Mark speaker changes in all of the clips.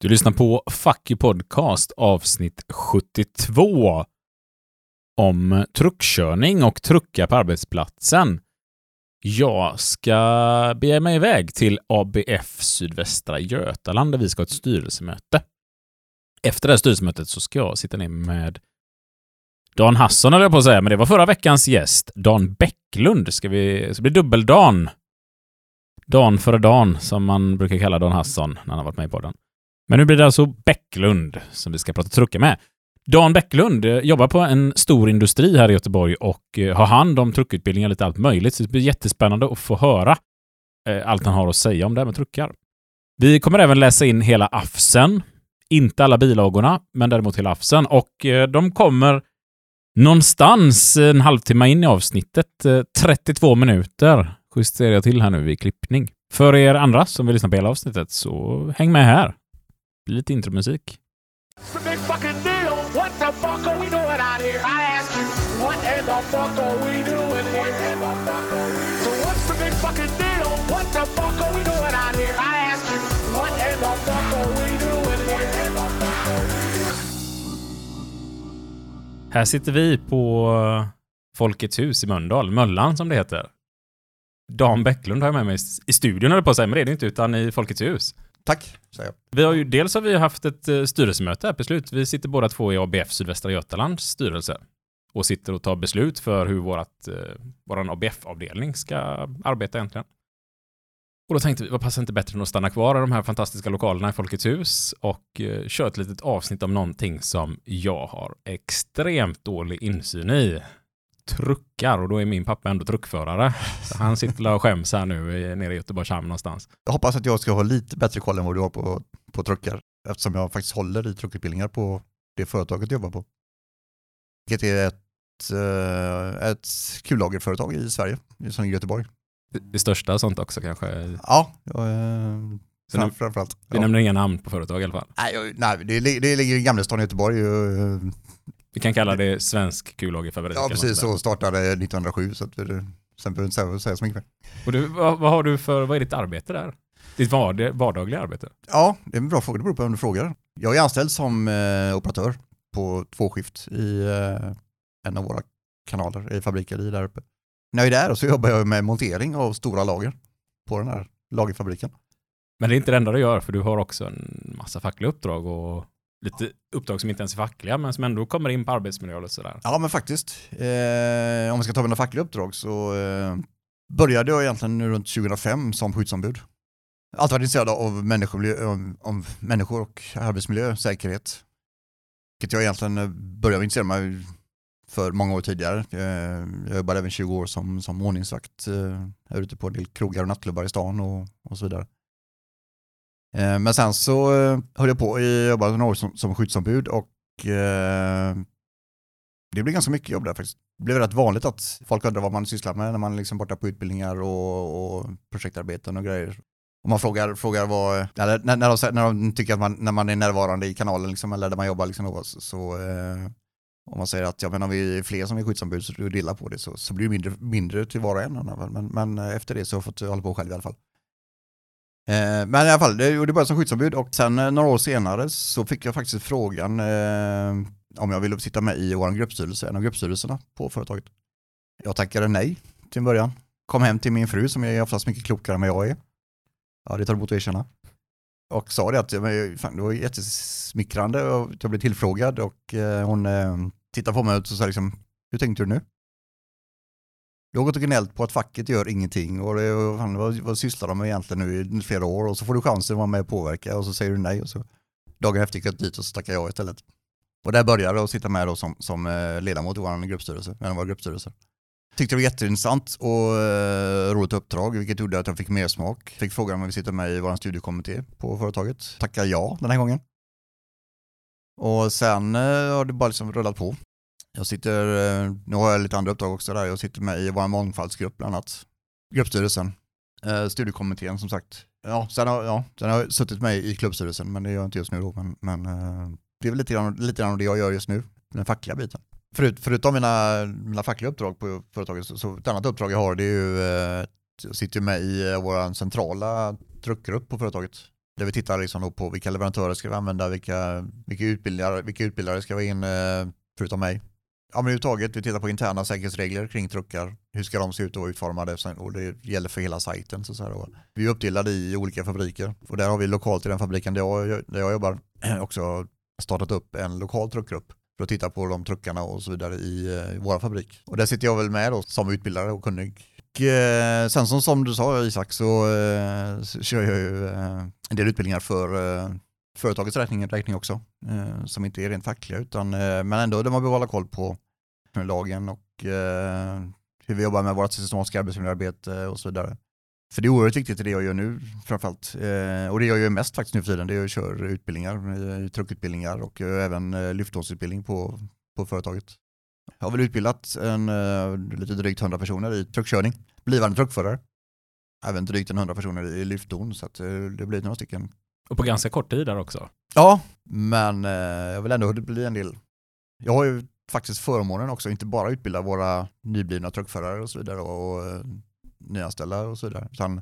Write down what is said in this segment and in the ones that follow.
Speaker 1: Du lyssnar på Fuck You Podcast avsnitt 72 om truckkörning och truckar på arbetsplatsen. Jag ska bege mig iväg till ABF Sydvästra Götaland där vi ska ha ett styrelsemöte. Efter det här styrelsemötet så ska jag sitta ner med Dan Hasson höll jag på att säga, men det var förra veckans gäst. Dan Bäcklund. Ska vi, så blir dubbeldan. Dan före Dan, som man brukar kalla Dan Hasson när han har varit med i podden. Men nu blir det alltså Bäcklund som vi ska prata truckar med. Dan Bäcklund eh, jobbar på en stor industri här i Göteborg och eh, har hand om truckutbildningar lite allt möjligt. Så det blir jättespännande att få höra eh, allt han har att säga om det här med truckar. Vi kommer även läsa in hela AFSen. Inte alla bilagorna, men däremot hela AFSen. Och de kommer någonstans en halvtimme in i avsnittet. 32 minuter justerar jag till här nu vid klippning. För er andra som vill lyssna på hela avsnittet så häng med här blir lite intromusik. Här sitter vi på Folkets hus i Mölndal, Möllan som det heter. Dan Bäcklund har jag med mig i studion, eller på att säga, men det är det inte, utan i Folkets hus.
Speaker 2: Tack, säger jag.
Speaker 1: Vi har ju, dels har vi haft ett eh, styrelsemöte här på slut. Vi sitter båda två i ABF Sydvästra Götalands styrelse och sitter och tar beslut för hur vårat, eh, våran ABF-avdelning ska arbeta egentligen. Och då tänkte vi, vad passar inte bättre än att stanna kvar i de här fantastiska lokalerna i Folkets hus och eh, köra ett litet avsnitt om någonting som jag har extremt dålig insyn i truckar och då är min pappa ändå truckförare. Så han sitter och skäms här nu nere i Göteborgs hamn någonstans.
Speaker 2: Jag hoppas att jag ska ha lite bättre koll än vad du har på, på truckar eftersom jag faktiskt håller i truckutbildningar på det företaget jag jobbar på. Vilket är ett, eh, ett kullagerföretag i Sverige, som i Göteborg.
Speaker 1: Det, största sånt också kanske?
Speaker 2: Ja, fram, framförallt.
Speaker 1: Vi ja. nämner inga namn på företag i alla fall.
Speaker 2: Nej, nej det, det ligger i Gamlestaden i Göteborg.
Speaker 1: Vi kan kalla det svensk kullagerfabrik.
Speaker 2: Ja, precis så startade 1907 så att sen behöver inte säga, säga så mycket.
Speaker 1: Och du, vad, vad, har du för, vad är ditt arbete där? Ditt vard, vardagliga arbete?
Speaker 2: Ja, det är en bra fråga, det beror på vem du frågar. Jag är anställd som eh, operatör på tvåskift i eh, en av våra kanaler i fabriker i där uppe. När jag är där så jobbar jag med montering av stora lager på den här lagerfabriken.
Speaker 1: Men det är inte det enda du gör, för du har också en massa fackliga uppdrag och lite uppdrag som inte ens är fackliga men som ändå kommer in på arbetsmiljö och sådär.
Speaker 2: Ja men faktiskt. Eh, om vi ska ta mina fackliga uppdrag så eh, började jag egentligen runt 2005 som skyddsombud. Alltid varit intresserad av människor, om, eh, om människor och arbetsmiljö, säkerhet. Vilket jag egentligen eh, började intressera mig för många år tidigare. Eh, jag jobbade även 20 år som, som ordningsvakt eh, ute på en del krogar och nattklubbar i stan och, och så vidare. Eh, men sen så eh, höll jag på, och jobbade några år som, som skyddsombud och eh, det blev ganska mycket jobb där faktiskt. Det blev rätt vanligt att folk undrar vad man sysslar med när man liksom är liksom borta på utbildningar och, och projektarbeten och grejer. Om man frågar, frågar vad, eller när, när, de, när de tycker att man, när man är närvarande i kanalen liksom, eller där man jobbar liksom, så, så eh, om man säger att ja, men om vi är fler som är skyddsombud så delar på det så, så blir det mindre, mindre till var och en. Men, men efter det så har jag fått hålla på själv i alla fall. Eh, men i alla fall, det gjorde bara som skyddsombud och sen eh, några år senare så fick jag faktiskt frågan eh, om jag ville sitta med i vår gruppstyrelse, en av gruppstyrelserna på företaget. Jag tackade nej till en början. Kom hem till min fru som är oftast mycket klokare än vad jag är. Ja, det tar emot att erkänna. Och sa det att fan, det var jättesmickrande att jag blev tillfrågad och eh, hon eh, tittade på mig och sa liksom, hur tänkte du nu? Du har gått och gnällt på att facket gör ingenting och det, fan, vad, vad sysslar de med egentligen nu i flera år och så får du chansen att vara med och påverka och så säger du nej och så dagen efter gick jag dit och så tackade jag istället. Och där började jag att sitta med då som, som eh, ledamot i vår gruppstyrelse, en av våra gruppstyrelser. Tyckte det var jätteintressant och eh, roligt uppdrag, vilket gjorde att jag fick mer smak. Fick frågan om jag vill sitta med i vår studiekommitté på företaget. Tackade ja den här gången. Och sen eh, har det bara liksom rullat på. Jag sitter, eh, nu har jag lite andra uppdrag också där, jag sitter med i vår mångfaldsgrupp bland annat. Gruppstyrelsen, eh, studiekommittén som sagt. Ja, sen har, ja, sen har jag suttit med i klubbstyrelsen, men det gör jag inte just nu då. Men, men eh, det är väl lite grann, lite grann det jag gör just nu, den fackliga biten. Förut, förutom mina, mina fackliga uppdrag på företaget, så, så ett annat uppdrag jag har det är ju, eh, jag sitter med i eh, vår centrala truckgrupp på företaget. Där vi tittar liksom då på vilka leverantörer ska vi använda, vilka, vilka, utbildare, vilka utbildare ska vi in eh, förutom mig. Ja, men överhuvudtaget, vi tittar på interna säkerhetsregler kring truckar. Hur ska de se ut och vara utformade? Och det gäller för hela sajten. Så så Vi är uppdelade i olika fabriker och där har vi lokalt i den fabriken där jag, där jag jobbar också startat upp en lokal truckgrupp för att titta på de truckarna och så vidare i, eh, i våra fabrik. Och där sitter jag väl med då som utbildare och kunnig. Och, eh, sen som, som du sa Isak så, eh, så kör jag ju eh, en del utbildningar för eh, företagets räkning, räkning också, eh, som inte är rent fackliga, utan, eh, men ändå där man behöver hålla koll på lagen och eh, hur vi jobbar med vårt systematiska arbetsmiljöarbete och så vidare. För det är oerhört viktigt i det jag gör nu framförallt. Eh, och det jag gör mest faktiskt nu för tiden, det är att köra utbildningar, eh, truckutbildningar och eh, även eh, lyftdåsutbildning på, på företaget. Jag har väl utbildat en, eh, lite drygt 100 personer i truckkörning, blivande truckförare. Även drygt 100 personer i lyftdon så att, eh, det blir några stycken
Speaker 1: och på ganska kort tid där också.
Speaker 2: Ja, men eh, jag vill ändå bli en del. Jag har ju faktiskt förmånen också, inte bara utbilda våra nyblivna truckförare och så vidare och eh, nyanställda och så vidare. Utan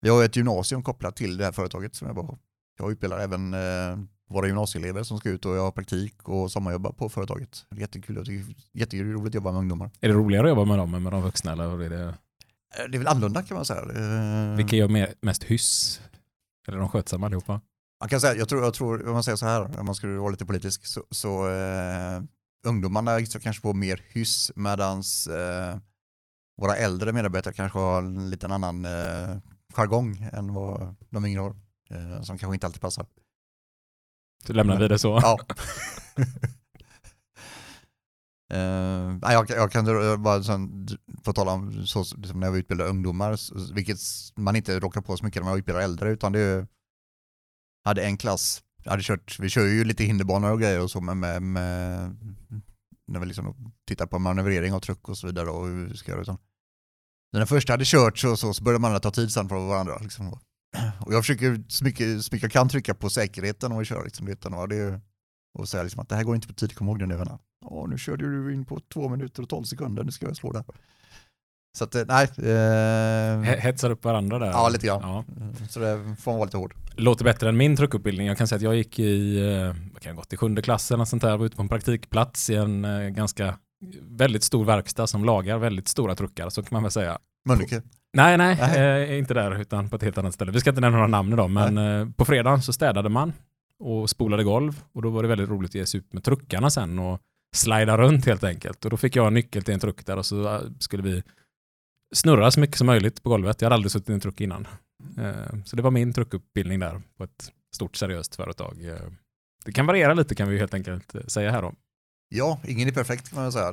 Speaker 2: vi har ett gymnasium kopplat till det här företaget som jag var Jag utbildar även eh, våra gymnasieelever som ska ut och ha praktik och sommarjobba på företaget. Jättekul, jätteroligt att jobba med ungdomar.
Speaker 1: Är det roligare att jobba med dem än med de vuxna? Eller är det...
Speaker 2: Eh, det är väl annorlunda kan man säga.
Speaker 1: Eh, Vilka gör mest hyss? Eller de skötsamma allihopa?
Speaker 2: Man kan säga, jag tror, jag tror, om man säger så här, om man skulle vara lite politisk, så, så eh, ungdomarna kanske får mer hyss medan eh, våra äldre medarbetare kanske har en liten annan eh, jargong än vad de yngre har, eh, som kanske inte alltid passar.
Speaker 1: Så lämnar vi det så?
Speaker 2: Ja. Uh, jag, jag kan eh, bara sen, få tala om så, liksom när vi utbildar ungdomar, vilket man inte råkar på så mycket när man utbildar äldre, utan det är, hade en klass, hade kört, vi kör ju lite hinderbanor och grejer och så med, med, med när vi liksom tittar på manövrering av truck och så vidare och hur vi ska göra. Utan, när den första hade kört så, så, så började man ta tid sen från varandra. Liksom. Och jag försöker så mycket, så mycket jag kan trycka på säkerheten och köra. Liksom, utan, och, det, och säga liksom att det här går inte på tid, kom ihåg det nu. Åh, nu körde du in på två minuter och tolv sekunder, nu ska jag slå där. Så att, eh, nej. Eh...
Speaker 1: Hetsar upp varandra där?
Speaker 2: Ja, lite grann. Ja. Så det får man vara lite hård.
Speaker 1: Låter bättre än min truckutbildning. Jag kan säga att jag gick i, eh, vad kan jag gått i sjunde klassen och sånt där, var ute på en praktikplats i en eh, ganska väldigt stor verkstad som lagar väldigt stora truckar, så kan man väl säga.
Speaker 2: Mölnlycke?
Speaker 1: Nej, nej, eh, inte där, utan på ett helt annat ställe. Vi ska inte nämna några namn idag, men eh, på fredagen så städade man och spolade golv och då var det väldigt roligt att ge sig ut med truckarna sen och slida runt helt enkelt. Och då fick jag en nyckel till en truck där och så äh, skulle vi snurra så mycket som möjligt på golvet. Jag hade aldrig suttit i en truck innan. Äh, så det var min truckutbildning där på ett stort seriöst företag. Äh, det kan variera lite kan vi helt enkelt säga här då.
Speaker 2: Ja, ingen är perfekt kan man säga.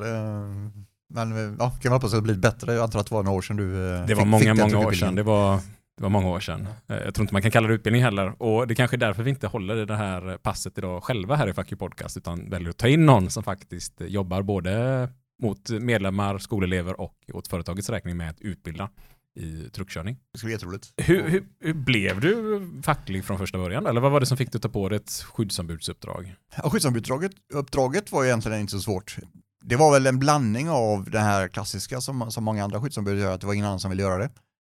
Speaker 2: Men ja, kan man hoppas att det blir bättre. Jag antar att det var några år sedan du
Speaker 1: Det fick, var många, många år sedan. Det var det var många år sedan. Eh, jag tror inte man kan kalla det utbildning heller. Och det kanske är därför vi inte håller det här passet idag själva här i Fuck Podcast, utan väljer att ta in någon som faktiskt jobbar både mot medlemmar, skolelever och åt företagets räkning med att utbilda i truckkörning.
Speaker 2: Det skulle bli jätteroligt.
Speaker 1: Hur, hur, hur, blev du facklig från första början? Eller vad var det som fick dig att ta på dig ett skyddsombudsuppdrag?
Speaker 2: Ja, skyddsombudsuppdraget uppdraget var egentligen inte så svårt. Det var väl en blandning av det här klassiska som, som många andra skyddsombud gör, att det var ingen annan som ville göra det.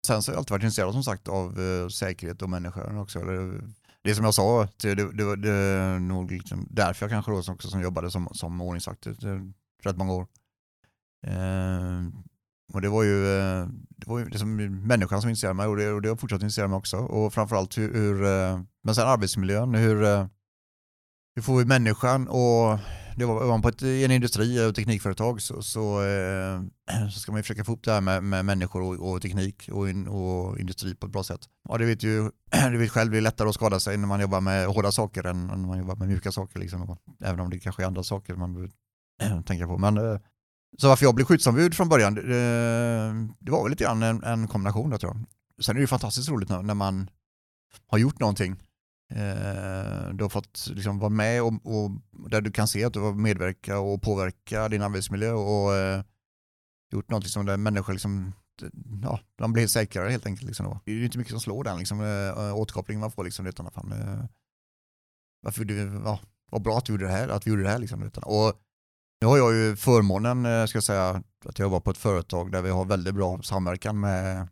Speaker 2: Sen så har jag alltid varit intresserad som sagt av eh, säkerhet och människor också. Eller, eh, det som jag sa, det, det, det nog liksom därför jag kanske då också som jobbade som, som ordningsvakt eh, rätt många år. Eh, och det var ju, eh, det var ju liksom människan som intresserade mig och det, och det har fortsatt intressera mig också. Och framförallt hur, hur men sen arbetsmiljön, hur, hur får vi människan och det var, var man på ett, i en industri eh, och teknikföretag så, så, eh, så ska man försöka få upp det här med, med människor och, och teknik och, in, och, industri på ett bra sätt. Ja, det vet ju det vet själv, det är lättare att skada sig när man jobbar med hårda saker än när man jobbar med mjuka saker. Liksom. Även om det kanske är andra saker man behöver tänka på. Men, eh, så varför jag blev skyddsombud från början, det, eh, det var väl lite grann en, en kombination där tror jag. Sen är det ju fantastiskt roligt när, när man har gjort någonting Eh, du har fått liksom vara med och, och, där du kan se att du har medverkat och påverka din arbetsmiljö och eh, gjort något liksom där människor liksom, ja, de blir säkrare helt enkelt. Liksom Det är ju inte mycket som slår den liksom, eh, återkopplingen man får. Liksom, utan, fan, eh, varför du, ja, vad bra att vi gjorde det här. Att vi gjorde det här liksom, utan, och nu har jag ju förmånen, eh, ska jag säga, att jag jobbar på ett företag där vi har väldigt bra samverkan med,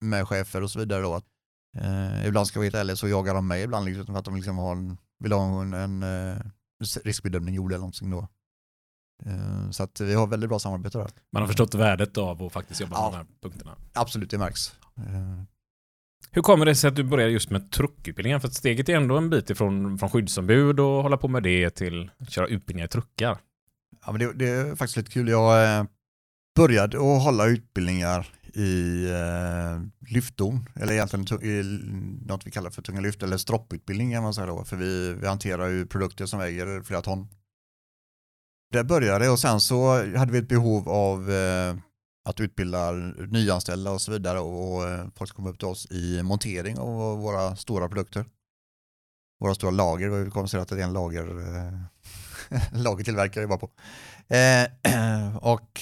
Speaker 2: med chefer och så vidare. Då, att Eh, ibland ska jag vara ärlig så jagar de mig ibland liksom, för att de liksom har en, vill ha en, en eh, riskbedömning gjord eller någonting då. Eh, så att vi har väldigt bra samarbete där.
Speaker 1: Man har förstått värdet av att faktiskt jobba
Speaker 2: Ja.
Speaker 1: med de här punkterna.
Speaker 2: Absolut, det märks. Eh,
Speaker 1: Hur kommer det sig att du började just med truckutbildningen? För att steget är ändå en bit ifrån från skyddsombud och hålla på med det till att köra utbildningar i truckar.
Speaker 2: Ja, men det, det är faktiskt lite kul. Jag eh, började att hålla utbildningar i eh, lyftdon, eller egentligen i något vi kallar för tunga lyft, eller stropputbildning kan man säga då, för vi, vi hanterar ju produkter som väger flera ton. Det började och sen så hade vi ett behov av eh, att utbilda nyanställda och så vidare och och eh, folk som kom upp till oss i montering av våra stora produkter. Våra stora lager, vi konstaterat att det är en lager, eh, lagertillverkare jag var på. Eh, och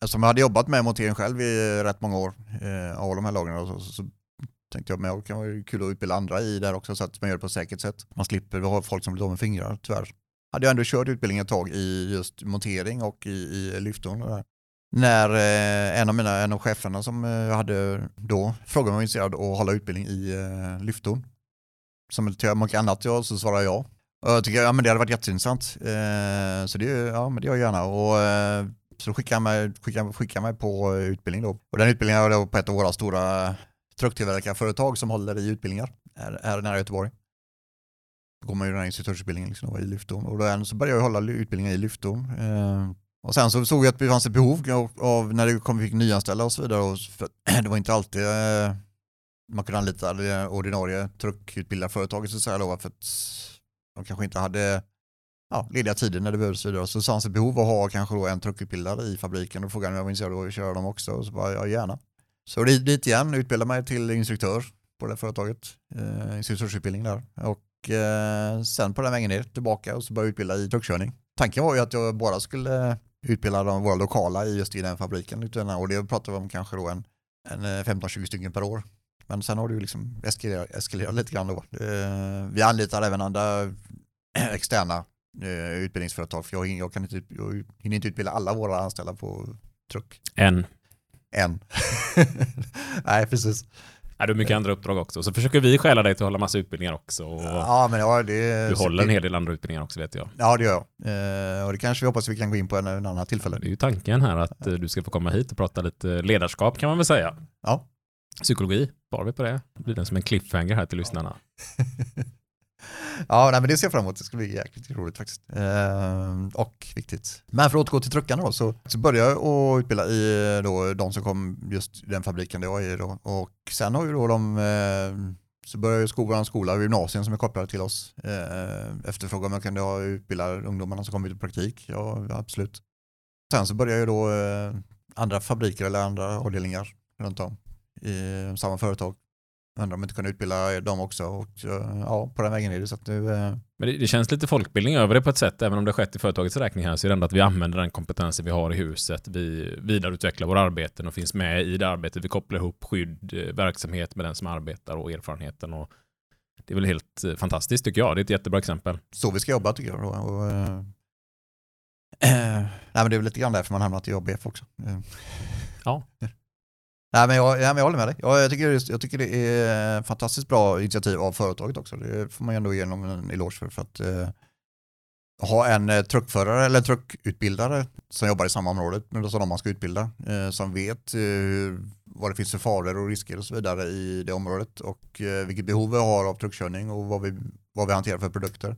Speaker 2: eftersom jag hade jobbat med montering själv i rätt många år, eh, av de här lagren, så, så, så tänkte jag att det kan vara kul att utbilda andra i det här också så att man gör det på ett säkert sätt. Man slipper ha folk som blir av med fingrar, tyvärr. Hade jag ändå kört utbildning ett tag i just montering och i, i lyftorn och där. När eh, en av mina, en av cheferna som eh, jag hade då frågade om jag var intresserad av att hålla utbildning i eh, lyftorn. Som till mycket annat jag så svarade jag. Och jag tycker ja, men det hade varit jätteintressant. Eh, så det, ja, men det gör jag gärna. Och, eh, så då skickade han mig, skickade, skickade mig på eh, utbildning då. Och den utbildningen var då på ett av våra stora trucktillverkarföretag som håller i utbildningar här, här nära Göteborg. Då går man ju den här instruktörsutbildningen liksom, i lyftdon. Och då så började jag hålla utbildningar i lyftdon. Eh, och sen så såg jag att det fanns ett behov av, av när det kom, vi fick nyanställa och så vidare. Och för, det var inte alltid eh, man kunde anlita det ordinarie truckutbildarföretaget så att säga då, för att de kanske inte hade ja, lediga tider när det behövdes och så vidare. Så det fanns ett behov av att ha kanske då en truckutbildare i fabriken och frågade om jag var intresserad av att köra dem också. Och så bara, ja gärna. Så det dit igen, utbilda mig till instruktör på det företaget, eh, instruktörsutbildning där. Och eh, sen på den vägen ner tillbaka och så började jag utbilda i truckkörning. Tanken var ju att jag bara skulle eh, utbilda de, våra lokala i just i den fabriken. utan- Och det pratar vi om kanske då en, en eh, 15-20 stycken per år. Men sen har det ju liksom eskalerat, eskalerat lite grann då. Eh, vi anlitar även andra externa eh, utbildningsföretag för jag, jag, kan inte, jag hinner inte utbilda alla våra anställda på truck
Speaker 1: En.
Speaker 2: än. Nej, precis.
Speaker 1: Ja, du har mycket andra uppdrag också. Så försöker vi stjäla dig till att hålla massa utbildningar också.
Speaker 2: Ja, men ja, det,
Speaker 1: du håller en hel del andra utbildningar också vet jag.
Speaker 2: Ja, det gör jag. Eh, och det kanske vi hoppas vi kan gå in på en, en annan tillfälle.
Speaker 1: Det är ju tanken här att eh, du ska få komma hit och prata lite ledarskap kan man väl säga.
Speaker 2: Ja.
Speaker 1: Psykologi, sparar vi på det? Det blir den som en cliffhanger här till lyssnarna.
Speaker 2: Ja, nej, men det ser jag fram emot. Det ska bli jäkligt roligt faktiskt. Eh, och viktigt. Men för att återgå till truckarna då, så, så började jag att utbilda i då, de som kom just i den fabriken det jag är i då. Och sen har ju då de, eh, så började jag skolan, skola, gymnasien som är kopplade till oss. Eh, efterfrågade om jag kunde utbilda ungdomarna som kom ut i praktik. Ja, absolut. Sen så började jag ju då eh, andra fabriker eller andra avdelningar runt om i samma företag. Undrar om inte kunde utbilda dem också och eh, ja, på den vägen är det så att nu eh,
Speaker 1: Men det, det känns lite folkbildning över det på ett sätt, även om det har skett i företagets räkning här, så är det ändå att vi använder den kompetensen vi har i huset. Vi vidareutvecklar våra arbeten och finns med i det arbetet. Vi kopplar ihop skydd, eh, verksamhet med den som arbetar och erfarenheten. Och det är väl helt eh, fantastiskt tycker jag. Det är ett jättebra exempel.
Speaker 2: så vi ska jobba tycker jag. Då. Och, eh, nej, men det är väl lite grann därför man hamnat i ABF också.
Speaker 1: Ja.
Speaker 2: Nej, men jag, nej, men jag håller med dig. Jag, jag, tycker, det- jag tycker det är fantastiskt bra initiativ av företaget också. Det får man ju ändå ge dem en eloge för. för att eh, ha en eh, truckförare eller truckutbildare som jobbar i samma område men som de man ska utbilda. Eh, som vet eh, vad det finns för faror och risker och så vidare i det området och eh, vilket behov vi har av truckkörning och vad vi, vad vi hanterar för produkter.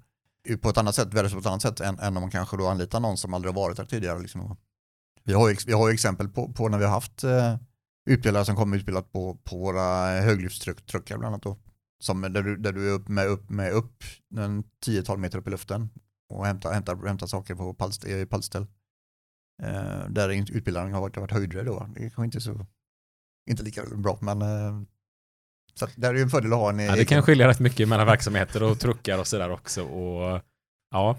Speaker 2: På ett annat sätt, väldigt på ett annat sätt än, än om man kanske då anlitar någon som aldrig har varit där tidigare. Liksom. Vi, har ju, vi har ju exempel på, på när vi har haft eh, utbildare som kommer utbildat på, på våra höglyftstruckar bland annat då. Som, där, du, där du är upp med upp, med upp en 10-12 meter upp i luften och hämtar, hämtar, hämtar saker på pallst, i pallställ. Eh, där utbildaren har varit, varit höjdare då. Det är kanske inte så, inte lika bra men eh, så att där är ju en fördel att ha en
Speaker 1: Ja, det kan skilja rätt mycket mellan verksamheter och truckar och sådär också. Och, ja,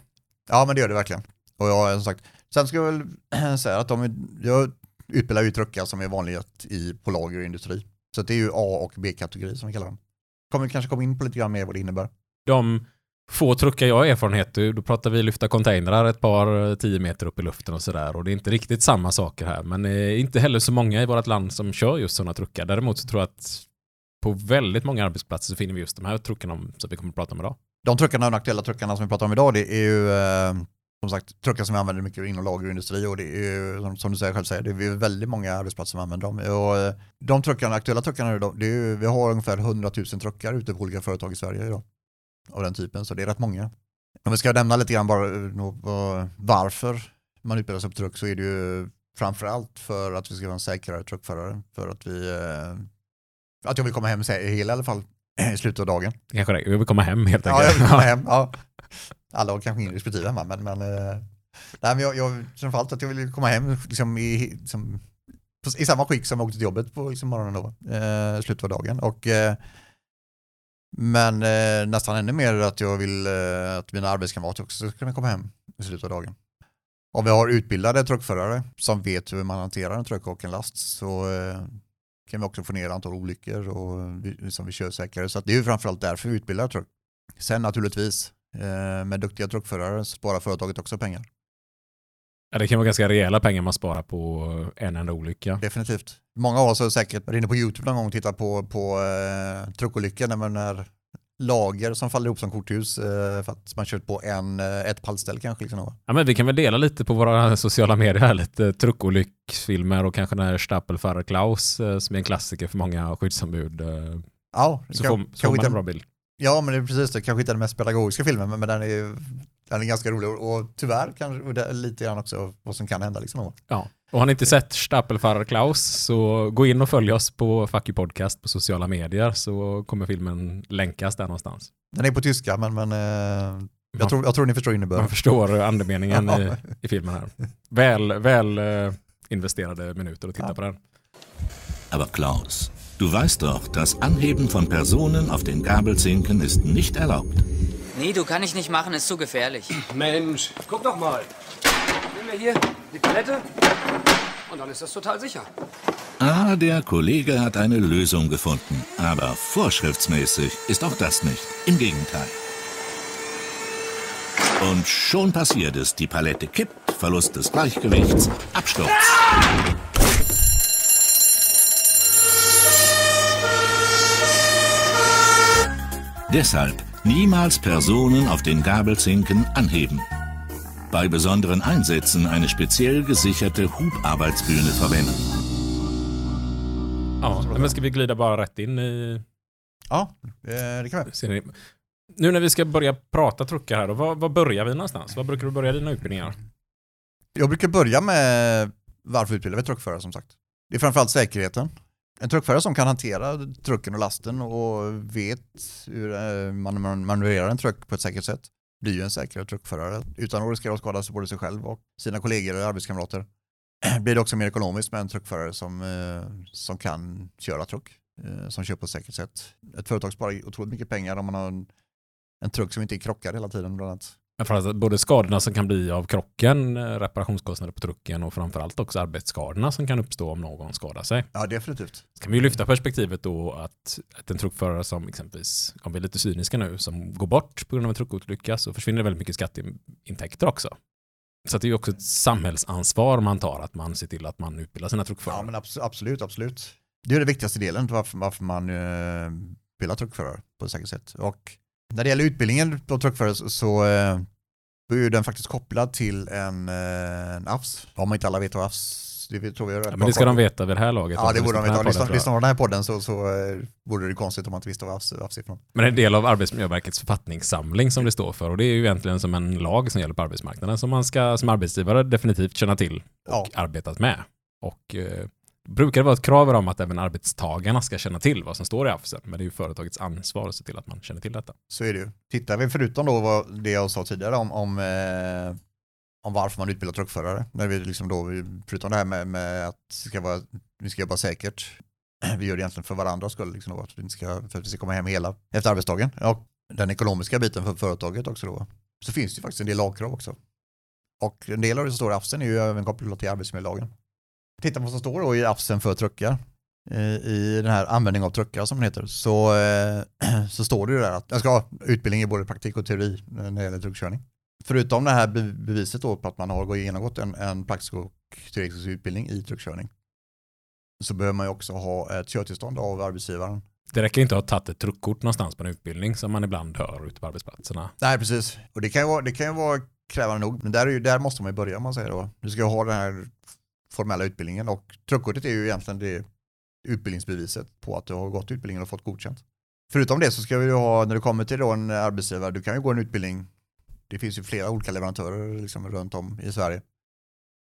Speaker 2: Ja men det gör det verkligen. Och jag som sagt, sen ska jag väl säga att de, jag utbildar ju truckar som är vanligast i, på lager och industri. Så det är ju A och B-kategori som vi kallar dem. Kommer kanske komma in på lite grann mer vad det innebär.
Speaker 1: de få truckar jag har erfarenhet då pratar vi lyfta containrar ett par tio meter upp i luften och sådär. Och det är inte riktigt samma saker här. Men eh, inte heller så många i vårt land som kör just sådana truckar. Däremot så tror jag att på väldigt många arbetsplatser så finner vi just de här truckarna som vi kommer att prata om idag.
Speaker 2: De truckarna, de aktuella truckarna som vi pratar om idag, det är ju eh, som sagt truckar som vi använder mycket inom lagerindustri och det är ju som, du säger själv säger, det är väldigt många arbetsplatser som använder dem. Och eh, de truckarna, aktuella truckarna, det är ju, vi har ungefär 100 000 truckar ute på olika företag i Sverige idag. Av den typen, så det är rätt många. Om vi ska nämna lite grann bara eh, varför man utbildar sig på truck så är det ju framförallt för att vi ska vara en säkrare truckförare. För att vi, att jag vill komma hem hel i alla fall i slutet av dagen.
Speaker 1: Kanske det, jag vill komma hem helt enkelt.
Speaker 2: Ja, jag vill komma hem. Ja. Alla har kanske ingen respektive hemma, men, men, eh, nej, men jag, jag framförallt att jag vill komma hem liksom, i, liksom, i samma skick som jag åkte till jobbet på liksom, morgonen då, eh, slutet av dagen. Och, eh, men eh, nästan ännu mer att jag vill eh, att mina arbetskamrater också ska kunna komma hem i slutet av dagen. Om vi har utbildade truckförare som vet hur man hanterar en truck och en last så eh, kan vi också få ner antal olyckor och vi, som vi kör säkrare. Så det är ju framförallt därför vi utbildar truck. Sen naturligtvis med duktiga truckförare sparar företaget också pengar.
Speaker 1: Ja, det kan vara ganska rejäla pengar man sparar på en enda olycka.
Speaker 2: Definitivt. Många av oss har säkert varit inne på YouTube någon gång och tittat på, på eh, truckolyckor när, när lager som faller ihop som korthus eh, för att man kört på en, eh, ett pallställ kanske. Liksom.
Speaker 1: Ja, men vi kan väl dela lite på våra sociala medier här, lite truckolycksfilmer och kanske den här Stapelfahrer Klaus eh, som är en klassiker för många skyddsombud.
Speaker 2: Ja,
Speaker 1: så kan, får, så får man en bra bild.
Speaker 2: Ja, men det är precis det. Kanske inte den mest pedagogiska filmen, men, den, är, den är ganska rolig och, tyvärr kanske och det är lite grann också vad som kan hända. Liksom.
Speaker 1: Ja, och har ni inte sett Stapelfahrer Klaus så gå in och följ oss på Fuck Podcast på sociala medier så kommer filmen länkas där någonstans.
Speaker 2: Den är på tyska men, men eh, jag, tror, jag tror ni förstår innebörden.
Speaker 1: Man förstår andemeningen i, i filmen här. Väl, väl eh, investerade minuter att titta ja. på den.
Speaker 3: Aber Klaus, du weißt doch, das Anheben von Personen auf den Gabelzinken ist nicht erlaubt.
Speaker 4: Nee, du kann ich nicht machen, ist zu gefährlich.
Speaker 5: Mensch, guck doch mal. Nehmen wir hier die Palette und dann ist das total sicher.
Speaker 3: Ah, der Kollege hat eine Lösung gefunden. Aber vorschriftsmäßig ist auch das nicht. Im Gegenteil. Und schon passiert es. Die Palette kippt, Verlust des Gleichgewichts, Absturz. Deshalb niemals Personen auf den Gabelzinken anheben. Bei besonderen Einsätzen eine speziell gesicherte Hubarbeitsbühne verwenden.
Speaker 1: Ja, men ska vi glida bara rätt in i...
Speaker 2: Ja, det kan vi.
Speaker 1: Nu när vi ska börja prata truckar här, då, var, var börjar vi någonstans? Var brukar du börja dina utbildningar?
Speaker 2: Jag brukar börja med varför utbildar vi truckförare som sagt. Det är framförallt säkerheten. En truckförare som kan hantera trucken och lasten och vet hur eh, man manövrerar en truck på ett säkert sätt blir ju en säkrare truckförare utan att riskera att skada både sig själv och sina kollegor och arbetskamrater. Blir det också mer ekonomiskt med en truckförare som, eh, som kan köra truck, eh, som kör på ett säkert sätt. Ett företag sparar otroligt mycket pengar om man har en, en truck som inte är krockad hela tiden bland annat.
Speaker 1: Både skadorna som kan bli av krocken, eh, reparationskostnader på trucken och framförallt också arbetsskadorna som kan uppstå om någon skadar sig.
Speaker 2: Ja, definitivt.
Speaker 1: Så kan vi lyfta perspektivet då att, att en truckförare som exempelvis, om vi är lite cyniska nu, som går bort på grund av en truckolycka så försvinner väldigt mycket skatteintäkter också. Så det är ju också ett samhällsansvar man tar, att man ser till att man utbildar sina truckförare.
Speaker 2: Ja, men absolut, absolut. Det är den viktigaste delen varför, varför man uh, utbildar truckförare på ett säkert sätt. Och när det gäller utbildningen på truckförare så, så eh, är den faktiskt kopplad till en, eh, en AFS. Om inte alla vet vad AFS det tror
Speaker 1: jag ja, men det ska de veta vid det här laget.
Speaker 2: Ja, det borde de veta. Lyssnar de på den här podden så, så eh, vore det konstigt om man inte visste vad AFS, är något.
Speaker 1: Men det är en del av Arbetsmiljöverkets författningssamling som det står för och det är ju egentligen som en lag som gäller på arbetsmarknaden som man ska som arbetsgivare definitivt känna till och ja. arbetat med. Och brukar det vara ett krav om att även arbetstagarna ska känna till vad som står i AFSen, men det är ju företagets ansvar att se till att man känner till detta.
Speaker 2: Så är det ju. Tittar vi förutom då vad det jag sa tidigare om, om, eh, om varför man utbildar truckförare, när vi liksom då, förutom det här med, med att ska vara, vi ska jobba säkert, vi gör det egentligen för varandras skull, liksom då, att vi ska, för att vi ska komma hem hela efter arbetsdagen. Och den ekonomiska biten för företaget också då, så finns det faktiskt en del lagkrav också. Och en del av det som står i AFSen är ju även kopplat till arbetsmiljölagen. Titta på vad som står då i appsen för truckar, eh, i den här användning av truckar som den heter, så, eh, så står det ju där att jag ska ha utbildning i både praktik och teori när det gäller truckkörning. Förutom det här beviset då på att man har genomgått en, en praktisk och teoretisk utbildning i truckkörning så behöver man ju också ha ett körtillstånd av arbetsgivaren.
Speaker 1: Det räcker inte att ha tagit ett truckkort någonstans på en utbildning som man ibland hör ute på arbetsplatserna.
Speaker 2: Nej, precis. Och det kan ju vara, det kan ju vara krävande nog, men där, är ju, där måste man ju börja om man säger då. Du ska ha den här formella utbildningen och truckkortet är ju egentligen det utbildningsbeviset på att du har gått utbildningen och fått godkänt. Förutom det så ska vi ju ha, när du kommer till då en arbetsgivare, du kan ju gå en utbildning, det finns ju flera olika leverantörer liksom runt om i Sverige.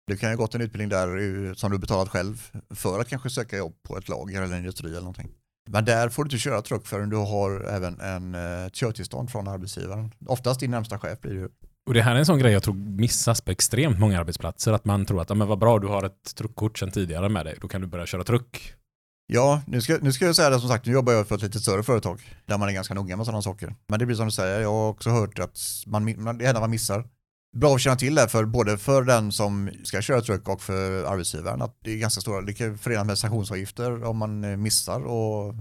Speaker 2: Du kan ju gått en utbildning där som du betalat själv för att kanske söka jobb på ett lager eller en industri eller någonting. Men där får du inte köra truck förrän du har även en eh, körtillstånd från arbetsgivaren. Oftast din närmsta chef blir det ju.
Speaker 1: Och det här är en sån grej jag tror missas på extremt många arbetsplatser. Att man tror att, ja, men vad bra, du har ett truckkort sedan tidigare med dig. Då kan du börja köra truck.
Speaker 2: Ja, nu ska, nu ska jag säga det som sagt, nu jobbar jag för ett lite större företag där man är ganska noga med sådana saker. Men det blir som du säger, jag har också hört att man, det händer man missar. Bra att känna till det för både för den som ska köra truck och för arbetsgivaren att det är ganska stora, det kan förenas med sanktionsavgifter om man missar och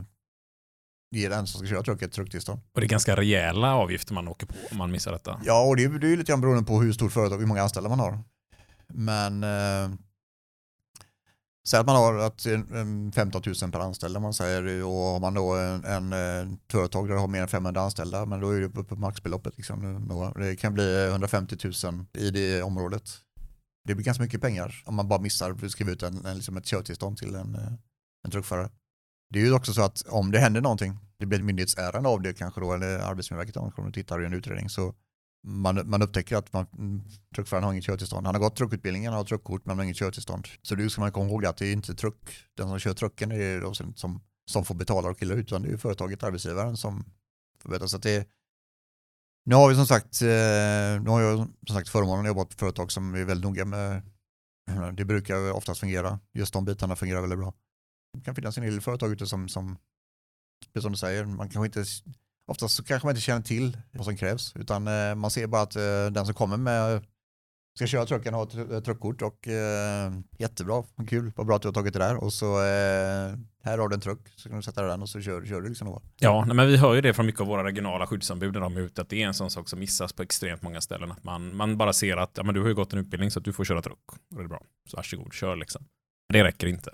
Speaker 2: ger den som ska köra truck ett trucktillstånd.
Speaker 1: Och det är ganska rejäla avgifter man åker på om man missar detta.
Speaker 2: Ja, och det är, det är lite grann beroende på hur stort företag hur många anställda man har. Men eh, Säg att man har att, 15 000 per anställd man säger och har man då en, en, en företag där har mer än 500 anställda men då är det uppe på maxbeloppet. Liksom. Det kan bli 150 000 i det området. Det blir ganska mycket pengar om man bara missar att skriva ut en, en, liksom ett körtillstånd till en, en truckförare. Det är ju också så att om det händer någonting, det blir ett myndighetsärende av det kanske då, eller Arbetsmiljöverket om kommer och tittar i en utredning, så man, man upptäcker att man, mm, truckföraren har inget körtillstånd. Han har gått truckutbildningen, har truckkort men har inget körtillstånd. Så det ska man komma ihåg att det är inte truck, den som kör trucken är det som, som får betala och killa ut, utan det är företaget, arbetsgivaren som får betala. Så det, nu har vi som sagt, eh, nu har jag som sagt förmånen att jobba på företag som är väldigt noga med, det brukar oftast fungera, just de bitarna fungerar väldigt bra. Det kan finnas en hel del företag ute som, som, som du säger, man kanske inte Oftast så kanske man inte känner till vad som krävs utan eh, man ser bara att eh, den som kommer med ska köra trucken har ett eh, truckkort och eh, jättebra, kul, vad bra att du har tagit det där och så eh, här har du en truck så kan du sätta den och så kör, kör du liksom då.
Speaker 1: Ja, men vi hör ju det från mycket av våra regionala skyddsombud när de är ute att det är en sån sak som missas på extremt många ställen att man, man bara ser att ja, men du har ju gått en utbildning så att du får köra truck och det är bra, så varsågod, kör liksom. Det räcker inte.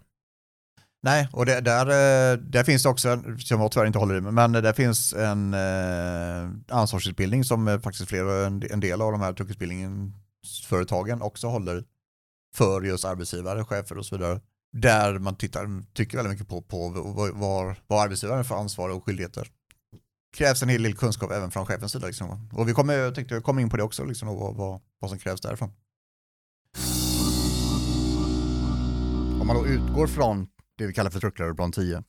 Speaker 2: Nej, och det, där, eh, där finns det också, som jag tyvärr inte håller i men där finns en eh, ansvarsutbildning som eh, faktiskt flera, en del av de här truckutbildningsföretagen också håller för just arbetsgivare, chefer och så vidare. Där man tittar, tycker väldigt mycket på, på vad, vad arbetsgivaren får ansvar och skyldigheter. krävs en hel del kunskap även från chefens sida. Liksom. Och vi kommer, jag tänkte komma in på det också, liksom, vad, vad, vad som krävs därifrån. Om man då utgår från det vi kallar för truckläroplan 10,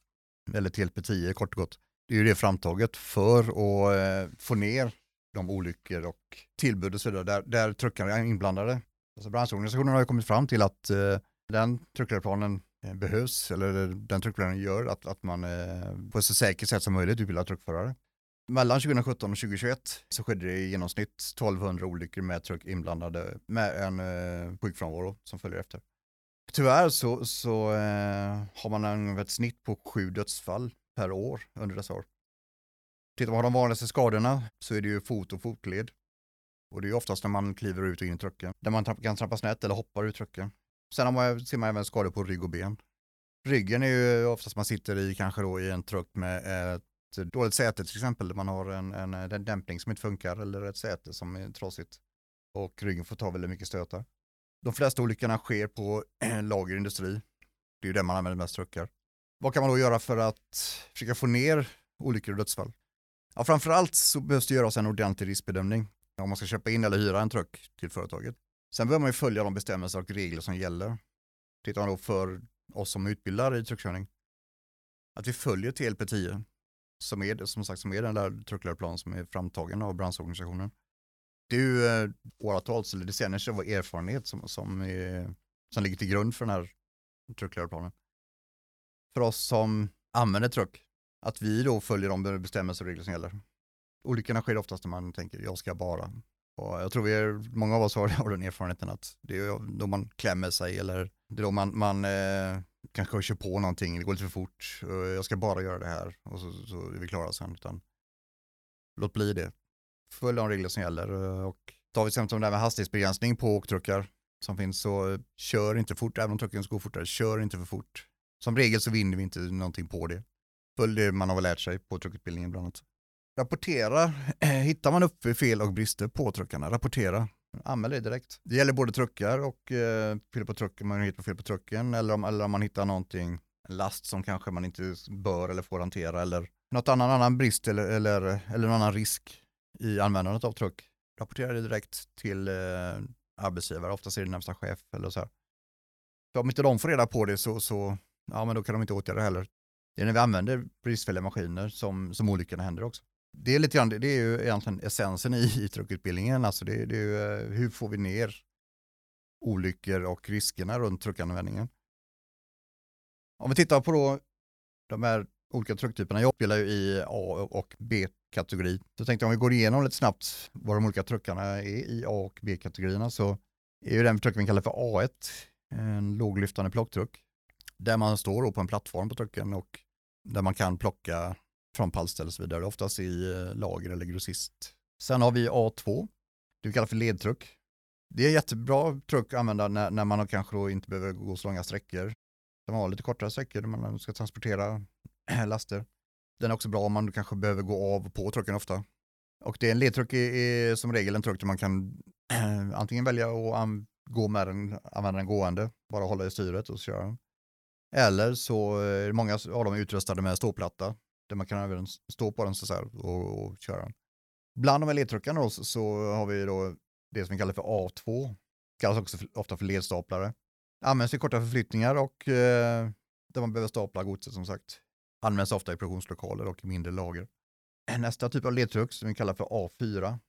Speaker 2: eller TLP 10 kort och gott. Det är ju det framtaget för att eh, få ner de olyckor och tillbud och så vidare där, där truckarna är inblandade. Alltså branschorganisationen har ju kommit fram till att eh, den truckläroplanen eh, behövs, eller den truckläroplanen gör att, att man eh, på ett så säkert sätt som möjligt utbildar truckförare. Mellan 2017 och 2021 så skedde det i genomsnitt 1200 olyckor med truck inblandade med en eh, sjukfrånvaro som följer efter. Tyvärr så, så eh, har man ett snitt på sju dödsfall per år under dessa år. Tittar man på de vanligaste skadorna så är det ju fot och fotled. Och det är oftast när man kliver ut och in i trucken. Där man kan trampa snett eller hoppar ur trucken. Sen har man, ser man även skador på rygg och ben. Ryggen är ju oftast man sitter i kanske då i en truck med ett dåligt säte till exempel. Där man har en, en, en dämpning som inte funkar eller ett säte som är trasigt. Och ryggen får ta väldigt mycket stötar. De flesta olyckorna sker på eh, lagerindustri. Det är ju där man använder mest truckar. Vad kan man då göra för att försöka få ner olyckor och dödsfall? Ja, framförallt så behövs det göras en ordentlig riskbedömning om man ska köpa in eller hyra en truck till företaget. Sen behöver man ju följa de bestämmelser och regler som gäller. Tittar man då för oss som utbildar i truckkörning, att vi följer TLP 10, som är, som sagt, som är den där truckläroplan som är framtagen av branschorganisationen det är ju eh, åratals eller decenniers av erfarenhet som, som, är, som ligger till grund för den här truckläroplanen. För oss som använder truck, att vi då följer de bestämmelser och regler som gäller. Olyckorna sker oftast när man tänker, jag ska bara. Och jag tror vi är, många av oss har, har den erfarenheten att det är då man klämmer sig eller det är då man, man eh, kanske kör på någonting, det går lite för fort, eh, jag ska bara göra det här och så, så är vi klara sen. Utan låt bli det följ de regler som gäller. Eh, och tar vi exempel det här med hastighetsbegränsning på åktruckar som finns så kör inte fort, även om trucken ska gå fortare, kör inte för fort. Som regel så vinner vi inte någonting på det. Följ det man har lärt sig på truckutbildningen bland annat. Rapportera, hittar man upp fel och brister på truckarna, rapportera. Anmäl det direkt. Det gäller både truckar och eh, fel på trucken, man hittar fel på trucken eller om, eller om man hittar någonting, en last som kanske man inte bör eller får hantera eller något annan, annan brist eller, eller, eller någon annan risk i användandet av truck. Rapportera det direkt till eh, arbetsgivare, oftast är det närmsta chef eller så här. För om inte de får reda på det så, så ja, men då kan de inte åtgärda det heller. Det är när vi använder bristfälliga maskiner som, som olyckorna händer också. Det är lite grann, det är ju egentligen essensen i, i truckutbildningen, alltså det, det är ju, eh, hur får vi ner olyckor och riskerna runt truckanvändningen. Om vi tittar på då de här olika trucktyperna, jag spelar ju i A och B kategori. Så tänkte jag om vi går igenom lite snabbt vad de olika truckarna är i A och B-kategorierna så är ju den trucken vi kallar för A1 en låglyftande plocktruck där man står på en plattform på trucken och där man kan plocka från pallställ och så vidare, oftast i eh, lager eller grossist. Sen har vi A2, det vi kallar för ledtruck. Det är jättebra truck att använda när, när man kanske då inte behöver gå så långa sträckor. Man har lite kortare sträckor när man ska transportera laster. Den är också bra om man kanske behöver gå av och på trucken ofta. Och det är en ledtruck är, som regel en truck där man kan antingen välja att gå med den, använda den gående, bara hålla i styret och köra den. Eller så eh, är många av dem utrustade med ståplatta där man kan även stå på den så här och, och köra den. Bland de här ledtruckarna då, så har vi då det som vi kallar för A2, kallas också för, ofta för ledstaplare. Används i korta förflyttningar och eh, där man behöver stapla godset som sagt. Används ofta i produktionslokaler och mindre lager. Eh, nästa typ av ledtruck som vi kallar för A4.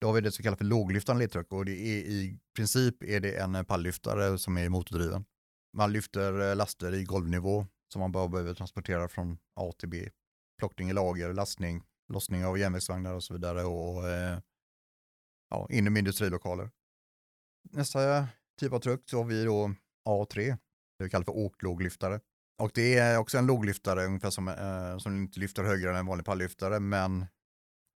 Speaker 2: Då har vi det som kallas för låglyftande ledtruck och det är i princip är det en eh, palllyftare som är motordriven. Man lyfter eh, laster i golvnivå som man bara behöver transportera från A till B. Plockning i lager, lastning, lossning av järnvägsvagnar och så vidare och eh, ja, inom industrilokaler. Nästa typ av truck så har vi då A3, det vi kallar för åklåglyftare. Och det är också en låglyftare, ungefär som, eh, som inte lyfter högre än en vanlig palllyftare, men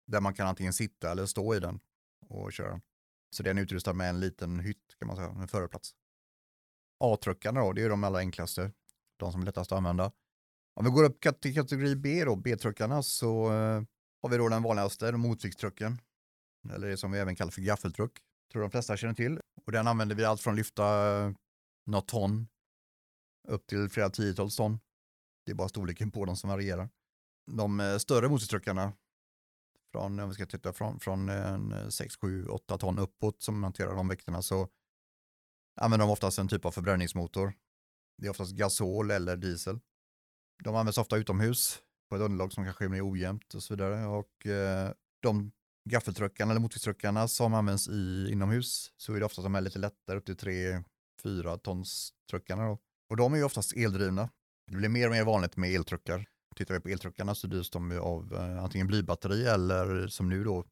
Speaker 2: där man kan antingen sitta eller stå i den och köra den. Så den är utrustad med en liten hytt kan man säga, en förarplats. A-truckarna då, det är de allra enklaste, de som är lättast att använda. Om vi går upp till kategori B då, B-truckarna, så eh, har vi då den vanligaste, motviktstrucken. Eller det som vi även kallar för gaffeltruck. Tror de flesta känner till. Och den använder vi allt från lyfta eh, något ton upp till flera tiotals ton. Det är bara storleken på dem som varierar. De eh, större motortruckarna, från, om vi ska titta från, från en 6, 7, 8 ton uppåt som hanterar de vikterna så använder de oftast en typ av förbränningsmotor. Det är oftast gasol eller diesel. De används ofta utomhus på ett underlag som kanske är mer ojämnt och så vidare. Och eh, de gaffeltruckarna eller motortruckarna som används i inomhus så är det ofta de är lite lättare, upp till 3-4 tons truckarna. Då. Och de är ju oftast eldrivna. Det blir mer och mer vanligt med eltruckar. Tittar vi på eltruckarna så drivs de av eh, antingen blybatteri eller som nu då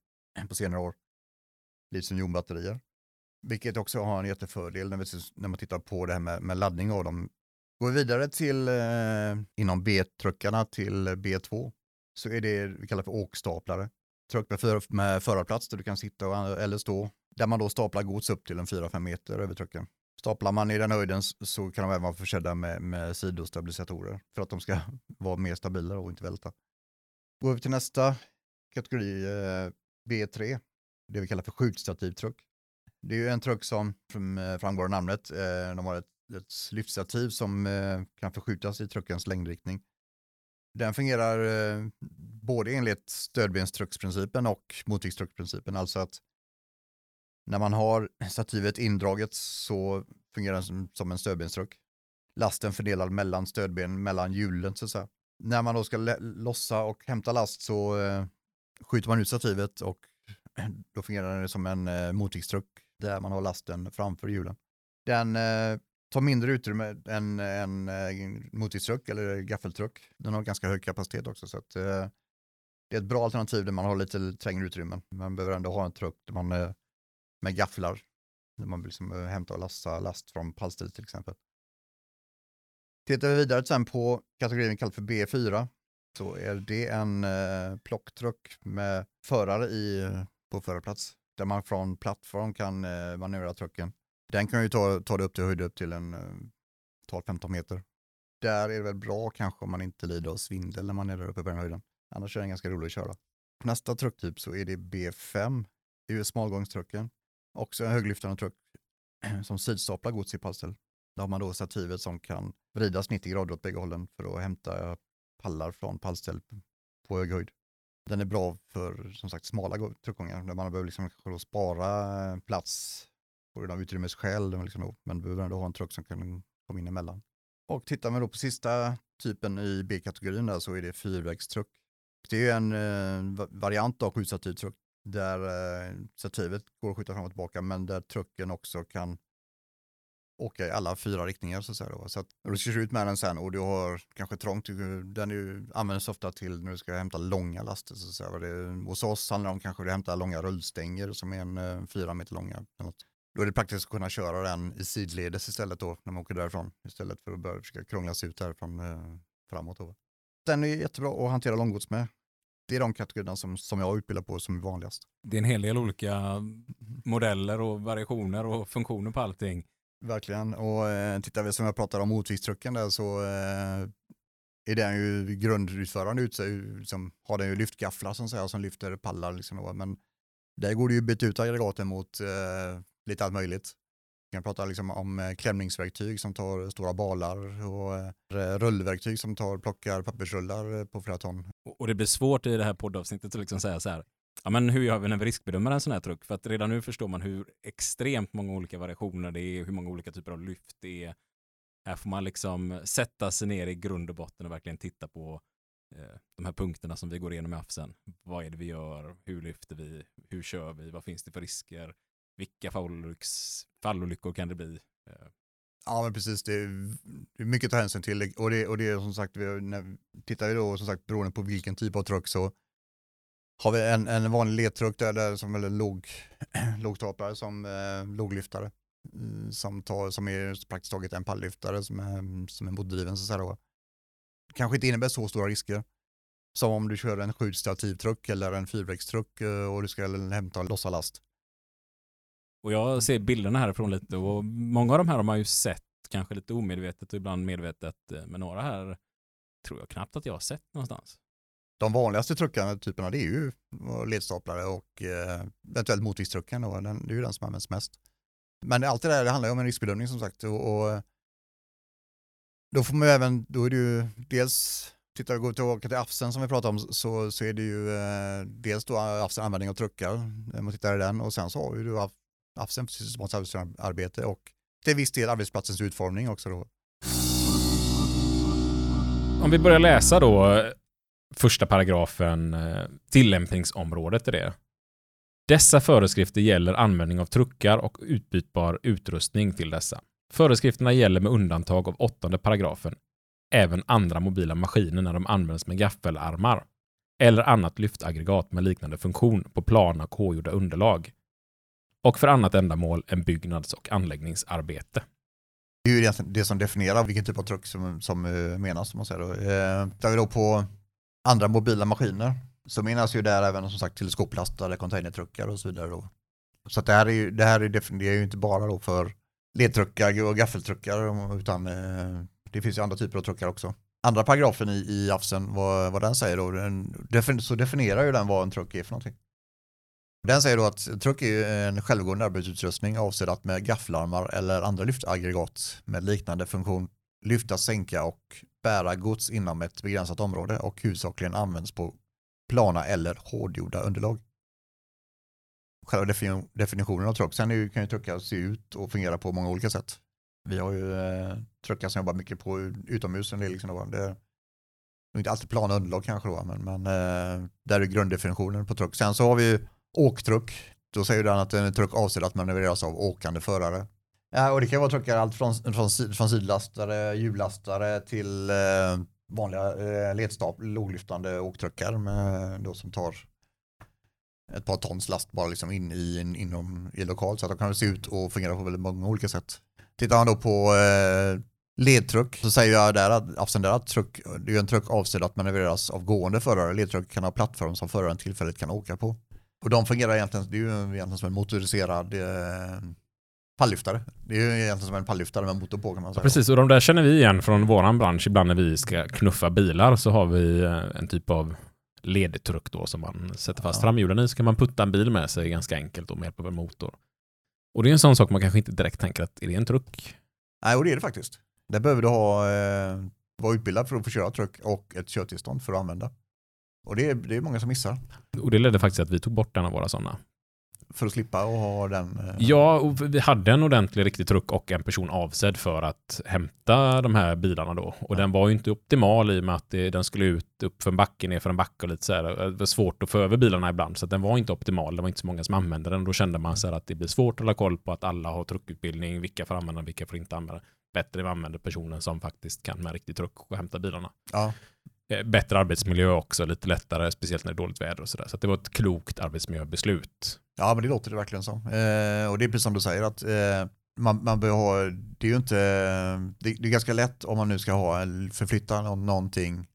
Speaker 2: på senare år litiumjonbatterier. Vilket också har en jättefördel när, vi, när man tittar på det här med, med laddning av dem. Går vi vidare till eh, inom B-truckarna till B2 så är det vi kallar för åkstaplare. Truck med, för, med förarplats där du kan sitta och, eller stå. Där man då staplar gods upp till en 4-5 meter över trucken. Staplar man i den höjden så kan de även vara försedda med, med sidostabilisatorer för att de ska vara mer stabila och inte välta. Går vi till nästa kategori, eh, B3, det vi kallar för skjutstativtruck. Det är ju en truck som, som eh, framgår av namnet, eh, de har ett, ett lyftstativ som eh, kan förskjutas i truckens längdriktning. Den fungerar eh, både enligt stödbenstrucksprincipen och motviktstrucksprincipen, alltså att när man har stativet indraget så fungerar den som, som en stödbenstruck. Lasten fördelad mellan stödben, mellan hjulen så att säga. När man då ska lossa och hämta last så eh, skjuter man ut stativet och då fungerar den som en eh, motviktstruck där man har lasten framför hjulen. Den eh, tar mindre utrymme än en eh, motviktstruck eller gaffeltruck. Den har ganska hög kapacitet också så att, eh, det är ett bra alternativ där man har lite trängre utrymmen. Man behöver ändå ha en truck där man, eh, med gafflar när man vill liksom, eh, hämta och lasta last från pallstil till exempel. Tittar vi vidare sen på kategorin kallad för B4 så är det en eh, plocktruck med förare i, på förarplats där man från plattform kan eh, manövrera trucken. Den kan ju ta, ta det upp till höjd upp till en eh, 12-15 meter. där är det väl bra kanske om man inte lider av svindel när man är där uppe på den höjden. Annars är den ganska rolig att köra. Nästa trucktyp så är det B5. Det är ju smalgångstrucken. Också en höglyftande truck som sidstaplar gods i pallställ. Där har man då stativet som kan vridas 90 grader åt bägge hållen för att hämta pallar från pallställ på hög höjd. Den är bra för som sagt smala truckgångar där man behöver liksom spara eh, plats på grund av utrymmesskäl. Liksom men behöver ändå ha en truck som kan komma in emellan. Och tittar man då på sista typen i B-kategorin där så är det fyrvägstruck. Det är en eh, variant av skjutstativtruck där eh, stativet går att skjuta fram och tillbaka men där trucken också kan åka i alla fyra riktningar så att säga. Då. Så att du ska ut med den sen och du har kanske trångt, den är, används ofta till när du ska hämta långa laster. Så att säga. Det, hos oss handlar det om kanske att hämta långa rullstänger som är en eh, fyra meter långa. Då är det praktiskt att kunna köra den i sidledes istället då när man åker därifrån. Istället för att börja försöka krångla sig ut härifrån eh, framåt. Då. Den är jättebra att hantera långgods med. Det är de kategorierna som, som jag utbildar på som är vanligast.
Speaker 1: Det är en hel del olika modeller och variationer och funktioner på allting.
Speaker 2: Verkligen, och eh, tittar vi som jag pratade om motviktstrucken där så eh, är den ju grundutförande ut sig, liksom, har den ju lyftgafflar som, säger, som lyfter pallar. Liksom, men där går det ju byta ut aggregaten mot eh, lite allt möjligt. Vi kan prata liksom om eh, klämningsverktyg som tar stora balar och eh, rullverktyg som tar, plockar pappersrullar eh, på flera ton.
Speaker 1: Och det blir svårt i det här poddavsnittet att liksom säga så här, ja men hur gör vi när vi riskbedömer en sån här truck? För att redan nu förstår man hur extremt många olika variationer det är, hur många olika typer av lyft det är. Här får man liksom sätta sig ner i grund och botten och verkligen titta på eh, de här punkterna som vi går igenom i AFSen. Vad är det vi gör? Hur lyfter vi? Hur kör vi? Vad finns det för risker? vilka fallolyckor kan det bli? Eh,
Speaker 2: ja, men precis. Det är, mycket att ta hänsyn till. Och det, och det är som sagt, vi, när, tittar vi då som sagt beroende på vilken typ av truck så har vi en, en vanlig ledtruck där, där som är låg, lågtaplare som eh, låglyftare. Mm, som, tar, som är praktiskt taget en palllyftare som är, som är motdriven så att säga då. Kanske inte innebär så stora risker. Som om du kör en skjutstativ truck eller en fyrvägstruck eh, och du ska hämta och lossa last.
Speaker 1: Och jag ser bilderna härifrån lite och många av de här har man ju sett kanske lite omedvetet och ibland medvetet. Eh, men några här tror jag knappt att jag har sett någonstans.
Speaker 2: De vanligaste truckarna, typerna, det är ju eh, ledstaplare och eh, eventuellt motorviktstrucken. Det är ju den som används mest. Men allt det där det handlar ju om en riskbedömning som sagt. Och, och eh, då får man ju även, då är det ju dels tittar vi går tillbaka till AFSen som vi pratade om så, så är det ju eh, dels då AFSen användning av truckar, om man tittar i den och sen så har ju du haft AFSen för systematiskt arbete och till viss del arbetsplatsens utformning också då.
Speaker 1: Om vi börjar läsa då första paragrafen, eh, tillämpningsområdet är det. Dessa föreskrifter gäller användning av truckar och utbytbar utrustning till dessa. Föreskrifterna gäller med undantag av åttonde paragrafen även andra mobila maskiner när de används med gaffelarmar eller annat lyftaggregat med liknande funktion på plana och K-gjorda underlag och för annat ändamål än byggnads och anläggningsarbete.
Speaker 2: Det är ju det som definierar vilken typ av truck som, som eh, menas. Om man säger då. Eh, där vi då på andra mobila maskiner så menas ju där även som sagt teleskoplastade containertruckar och så vidare. Då. Så det här är ju, det här är, det är ju inte bara då för ledtruckar och gaffeltruckar utan eh, det finns ju andra typer av truckar också. Andra paragrafen i, i AFSen, vad, vad den säger då, den, så definierar ju den vad en truck är för någonting. Den säger då att truck är en självgående arbetsutrustning avsedd att med gafflarmar eller andra lyftaggregat med liknande funktion lyfta, sänka och bära gods inom ett begränsat område och huvudsakligen används på plana eller hårdgjorda underlag. Själva definitionen av truck, sen kan ju truckar se ut och fungera på många olika sätt. Vi har ju eh, truckar som jobbar mycket på utomhus. En del liksom det är inte alltid plana underlag kanske då, men, men eh, där är grunddefinitionen på truck. Sen så har vi ju åktruck. Då säger den att en truck avsedd att manövreras av åkande förare. Ja, och det kan vara truckar allt från, från, från sidlastare, hjullastare till eh, vanliga eh, ledstap, låglyftande åktruckar med, då som tar ett par tons last bara liksom in i en inom, i lokal så att de kan se ut och fungera på väldigt många olika sätt. Tittar man då på eh, ledtruck så säger jag där att, där truck, det är en truck avsedd att manövreras av gående förare. Ledtruck kan ha plattform som föraren tillfälligt kan åka på. Och de fungerar egentligen, det är ju egentligen som en motoriserad eh, Pallyftare. Det är ju egentligen som en pallyftare med motor på kan man säga.
Speaker 1: Precis, och de där känner vi igen från våran bransch. Ibland när vi ska knuffa bilar så har vi eh, en typ av ledtruck då som man sätter fast
Speaker 2: Ja.
Speaker 1: framhjulen i så kan man putta en bil med sig ganska enkelt och med hjälp av en motor. Och det är en sån sak man kanske inte direkt tänker att är det en truck?
Speaker 2: Nej, och det är det faktiskt. Där behöver du ha, eh, vara utbildad för att få köra truck och ett körtillstånd för att använda. Och det är, det är många som missar.
Speaker 1: Och det ledde faktiskt till att vi tog bort en av våra sådana.
Speaker 2: För att slippa och ha den. eh,
Speaker 1: Ja, vi hade en ordentlig riktig truck och en person avsedd för att hämta de här bilarna då. Och den var ju inte optimal i och med att det, den skulle ut upp för en backe, ner för en backe och lite så här. Det var svårt att få över bilarna ibland, så att den var inte optimal. Det var inte så många som använde den. Då kände man så här att det blir svårt att hålla koll på att alla har truckutbildning, vilka får använda vilka får inte använda. Bättre vi använder personen som faktiskt kan med riktig truck och hämta bilarna.
Speaker 2: Ja,
Speaker 1: Eh, Eh, bättre arbetsmiljö också, lite lättare, speciellt när det är dåligt väder och sådär. Så att det var ett klokt arbetsmiljöbeslut.
Speaker 2: ja, men det låter det verkligen som. Eh, och det är precis som du säger att eh, man, man bör ha, det är ju inte, det, det är ganska lätt om man nu ska ha, förflytta någonting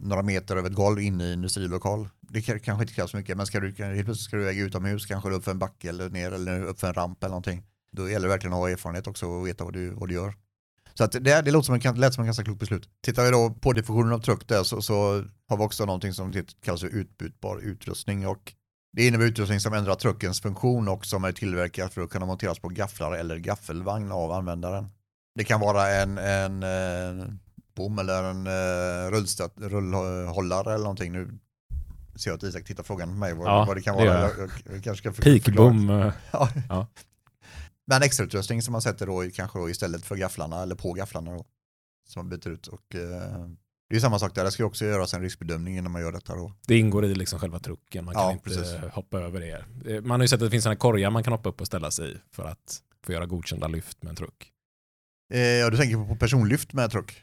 Speaker 2: några meter över ett golv in i en industrilokal. Det kanske inte krävs så mycket, men ska du, helt plötsligt ska du väga utomhus, kanske upp för en backe eller ner eller upp för en ramp eller någonting. Då gäller det verkligen att ha erfarenhet också och veta vad du, vad du gör. Så att det, det låter som en, lät som en ganska klok beslut. Tittar vi då på definitionen av truck där så, så har vi också någonting som kallas för utbytbar utrustning och det innebär utrustning som ändrar truckens funktion och som är tillverkad för att kunna monteras på gafflar eller gaffelvagn av användaren. Det kan vara en, en eh, bom eller en eh, rullstöt, rullhållare eller någonting. Nu ser jag att Isak tittar frågan på mig vad,
Speaker 1: Ja,
Speaker 2: vad det kan vara.
Speaker 1: gör
Speaker 2: Jag, jag, jag kanske ska för, förklara.
Speaker 1: Peakbom. eh,
Speaker 2: Ja.
Speaker 1: Ja.
Speaker 2: Men extrautrustning som man sätter då kanske då istället för gafflarna eller på gafflarna då. Som man byter ut. Och, eh, det är ju samma sak där, det ska också göras en riskbedömning innan man gör detta då.
Speaker 1: Det ingår i liksom själva trucken. Man kan
Speaker 2: Ja,
Speaker 1: inte
Speaker 2: precis.
Speaker 1: hoppa över det. Eh, Man har ju sett att det finns sådana korgar man kan hoppa upp och ställa sig i för att få göra godkända lyft med en truck.
Speaker 2: Eh, ja, du tänker på personlyft med truck?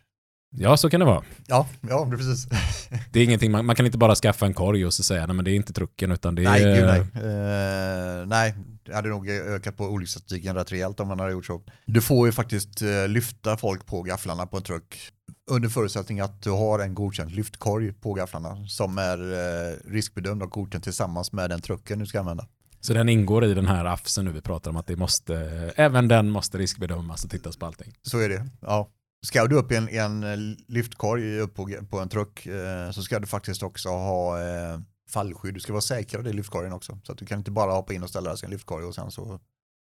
Speaker 1: Ja, så kan det vara.
Speaker 2: Ja, ja precis.
Speaker 1: Det är ingenting, man, man kan inte bara skaffa en korg och så säga nej men det är inte trucken utan det är...
Speaker 2: nej, gud nej. Eh, nej, det hade nog ökat på olycksstatistiken rätt rejält om man hade gjort så. Du får ju faktiskt eh, lyfta folk på gafflarna på en truck under förutsättning att du har en godkänd lyftkorg på gafflarna som är eh, riskbedömd och godkänd tillsammans med den trucken du ska använda.
Speaker 1: Så den ingår i den här AFSen nu vi pratar om att det måste, även den måste riskbedömas och tittas på allting.
Speaker 2: Så är det. Ja. Ska du upp i en, en eh, lyftkorg upp på, på en truck eh, så ska du faktiskt också ha eh, fallskydd. Du ska vara säkrad i lyftkorgen också. Så att du kan inte bara hoppa in och ställa dig i en lyftkorg och sen så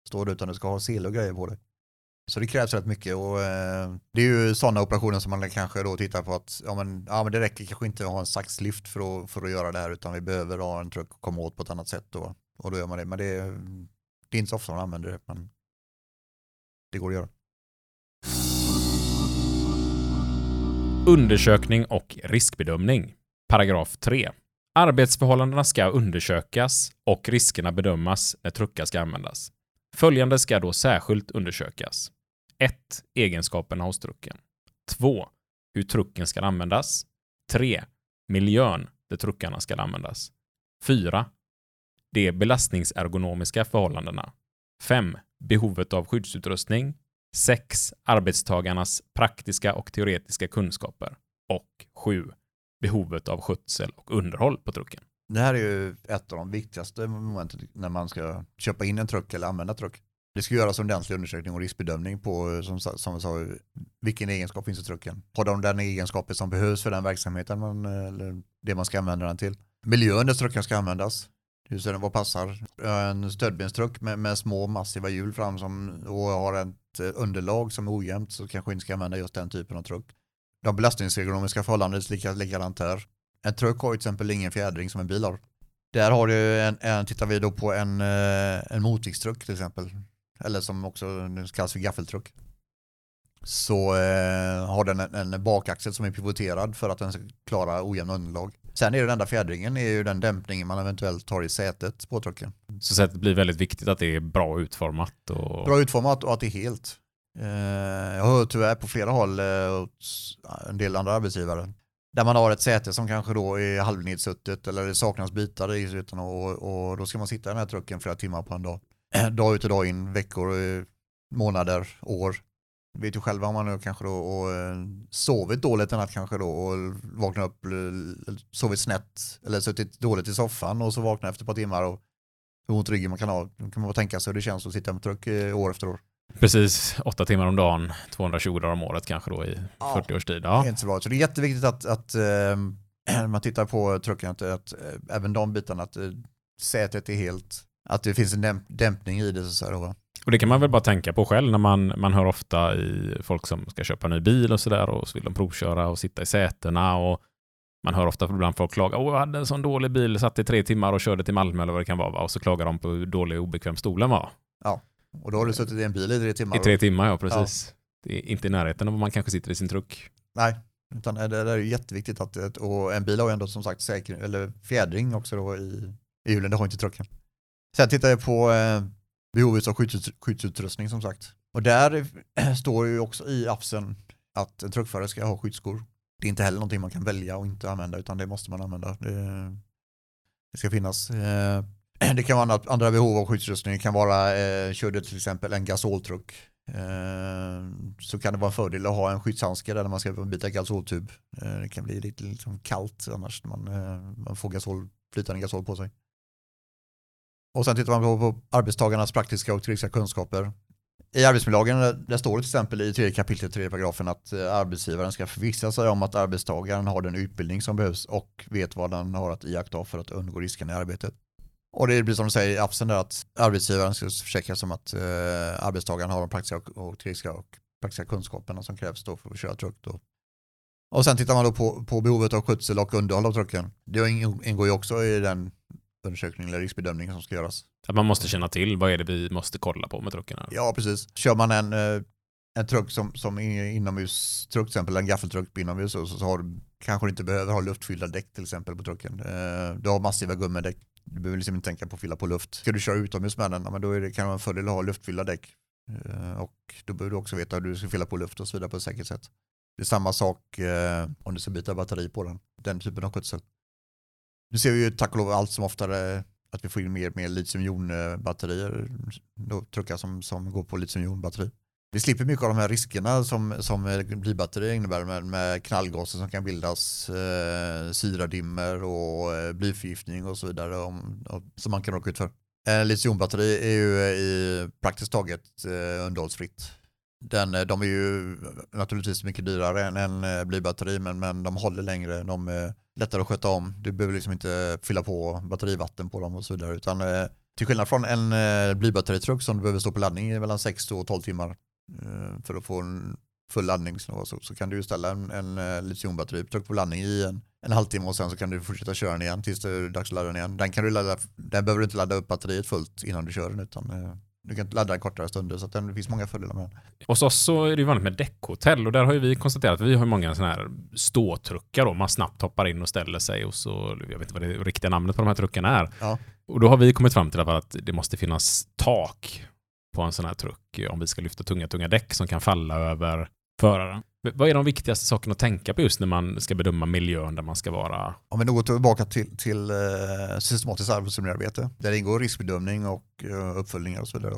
Speaker 2: står du utan du ska ha sele och grejer på dig. Så det krävs rätt mycket och eh, det är ju sådana operationer som man kanske då tittar på att ja men, ja, men det räcker kanske inte att ha en saxlift för att, för att göra det här utan vi behöver ha en truck och komma åt på ett annat sätt då. Och då gör man det. Men det, det är inte så ofta man använder det men det går att göra.
Speaker 1: Undersökning och riskbedömning. Paragraf 3. Arbetsförhållandena ska undersökas och riskerna bedömas när truckar ska användas. Följande ska då särskilt undersökas. 1. Egenskaperna hos trucken. 2. Hur trucken ska användas. 3. Miljön där truckarna ska användas. 4. De belastningsergonomiska förhållandena. 5. Behovet av skyddsutrustning. 6. Arbetstagarnas praktiska och teoretiska kunskaper. Och 7. Behovet av skötsel och underhåll på trucken.
Speaker 2: Det här är ju ett av de viktigaste momenten när man ska köpa in en truck eller använda truck. Det ska göras en ordentlig undersökning och riskbedömning på, som, som sa, vilken egenskap finns i trucken. Har de den egenskapen som behövs för den verksamheten man, eller det man ska använda den till. Miljön där trucken ska användas. Hur ser den, vad passar? En stödbenstruck med, med små massiva hjul fram som, och har ett underlag som är ojämnt så kanske inte ska använda just den typen av truck. De belastningsekonomiska förhållandena är lika, likadant här. En truck har till exempel ingen fjädring som en bil har. Där har du en, en tittar vi då på en, eh, en motviktstruck till exempel. Eller som också kallas för gaffeltruck. Så eh, har den en, en bakaxel som är pivoterad för att den ska klara ojämna underlag. Sen är det den enda fjädringen är ju den dämpningen man eventuellt har i sätet på trucken.
Speaker 1: Så sättet blir väldigt viktigt att det är bra utformat. Och...
Speaker 2: Bra utformat och att det är helt. Eh, jag har tyvärr på flera håll eh, en del andra arbetsgivare där man har ett säte som kanske då är halvnedsuttet eller det saknas bitar i utan och, och då ska man sitta i den här trucken flera timmar på en dag. Dag ut och dag in, veckor, eh, månader, år. Vet ju själva om man nu kanske då och sovit dåligt en natt kanske då och vaknat upp, sovit snett eller suttit dåligt i soffan och så vaknar efter ett par timmar och hur ont ryggen man kan ha. Då kan man bara tänka sig hur det känns att sitta med truck år efter år.
Speaker 1: Precis, åtta timmar om dagen, 220 dagar om året kanske då i
Speaker 2: Ja.
Speaker 1: 40 års tid. Ja.
Speaker 2: inte så bra. Så det är jätteviktigt att, att eh, man tittar på trucken, att, att eh, även de bitarna, att eh, sätet är helt, att det finns en dämp, dämpning i det. Så säga, då.
Speaker 1: Och det kan man väl bara tänka på själv när man, man hör ofta i folk som ska köpa en ny bil och sådär och så vill de provköra och sitta i sätena och man hör ofta ibland folk klaga, åh jag hade en sån dålig bil, satt i tre timmar och körde till Malmö eller vad det kan vara va? och så klagar de på hur dålig och obekväm stolen var.
Speaker 2: Och då har du suttit i en bil i tre timmar.
Speaker 1: I tre timmar, ja precis. Det är inte i närheten av vad man kanske sitter i sin truck.
Speaker 2: Nej, utan det, det är jätteviktigt att, och en bil har ju ändå som sagt säker, eller fjädring också då i, i hjulen, det har inte trucken. Sen tittar jag på eh, behovet av skyddsut, skyddsutrustning som sagt. Och där eh, står ju också i appsen att en truckförare ska ha skyddsskor. Det är inte heller någonting man kan välja och inte använda utan det måste man använda. Det, det ska finnas. Eh, det kan vara andra, andra behov av skyddsutrustning. Det kan vara, eh, kör du till exempel en gasoltruck eh, så kan det vara en fördel att ha en skyddshandske där när man ska byta gasoltub. Eh, det kan bli lite liksom kallt annars när man, eh, man får gasol, flytande gasol på sig. Och sen tittar man på, på arbetstagarnas praktiska och teoretiska kunskaper. I arbetsmiljölagen eh, där, står det till exempel i tredje kapitlet, tredje paragrafen att eh, arbetsgivaren ska förvissa sig om att arbetstagaren har den utbildning som behövs och vet vad den har att iaktta för att undgå riskerna i arbetet. Och det blir som de säger i appsen där att arbetsgivaren ska försäkra sig om att eh, arbetstagaren har de praktiska och, och teoretiska och praktiska kunskaperna som krävs då för att köra truck. Då. Och sen tittar man då på, på behovet av skötsel och underhåll av trucken. Det ing- ingår ju också i den undersökning eller riskbedömning som ska göras.
Speaker 1: Att man måste känna till vad är det vi måste kolla på med truckarna.
Speaker 2: Ja, precis. Kör man en, eh, en truck som, som är inomhustruck, till exempel en gaffeltruck inomhus, så, så har du, kanske du inte behöver ha luftfyllda däck till exempel på trucken. Eh, Du har massiva gummidäck. Du behöver liksom inte tänka på att fylla på luft. Ska du köra utomhus med den, ja, men då är det, kan det vara en fördel att ha luftfyllda däck. Eh, Och då behöver du också veta hur du ska fylla på luft och så vidare på ett säkert sätt. Det är samma sak eh, om du ska byta batteri på den. Den typen av skötsel. Nu ser vi ju tack och lov allt som oftare att vi får in mer, mer litiumjonbatterier, truckar som, som går på litiumjonbatteri. Vi slipper mycket av de här riskerna som, som blybatterier innebär med, med knallgaser som kan bildas, eh, syradimmer och eh, blyförgiftning och så vidare om, och, som man kan råka ut för. Eh, litiumbatteri är ju eh, i praktiskt taget eh, underhållsfritt. Den, eh, de är ju naturligtvis mycket dyrare än, en eh, blybatteri men, men de håller längre, de är lättare att sköta om. Du behöver liksom inte fylla på batterivatten på dem och så vidare utan till skillnad från en blybatteritruck som du behöver stå på laddning i mellan 6 och 12 timmar för att få en full laddning så, så, kan du ställa en, en eh, litiumbatteritruck på laddning i en, en halvtimme och sen så kan du fortsätta köra den igen tills det är dags att ladda den igen. Den, kan du ladda, den behöver du inte ladda upp batteriet fullt innan du kör den utan eh, du kan ladda den kortare stunder så det finns många fördelar med den.
Speaker 1: Hos oss så är det ju vanligt med däckhotell och där har ju vi konstaterat att vi har många sådana här ståtruckar då. Man snabbt hoppar in och ställer sig och så, jag vet inte vad det riktiga namnet på de här truckarna är.
Speaker 2: Ja.
Speaker 1: Och då har vi kommit fram till att det måste finnas tak på en sån här truck om vi ska lyfta tunga, tunga däck som kan falla över föraren. Vad är de viktigaste sakerna att tänka på just när man ska bedöma miljön där man ska vara?
Speaker 2: Om vi nu går tillbaka till, till eh, systematiskt arbetsmiljöarbete där det ingår riskbedömning och eh, uppföljningar och så vidare.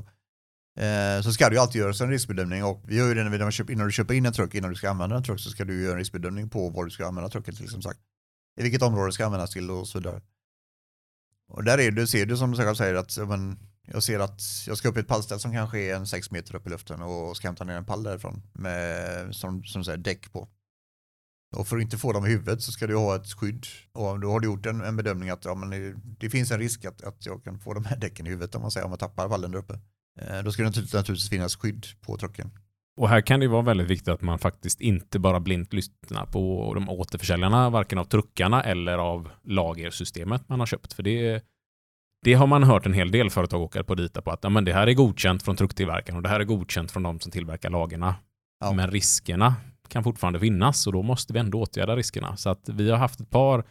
Speaker 2: Eh, så ska det ju alltid göras en riskbedömning och vi gör ju det när vi, köper, innan du köper in en truck, innan du ska använda en truck så ska du göra en riskbedömning på vad du ska använda trucken till som sagt. I vilket område det ska användas till och så vidare. Och där är det, ser du som du själv säger att men, jag ser att jag ska upp i ett pallställ som kanske är en sex meter upp i luften och ska hämta ner en pall därifrån med som, som säger däck på. Och för att inte få dem i huvudet så ska du ha ett skydd. Och då har du gjort en, en bedömning att ja, men det, det finns en risk att, att jag kan få de här däcken i huvudet om man säger om jag tappar vallen där uppe. Eh, då ska det naturligtvis, naturligtvis finnas skydd på trucken.
Speaker 1: Och här kan det vara väldigt viktigt att man faktiskt inte bara blint lyssnar på de återförsäljarna, varken av truckarna eller av lagersystemet man har köpt. För det, det har man hört en hel del företag åka på dita på att ja, men det här är godkänt från trucktillverkaren och det här är godkänt från de som tillverkar lagerna.
Speaker 2: Ja.
Speaker 1: Men riskerna kan fortfarande finnas och då måste vi ändå åtgärda riskerna. Så att vi har haft ett par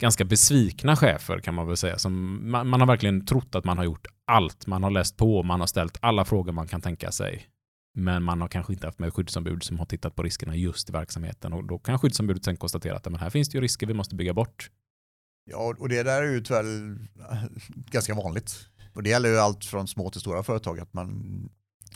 Speaker 1: ganska besvikna chefer kan man väl säga. Som man, man har verkligen trott att man har gjort allt. Man har läst på, man har ställt alla frågor man kan tänka sig. Men man har kanske inte haft med skyddsombud som har tittat på riskerna just i verksamheten och då kan skyddsombudet sen konstatera att men här finns det ju risker vi måste bygga bort.
Speaker 2: Ja, och det där är ju tyvärr ganska vanligt. Och det gäller ju allt från små till stora företag. Att man,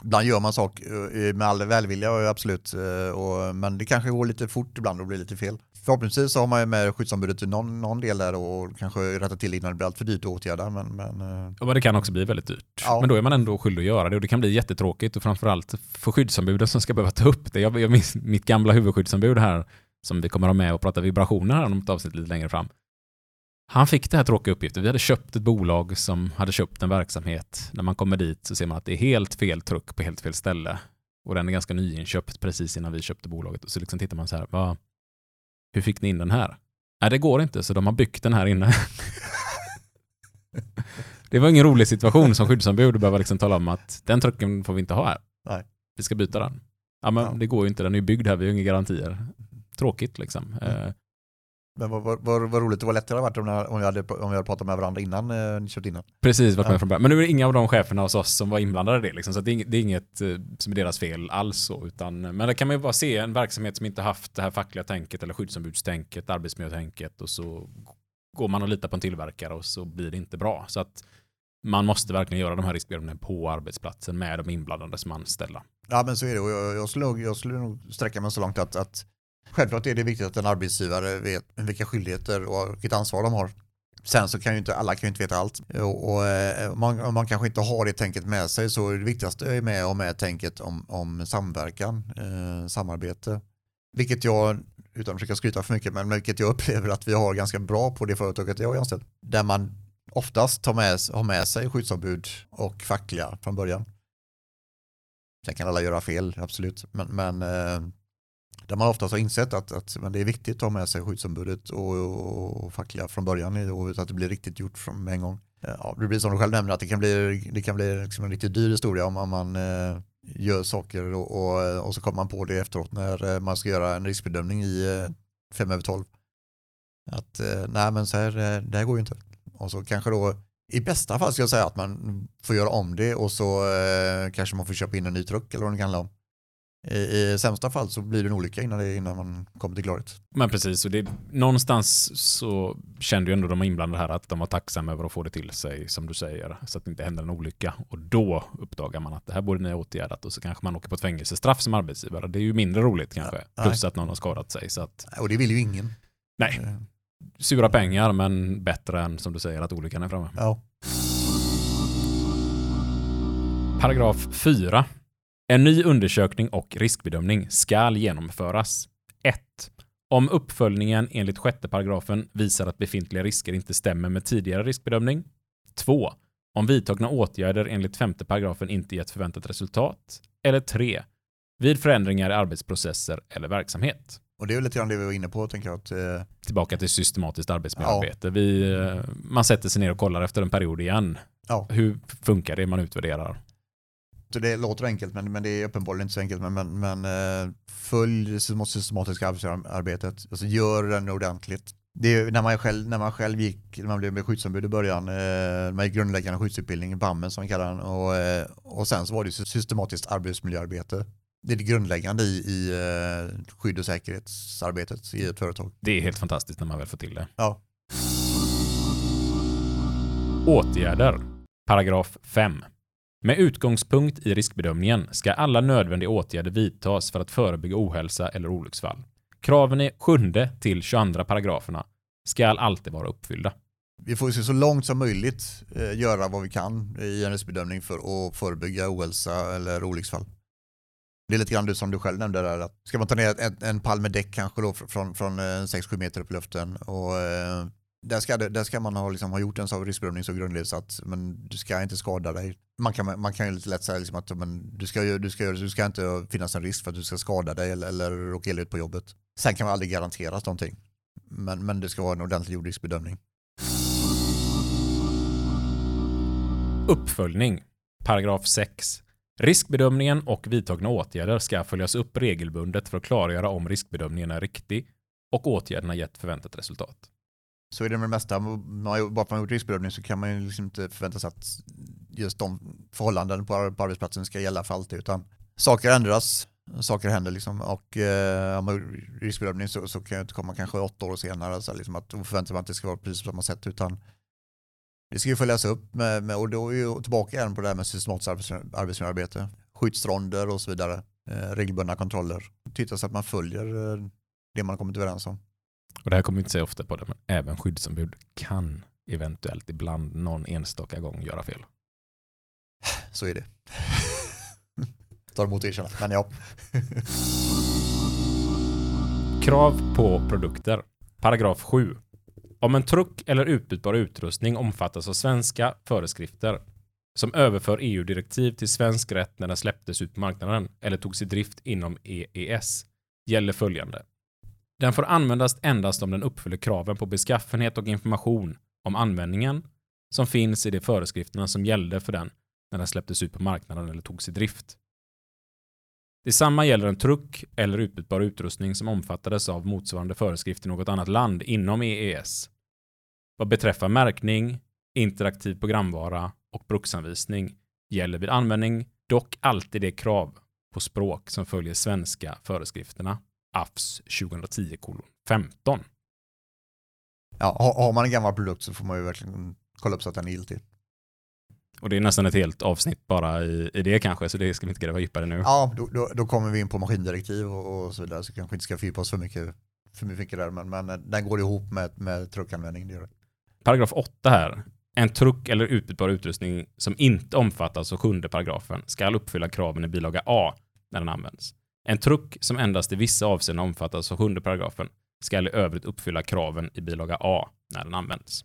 Speaker 2: ibland gör man sak eh, med all välvilja, och absolut. eh, Och, men det kanske går lite fort ibland och blir lite fel. förhoppningsvis har man ju med skyddsombudet i någon, någon del där och kanske rätta till innan det blir allt för dyrt att åtgärda. Men, men, eh,
Speaker 1: Ja, men det kan också bli väldigt dyrt.
Speaker 2: Ja.
Speaker 1: Men då är man ändå skyldig att göra det och det kan bli jättetråkigt och framförallt för skyddsombuden som ska behöva ta upp det. Jag, jag minns mitt gamla huvudskyddsombud här som vi kommer ha med och prata vibrationer här om ett avsnitt lite längre fram. Han fick det här tråkiga uppgiften. Vi hade köpt ett bolag som hade köpt en verksamhet. När man kommer dit så ser man att det är helt fel truck på helt fel ställe. Och den är ganska nyinköpt precis innan vi köpte bolaget. Och så liksom tittar man så här, vad, hur fick ni in den här? Nej, det går inte, så de har byggt den här inne. det var ingen rolig situation som skyddsombud att behöva liksom tala om att den trucken får vi inte ha här.
Speaker 2: Nej.
Speaker 1: Vi ska byta den. Ja, men
Speaker 2: Ja.
Speaker 1: det går ju inte, den är ju byggd här, vi har inga garantier. Tråkigt liksom. Eh,
Speaker 2: men vad, vad, vad, vad roligt det var lättare varit om, om, vi hade, om vi hade pratat med varandra innan eh, ni körde innan.
Speaker 1: Precis, varit
Speaker 2: Ja.
Speaker 1: med från början. Men nu är det inga av de cheferna hos oss som var inblandade i det. Liksom, så det, är, inget- det är inget eh, som är deras fel alls. Så, utan, men där kan man ju bara se en verksamhet som inte haft det här fackliga tänket eller skyddsombudstänket, arbetsmiljötänket och så går man och litar på en tillverkare och så blir det inte bra. Så att man måste verkligen göra de här riskbedömningarna på arbetsplatsen med de inblandade som anställda.
Speaker 2: Ja men så är det och jag, jag, skulle, nog- jag skulle nog sträcka mig så långt att, att självklart är det viktigt att en arbetsgivare vet vilka skyldigheter och vilket ansvar de har. Sen så kan ju inte alla kan ju inte veta allt och, och eh, man, om man kanske inte har det tänket med sig så är det viktigaste är med och med tänket om, om samverkan, eh, samarbete. Vilket jag, utan att försöka skryta för mycket, men vilket jag upplever att vi har ganska bra på det företaget jag är anställd. Där man oftast tar med, har med sig skyddsombud och fackliga från början. Sen kan alla göra fel, absolut. Men, men eh, där man oftast har insett att, att men det är viktigt att ha med sig skyddsombudet och, och, och fackliga från början i- och att det blir riktigt gjort från med en gång. Ja, det blir som du själv nämner att det kan bli, det kan bli liksom en riktigt dyr historia om, om man eh, gör saker och, och, och så kommer man på det efteråt när eh, man ska göra en riskbedömning i eh, över tolv. Att eh, nej men så här, eh, det här går ju inte. Och så kanske då i bästa fall ska jag säga att man får göra om det och så eh, kanske man får köpa in en ny truck eller vad det kan handla om. I, I sämsta fall så blir det en olycka innan, det, innan man kommer till klarhet.
Speaker 1: Men precis, och det, någonstans så kände ju ändå de inblandade här att de var tacksamma över att få det till sig, som du säger, så att det inte händer en olycka. Och då uppdagar man att det här borde ni ha åtgärdat och så kanske man åker på ett fängelsestraff som arbetsgivare. Det är ju mindre roligt kanske,
Speaker 2: Ja,
Speaker 1: plus att någon har skadat sig. Så att,
Speaker 2: Och det vill ju ingen.
Speaker 1: nej,
Speaker 2: Eh,
Speaker 1: sura pengar, men bättre än som du säger att olyckan är framme.
Speaker 2: Ja.
Speaker 1: Paragraf 4. En ny undersökning och riskbedömning skall genomföras. 1. Om uppföljningen enligt sjätte paragrafen visar att befintliga risker inte stämmer med tidigare riskbedömning. 2. Om vidtagna åtgärder enligt femte paragrafen inte gett förväntat resultat. Eller 3. Vid förändringar i arbetsprocesser eller verksamhet.
Speaker 2: Och det är väl lite grann det vi var inne på, tänker jag. Att, eh,
Speaker 1: Tillbaka till systematiskt arbetsmiljöarbete. Vi, eh, man sätter sig ner och kollar efter en period igen.
Speaker 2: ja.
Speaker 1: Hur funkar det man utvärderar?
Speaker 2: Så det låter enkelt, men, men det är uppenbarligen inte så enkelt. Men, men, men eh, följ det systematiska arbetsarbetet. Alltså gör den ordentligt. Det är, när, man själv, när man själv gick, när man blev med skyddsombud i början, eh, man gick grundläggande skyddsutbildning, BAMmen som vi kallar den, och, eh, och sen så var det systematiskt arbetsmiljöarbete. Det är det grundläggande i, i eh, skydd och säkerhetsarbetet i ett företag.
Speaker 1: Det är helt fantastiskt när man väl får till det.
Speaker 2: Ja.
Speaker 1: Åtgärder. Paragraf 5. Med utgångspunkt i riskbedömningen ska alla nödvändiga åtgärder vidtas för att förebygga ohälsa eller olycksfall. Kraven i 7 till 22 paragraferna ska alltid vara uppfyllda.
Speaker 2: Vi får ju så långt som möjligt eh, göra vad vi kan i en riskbedömning för att förebygga ohälsa eller olycksfall. Det är lite grann som du själv nämnde där. Att ska man ta ner en, en pall med däck kanske då från, från eh, 6-7 meter upp i luften och eh, där ska, där ska man ha, liksom, ha gjort en sån riskbedömning så grundligt så att men, du ska inte skada dig. Man kan, man kan ju lite lätt säga liksom att men, du, ska, du, ska, du ska inte finnas en risk för att du ska skada dig eller, eller råka illa ut på jobbet. Sen kan man aldrig garanteras någonting. Men, men det ska vara en ordentlig gjord riskbedömning.
Speaker 1: Uppföljning. Paragraf 6. Riskbedömningen och vidtagna åtgärder ska följas upp regelbundet för att klargöra om riskbedömningen är riktig och åtgärderna gett förväntat resultat.
Speaker 2: Så är det med det mesta. Bara för att man har gjort riskbedömning så kan man ju liksom inte förvänta sig att just de förhållanden på, på arbetsplatsen ska gälla för alltid. Utan saker ändras, saker händer liksom. Och eh, om man gjort riskbedömning så, så kan det inte komma kanske åtta år senare. Så liksom att då förväntar man att det ska vara precis på samma sätt. Utan det ska ju följas upp med, med, och då är ju tillbaka igen på det här med systematiskt arbetsmiljöarbete. Skyddsronder och så vidare. Eh, regelbundna kontroller. Titta så att man följer eh, det man har kommit överens om.
Speaker 1: Och det här kommer vi inte säga ofta på det, men även skyddsombud kan eventuellt ibland någon enstaka gång göra fel.
Speaker 2: Så är det. Tar emot erkännande, men ja.
Speaker 1: Krav på produkter. Paragraf 7. Om en truck eller utbytbar utrustning omfattas av svenska föreskrifter som överför EU-direktiv till svensk rätt när den släpptes ut på marknaden eller togs i drift inom EES gäller följande. Den får användas endast om den uppfyller kraven på beskaffenhet och information om användningen som finns i de föreskrifterna som gällde för den när den släpptes ut på marknaden eller togs i drift. Detsamma gäller en truck eller utbytbar utrustning som omfattades av motsvarande föreskrift i något annat land inom EES. Vad beträffar märkning, interaktiv programvara och bruksanvisning gäller vid användning dock alltid det krav på språk som följer svenska föreskrifterna. AFS 2010-15.
Speaker 2: ja har, man en gammal produkt så får man ju verkligen kolla upp så att den är giltig.
Speaker 1: Och det är nästan ett helt avsnitt bara i, i det kanske, så det ska vi inte gräva djupare nu.
Speaker 2: Ja, då, då, då kommer vi in på maskindirektiv och, och så vidare, så kanske inte ska fördjupa oss för mycket, för mycket där, men, men eh, den går ihop med, med truckanvändning. Det gör det.
Speaker 1: Paragraf 8 här. En truck eller utbytbar utrustning som inte omfattas av sjunde paragrafen ska uppfylla kraven i bilaga A när den används. En truck som endast i vissa avseenden omfattas av sjunde paragrafen ska i övrigt uppfylla kraven i bilaga A när den används.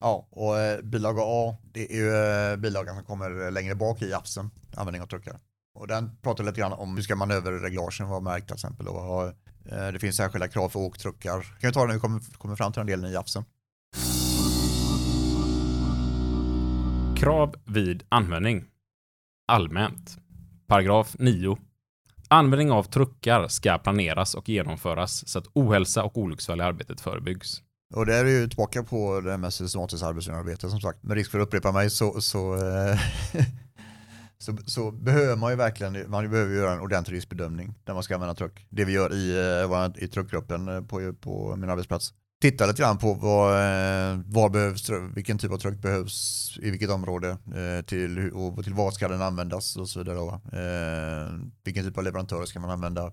Speaker 2: Ja, och eh, bilaga A, det är ju eh, bilagan som kommer längre bak i appsen, användning av truckar. Och den pratar lite grann om hur ska manöverreglagen vara märkt till exempel. Och, ha, eh, det finns särskilda krav för åktruckar. Kan vi ta det när vi kommer, kommer fram till den delen i appsen.
Speaker 1: Krav vid användning. Allmänt. Paragraf 9. Användning av truckar ska planeras och genomföras så att ohälsa och olycksfall i arbetet förebyggs.
Speaker 2: Och där är ju tillbaka på det här med systematiskt arbetsmiljöarbete som sagt. Med risk för att upprepa mig så, så, eh, så, så behöver man ju verkligen man behöver göra en ordentlig riskbedömning när man ska använda truck. Det vi gör i, eh, i truckgruppen eh, på, på min arbetsplats. Titta lite grann på vad, eh, vad behövs, vilken typ av truck behövs i vilket område eh, till, och till vad ska den användas och så vidare. Då. Eh, vilken typ av leverantörer ska man använda?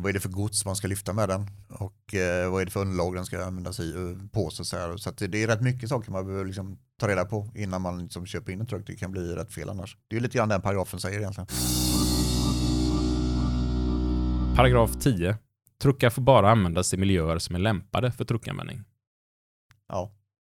Speaker 2: Vad är det för gods man ska lyfta med den och vad är det för underlag den ska användas i på på så, här. så att det är rätt mycket saker man behöver liksom ta reda på innan man liksom köper in en truck. Det kan bli rätt fel annars. Det är lite grann den paragrafen säger egentligen.
Speaker 1: Paragraf 10. Truckar får bara användas i miljöer som är lämpade för truckanvändning.
Speaker 2: Ja.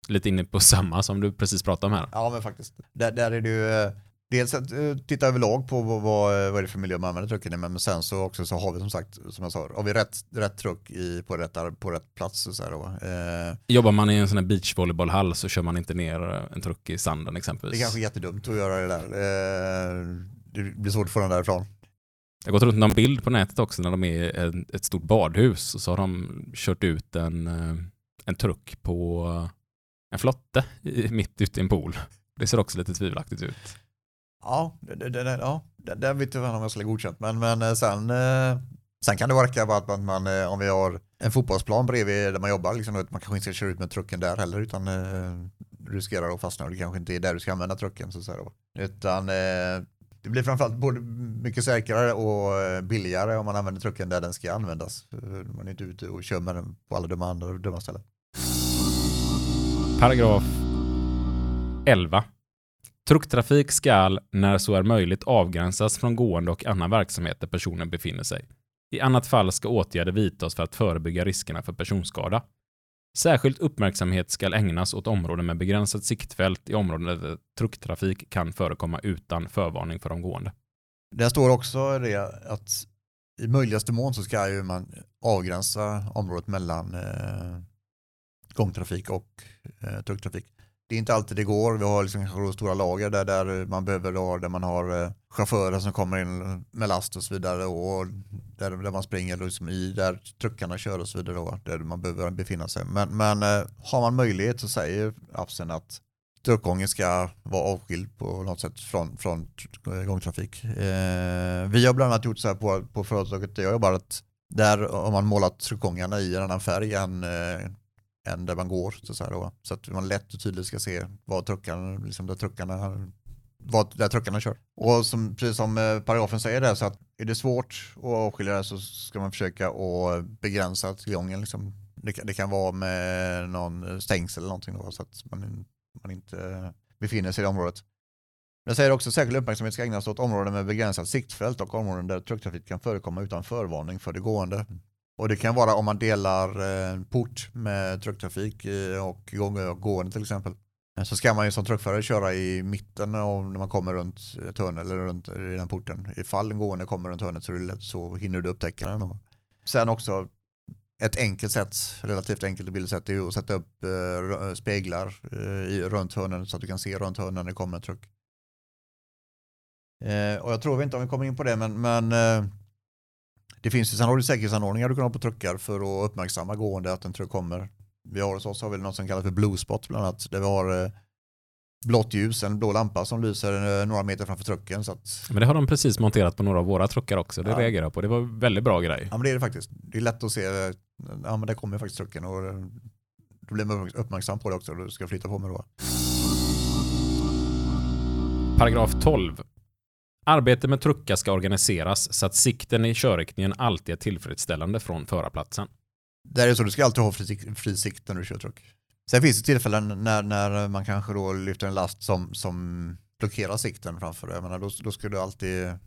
Speaker 1: Lite inne på samma som du precis pratade om här.
Speaker 2: Ja, men faktiskt. Där, där är ju eh, dels att uh, titta överlag på vad, vad, vad är det för miljö man använder trucken i, men sen så också så har vi som sagt, som jag sa, har vi rätt, rätt truck i, på, rätt, på rätt plats. Och så då. Uh,
Speaker 1: Jobbar man i en sån här beachvolleybollhall så kör man inte ner en truck i sanden exempelvis.
Speaker 2: Det är kanske är jättedumt att göra det där. Uh, det blir svårt att få den därifrån.
Speaker 1: Det har gått runt någon bild på nätet också när de är i ett stort badhus och så har de kört ut en, eh, en truck på eh, en flotte mitt ute i en pool. Det ser också lite tvivelaktigt ut.
Speaker 2: Ja, det, det, det, ja, där vet jag om jag skulle godkänt. Men, men eh, sen, sen kan det verka vara att man, om vi har en fotbollsplan bredvid där man jobbar, liksom, man kanske inte ska köra ut med trucken där heller utan riskerar att fastna och det kanske inte är där du ska använda trucken. Så, så här, utan det blir framförallt både mycket säkrare och eh, billigare om man använder trucken där den ska användas. Man är inte ute och kör med den på alla dumma andra dumma ställen.
Speaker 1: Paragraf 11. Trucktrafik skall, när så är möjligt, avgränsas från gående och annan verksamhet där personen befinner sig. I annat fall ska åtgärder vidtas för att förebygga riskerna för personskada. Särskild uppmärksamhet ska ägnas åt områden med begränsat siktfält i områden där trucktrafik kan förekomma utan förvarning för de gående.
Speaker 2: Där står också det att i möjligaste mån så ska ju man avgränsa området mellan eh, gångtrafik och eh, trucktrafik det är inte alltid det går. Vi har liksom stora lager där, där man behöver då, där man har eh, chaufförer som kommer in med last och så vidare och där, där man springer liksom i där truckarna kör och så vidare då, där man behöver befinna sig. Men, men eh, har man möjlighet så säger appsen att truckgången ska vara avskild på något sätt från, från gångtrafik. Eh, vi har bland annat gjort så här på, på företaget där jag jobbar att där har man målat truckgångarna i en annan färg än eh, än där man går. Så, så, då. så att man lätt och tydligt ska se vad truckarna, liksom där truckarna vad, där truckarna kör. Och som, precis som eh, paragrafen säger där så att är det svårt att avskilja det så ska man försöka att begränsa tillgången. Liksom. Det, kan, det kan vara med någon stängsel eller någonting då, så att man, man inte befinner sig i det området. Jag säger också att särskild uppmärksamhet ska ägnas åt områden med begränsat siktfält och områden där trucktrafik kan förekomma utan förvarning för det gående. Och det kan vara om man delar eh, port med trucktrafik eh, och gående till exempel. Så ska man ju som truckförare köra i mitten och när man kommer runt ett hörn eller runt i den porten. Ifall en gående kommer runt hörnet så, är det lätt, så hinner du upptäcka den. Sen också ett enkelt sätt, relativt enkelt bildsätt, är att sätta upp eh, speglar runt hörnen så att du kan se runt hörnen när det kommer en truck. Och jag tror inte om vi kommer in på det, men, men det finns ju, sen har du säkerhetsanordningar du kan ha på truckar för att uppmärksamma gående att en truck kommer. Vi har hos oss har vi något som kallas för blue spot bland annat, där vi har eh, blått ljus, en blå lampa som lyser eh, några meter framför trucken. Så att...
Speaker 1: Men det har de precis monterat på några av våra truckar också, det ja. reagerar jag på. Det var väldigt bra grej.
Speaker 2: Ja men det är det faktiskt. Det är lätt att se, ja men där kommer faktiskt trucken och eh, då blir man uppmärksam på det också, du ska flytta på mig då.
Speaker 1: Paragraf 12. Arbete med truckar ska organiseras så att sikten i körriktningen alltid är tillfredsställande från förarplatsen.
Speaker 2: Det är så, du ska alltid ha fri, sikt när du kör truck. Sen finns det tillfällen när, när man kanske då lyfter en last som, som blockerar sikten framför dig. då, då ska du alltid,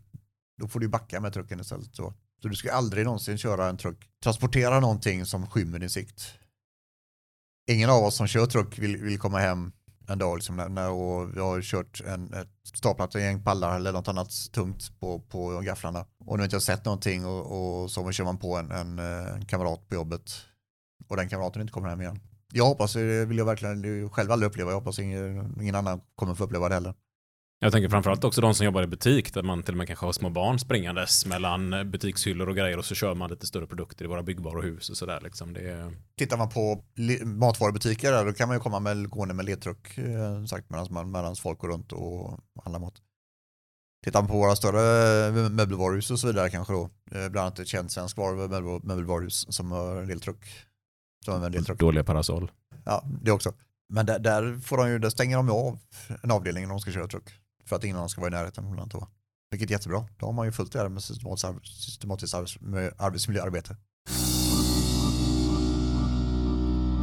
Speaker 2: då får du backa med trucken istället. Så. så du ska aldrig någonsin köra en truck, transportera någonting som skymmer din sikt. Ingen av oss som kör truck vill, vill komma hem en dag liksom, när, när och vi har kört en, ett staplat en gäng pallar eller något annat tungt på, på gafflarna och nu inte har sett någonting och, och så kör man på en, en, eh, en kamrat på jobbet och den kamraten inte kommer hem igen. Jag hoppas, det vill jag verkligen själv aldrig uppleva, jag hoppas ingen, ingen annan kommer få uppleva det heller.
Speaker 1: Jag tänker framförallt också de som jobbar i butik där man till och med kanske har små barn springandes mellan butikshyllor och grejer och så kör man lite större produkter i våra byggvaruhus och sådär. Liksom. Det...
Speaker 2: Tittar man på matvarubutiker där, då kan man ju komma med, gående med ledtruck eh, sagt, medan folk går runt och handlar mat. Tittar man på våra större möbelvaruhus och så vidare kanske då, eh, bland annat ett känt svenskt möbelvaruhus som har en deltruck.
Speaker 1: Som en deltruck. Dåliga parasoll.
Speaker 2: Ja, det också. Men där, där, får de ju, där stänger de av en avdelning när de ska köra truck. För att ingen annan ska vara i närheten. Vilket är jättebra. Då har man ju fullt det med systematiskt, systematiskt arbetsmiljöarbete.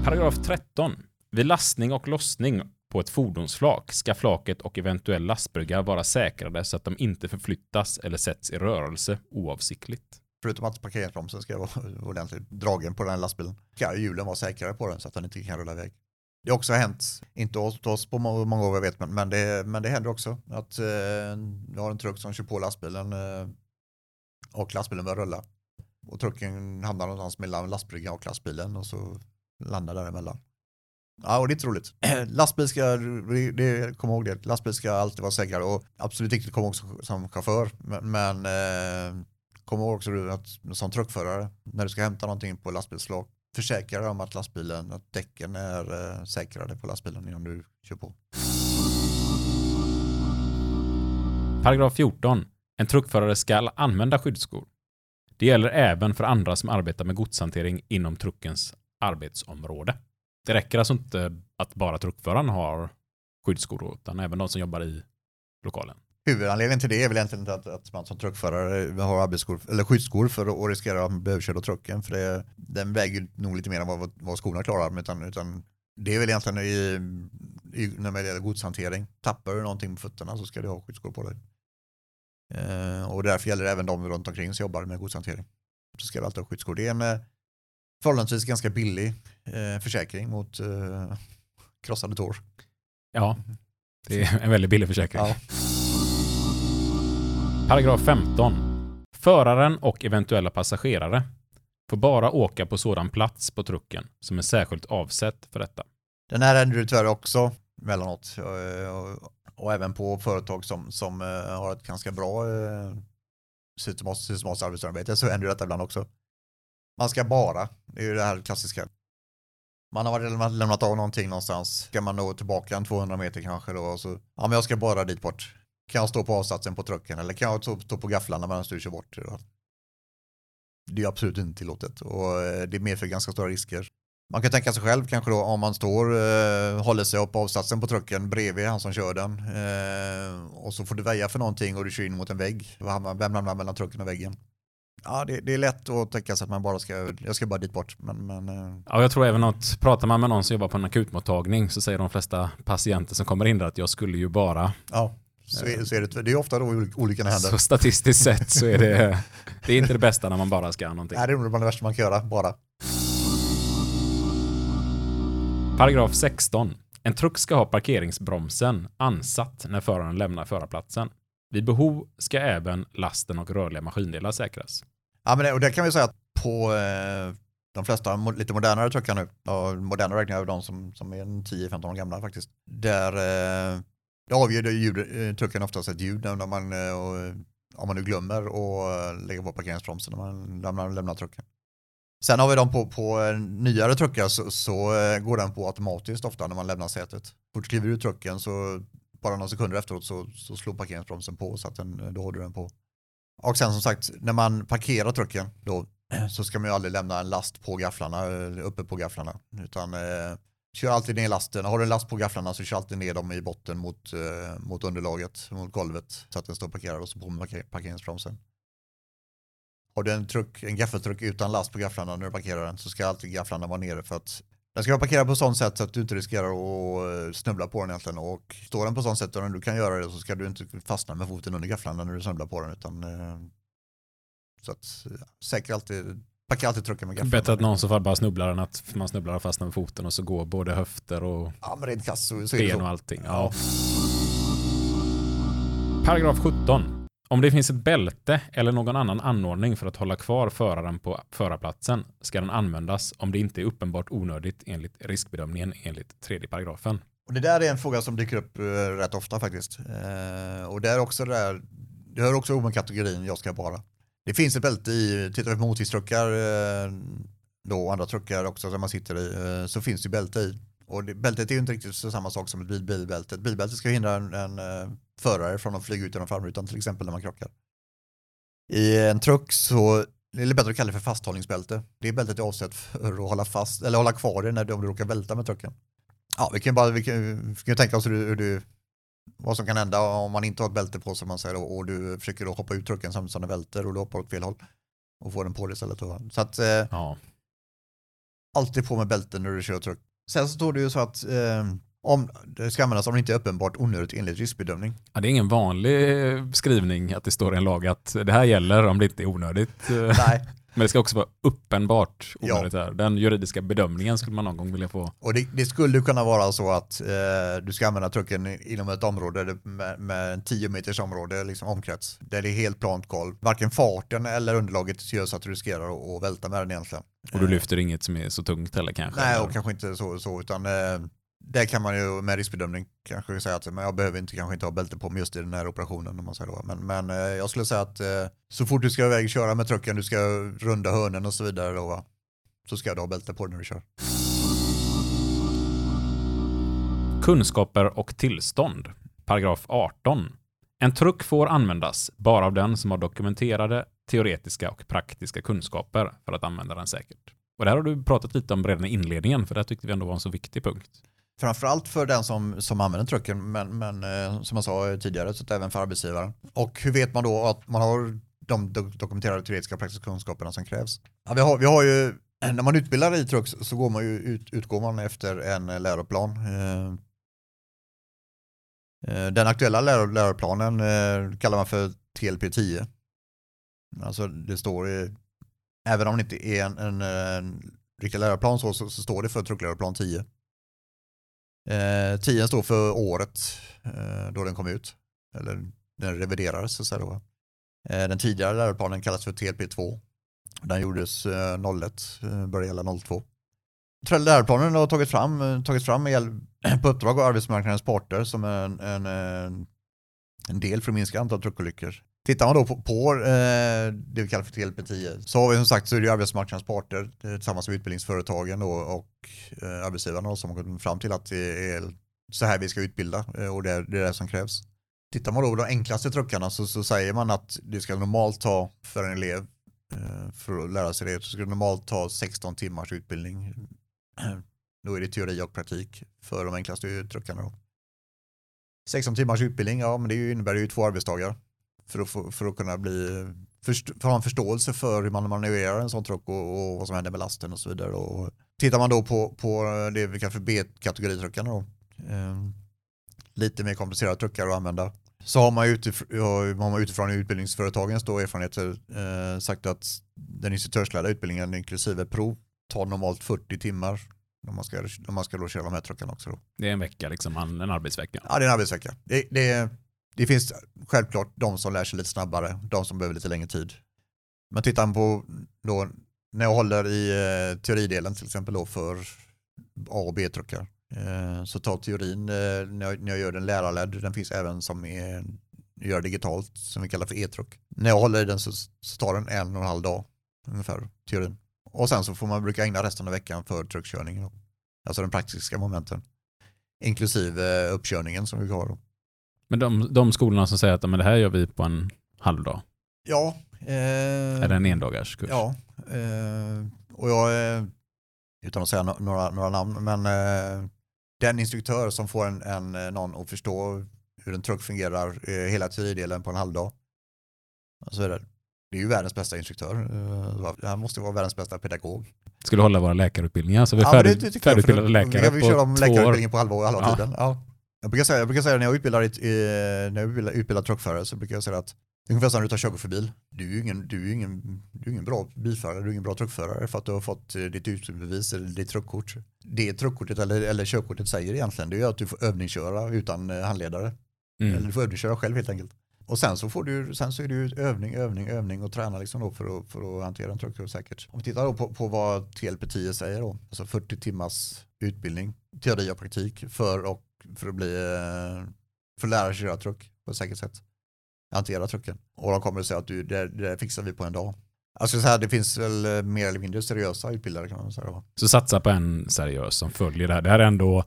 Speaker 1: Paragraf 13. Vid lastning och lossning på ett fordonsflak ska flaket och eventuell lastbrygga vara säkrade så att de inte förflyttas eller sätts i rörelse oavsiktligt.
Speaker 2: Förutom att parkeringsbromsen ska vara ordentligt dragen på den här lastbilen ska hjulen vara säkrare på den så att den inte kan rulla iväg. Det har också hänt, inte hos oss på många år jag vet, men, men, det, men det händer också att eh, du har en truck som kör på lastbilen eh, och lastbilen börjar rulla. Och trucken hamnar någonstans mellan lastbryggan och lastbilen och så landar däremellan. Ja, och det är inte roligt. Lastbil ska, det, kom ihåg det, lastbil ska alltid vara säkrare och absolut viktigt att komma ihåg som chaufför. Men, men eh, kom ihåg också att som truckförare, när du ska hämta någonting på lastbilsflak, försäkra dig om att lastbilen, att däcken är eh, säkrade på lastbilen innan du kör på.
Speaker 1: Paragraf 14. En truckförare ska använda skyddsskor. Det gäller även för andra som arbetar med godshantering inom truckens arbetsområde. Det räcker alltså inte att bara truckföraren har skyddsskor, utan även de som jobbar i lokalen.
Speaker 2: Huvudanledningen till det är väl egentligen att, att man som truckförare har arbetsskor, eller skyddsskor för att riskera att bli överkörd av trucken. För det, den väger nog lite mer än vad, vad skorna klarar. Utan, utan det är väl egentligen i, i, när det gäller godshantering. Tappar du någonting på fötterna så ska du ha skyddsskor på dig. Eh, och därför gäller det även de runt omkring som jobbar med godshantering. Så ska du alltid ha skyddsskor. Det är en eh, förhållandevis ganska billig eh, försäkring mot eh, krossade tår.
Speaker 1: Ja, det är en väldigt billig försäkring. Ja. Paragraf 15. Föraren och eventuella passagerare får bara åka på sådan plats på trucken som är särskilt avsett för detta.
Speaker 2: Den här händer ju tyvärr också mellanåt eh, och, och även på företag som, som eh, har ett ganska bra eh, systematiskt arbetsarbete så händer detta ibland också. Man ska bara, det är ju det här klassiska. Man har lämnat av någonting någonstans, ska man nå tillbaka en 200 meter kanske då och så, ja men jag ska bara dit bort. Kan jag stå på avsatsen på trucken eller kan jag stå, på gafflarna medan du kör bort? Det är absolut inte tillåtet och eh, det medför ganska stora risker. Man kan tänka sig själv kanske då om man står, eh, håller sig upp avsatsen på trucken bredvid han som kör den eh, och så får du väja för någonting och du kör in mot en vägg. Vem hamnar mellan trucken och väggen? Ja, det, det, är lätt att tänka sig att man bara ska, jag ska bara dit bort. Men, men, eh.
Speaker 1: Ja, jag tror även att pratar man med någon som jobbar på en akutmottagning så säger de flesta patienter som kommer in där att jag skulle ju bara.
Speaker 2: Ja, så är, så är det. Det är ofta då olyckan händer.
Speaker 1: Så statistiskt sett så är det, det är inte det bästa när man bara ska någonting.
Speaker 2: Nej, det är nog det värsta man kan göra, bara.
Speaker 1: Paragraf 16. En truck ska ha parkeringsbromsen ansatt när föraren lämnar förarplatsen. Vid behov ska även lasten och rörliga maskindelar säkras.
Speaker 2: Ja, men det, och det kan vi säga att på eh, de flesta lite modernare truckar nu, och moderna räknar jag de som, som är 10-15 år gamla faktiskt, där eh, det avgör ljud, eh, trucken oftast ett ljud när man, eh, eh, om man nu glömmer att lägga på parkeringsbromsen när man lämnar, lämnar trucken. Sen har vi dem på, på nyare truckar så, så, går den på automatiskt ofta när man lämnar sätet. Fort kliver du trucken så bara några sekunder efteråt så, så slår parkeringsbromsen på så att den, då håller du den på. Och sen som sagt, när man parkerar trucken då så ska man ju aldrig lämna en last på gafflarna, uppe på gafflarna. Utan eh, kör alltid ner lasten. Har du en last på gafflarna så kör alltid ner dem i botten mot, eh, mot underlaget, mot golvet. Så att den står parkerad och så på med parkeringsbromsen. Har du en, truck, en gaffeltruck utan last på gafflarna när du parkerar den så ska alltid gafflarna vara nere för att den ska vara parkerad på sånt sätt så att du inte riskerar att eh, snubbla på den egentligen och står den på sånt sätt och du kan göra det så ska du inte fastna med foten under gafflarna när du snubblar på den utan eh, så att säkra alltid Parkera alltid trucken med gafflarna.
Speaker 1: Bättre att någon så fall bara snubblar än att man snubblar och fastnar med foten och så går både höfter och
Speaker 2: ja, men rent kast så, så
Speaker 1: ben och allting. Ja. Paragraf 17. Om det finns ett bälte eller någon annan anordning för att hålla kvar föraren på förarplatsen ska den användas om det inte är uppenbart onödigt enligt riskbedömningen enligt tredje paragrafen.
Speaker 2: Och det där är en fråga som dyker upp uh, rätt ofta faktiskt. Uh, och det är också det där, det hör också med kategorin jag ska bara. Det finns ett bälte i, tittar vi på motorhistruckar eh, då och andra truckar också som man sitter i, eh, så finns det bälte i. Och det, bältet är ju inte riktigt så samma sak som ett bilbälte. Ett bilbälte ska hindra en, en eh, förare från att flyga ut genom framrutan till exempel när man krockar. I en truck så är det bättre att kalla det för fasthållningsbälte. Det bältet är avsett för att hålla fast eller hålla kvar det när du, om du råkar välta med trucken. Ja, vi kan bara vi kan, vi kan tänka oss hur du, hur du, vad som kan hända om man inte har ett bälte på sig man säger, och du försöker då hoppa ut trucken samtidigt som den välter och du hoppar åt fel håll och får den på dig istället. Så att eh, ja. alltid på med bälten när du kör truck. Sen så står det ju så att eh, om det ska användas om det inte är uppenbart onödigt enligt riskbedömning.
Speaker 1: Ja, det är ingen vanlig eh, skrivning att det står i en lag att det här gäller om det inte är onödigt.
Speaker 2: Nej.
Speaker 1: Men det ska också vara uppenbart onödigt. Ja. Här. Den juridiska bedömningen skulle man någon gång vilja få.
Speaker 2: Och det, det skulle kunna vara så att eh, du ska använda trucken inom ett område med, med en 10 meters område, liksom omkrets, där det är helt plant golv. Varken farten eller underlaget gör så att du riskerar att, välta med den egentligen.
Speaker 1: Och du lyfter inget som är så tungt heller kanske?
Speaker 2: Nej, och kanske inte så, så utan eh, det kan man ju med riskbedömning kanske säga att men jag behöver inte, kanske inte ha bälte på mig just i den här operationen. Om man säger då. Men, men eh, jag skulle säga att eh, så fort du ska iväg köra med trucken, du ska runda hörnen och så vidare då, va. så ska du ha bälte på dig när du kör.
Speaker 1: Kunskaper och tillstånd. Paragraf 18. En truck får användas bara av den som har dokumenterade teoretiska och praktiska kunskaper för att använda den säkert. Och det här har du pratat lite om redan i inledningen, för det tyckte vi ändå var en så viktig punkt.
Speaker 2: Framförallt för den som, som använder trucken, men, men eh, som jag sa tidigare, så även för arbetsgivaren. Och hur vet man då att man har de dokumenterade teoretiska och praktiska kunskaperna som krävs? Ja, vi, har, vi har ju, eh, när man utbildar i truck så går man ju ut, utgår man efter en eh, läroplan. Eh, eh, den aktuella läroplanen kallar man för TLP 10. Alltså det står i, även om det inte är en, en, en riktig läroplan så, så, så står det för truckläroplan 10. Eh, 10 står för året eh, då den kom ut. Eller den reviderades så att säga då. Eh, den tidigare läroplanen kallas för TLP2. Den gjordes eh, 01, eh, började gälla 02. Läroplanen har tagits fram, eh, tagit fram med, på uppdrag av arbetsmarknadens parter som en, en, eh, en del för att minska antalet truckolyckor. Tittar man då på, på eh, det vi kallar för TLP10 så har vi som sagt så är det arbetsmarknadens parter eh, tillsammans med utbildningsföretagen då, och eh, arbetsgivarna som har kommit fram till att det är så här vi ska utbilda eh, och det är, det är det som krävs. Tittar man då på de enklaste truckarna så, så säger man att det ska normalt ta för en elev eh, för att lära sig det så ska det normalt ta 16 timmars utbildning Då är det teori och praktik för de enklaste truckarna. Då. 16 timmars utbildning, ja men det innebär ju två arbetsdagar för att, få, för att kunna bli, för, för att ha en förståelse för hur man manövrerar en sån truck och, och vad som händer med lasten och så vidare. Och tittar man då på, på det vi kallar för B-kategoritruckarna då, eh, lite mer komplicerade truckar att använda, så har man, utifrån, har man utifrån utbildningsföretagens då erfarenheter eh, sagt att den instruktörsledda utbildningen inklusive prov tar normalt 40 timmar om man ska, om man ska då köra de här truckarna också. Då.
Speaker 1: Det är en vecka, liksom, en arbetsvecka.
Speaker 2: Ja, det är en arbetsvecka. Det, det, det finns självklart de som lär sig lite snabbare, de som behöver lite längre tid. Men tittar man på då, när jag håller i eh, teoridelen till exempel då för A och B-truckar eh, så tar teorin, eh, när, jag, när jag gör den lärarledd, den finns även som är, gör digitalt som vi kallar för e-truck. När jag håller i den så, så tar den en och en halv dag ungefär, teorin. Och sen så får man bruka ägna resten av veckan för truckkörning. Alltså den praktiska momenten. Inklusive eh, uppkörningen som vi har.
Speaker 1: Men de, de skolorna som säger att men det här gör vi på en halv dag?
Speaker 2: Ja.
Speaker 1: Eh, är det en endagarskurs?
Speaker 2: Ja. Eh, och jag, eh, utan att säga några, några namn, men eh, den instruktör som får en, en, eh, någon att förstå hur en truck fungerar eh, hela teoridelen på en halvdag. Så är det det är ju världens bästa instruktör. Eh, han måste vara världens bästa pedagog.
Speaker 1: Skulle hålla våra läkarutbildningar så vi är ja, färdig, det, det färdigutbildade läkare
Speaker 2: vi på kör om läkarutbildningen på halva, halva ja. tiden. Ja. Jag, brukar säga, jag brukar säga när jag utbildar, när jag utbildar, utbildar truckförare så brukar jag säga att ungefär som när du tar körkort för bil. Du är ju ingen, du är ingen, du är ingen bra bilförare, du är ingen bra truckförare för att du har fått eh, ditt utbildningsbevis eller ditt truckkort. Det truckkortet eller, eller körkortet säger egentligen det är att du får övningsköra utan eh, handledare. Mm. Eller du får övningsköra själv helt enkelt. Och sen så, får du, sen så är det ju övning, övning, övning och träna liksom då för, att, för att hantera en truck säkert. Om vi tittar då på, på vad TLP10 säger då, alltså 40 timmars utbildning, teori och praktik för, och, för att bli eh, för att lära sig köra truck på ett säkert sätt. Hantera trucken. Och de kommer att säga att du, det, det fixar vi på en dag. Alltså så här, det finns väl eh, mer eller mindre seriösa utbildare kan man säga.
Speaker 1: Så satsa på en seriös som följer det här. Det här är ändå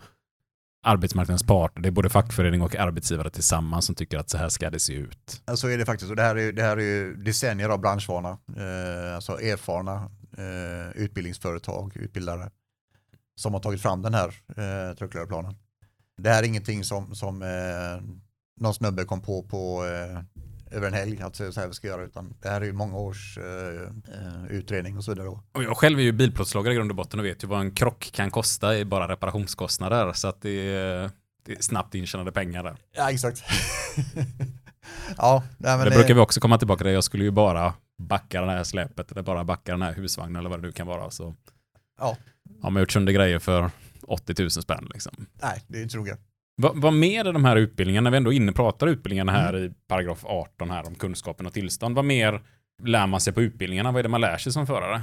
Speaker 1: arbetsmarknadens parter, det är både fackförening och arbetsgivare tillsammans som tycker att så här ska det se ut.
Speaker 2: Så alltså är det faktiskt, och det här är, det här är ju decennier av branschvana, eh, alltså erfarna eh, utbildningsföretag, utbildare, som har tagit fram den här eh, truckläroplanen. Det här är ingenting som, som eh, någon snubbe kom på på eh, över en helg att så här vi ska göra utan det här är ju många års uh, utredning och så vidare.
Speaker 1: Och jag själv är ju bilplåtslagare i grund och botten och vet ju vad en krock kan kosta i bara reparationskostnader så att det är, det är snabbt intjänade pengar där.
Speaker 2: Ja exakt. ja, nej, men
Speaker 1: det, det brukar vi också komma tillbaka till. Jag skulle ju bara backa det här släpet eller bara backa den här husvagnen eller vad det nu kan vara. Så
Speaker 2: ja.
Speaker 1: har man gjort sönder grejer för 80 000 spänn. Liksom.
Speaker 2: Nej, det inte roligt.
Speaker 1: Vad, vad mer är de här utbildningarna, när vi ändå inne pratar utbildningarna här mm. i paragraf 18 här om kunskapen och tillstånd, vad mer lär man sig på utbildningarna? Vad är det man lär sig som förare?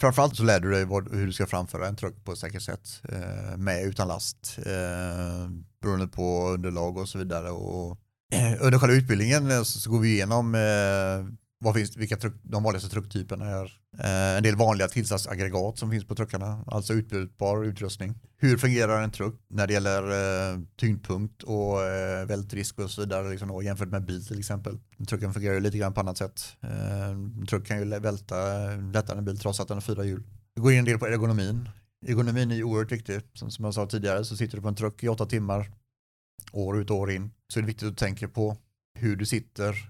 Speaker 2: Framförallt så lär du dig vad, hur du ska framföra en truck på ett säkert sätt. Eh, med utan last. Eh, beroende på underlag och så vidare. Och, eh, under själva utbildningen eh, så, så går vi igenom eh, vad finns, vilka truck, de vanligaste trucktyperna är. Eh, en del vanliga tillsatsaggregat som finns på truckarna, alltså utbytbar utrustning. Hur fungerar en truck när det gäller eh, tyngdpunkt och eh, vältrisk och så vidare liksom, och jämfört med bil till exempel. Trucken fungerar ju lite grann på annat sätt. Eh, en truck kan ju välta lättare än en bil trots att den har fyra hjul. Vi går in en del på ergonomin. Ergonomin är ju oerhört viktig. Som, som jag sa tidigare så sitter du på en truck i åtta timmar år ut och år in. Så är det viktigt att tänka på hur du sitter,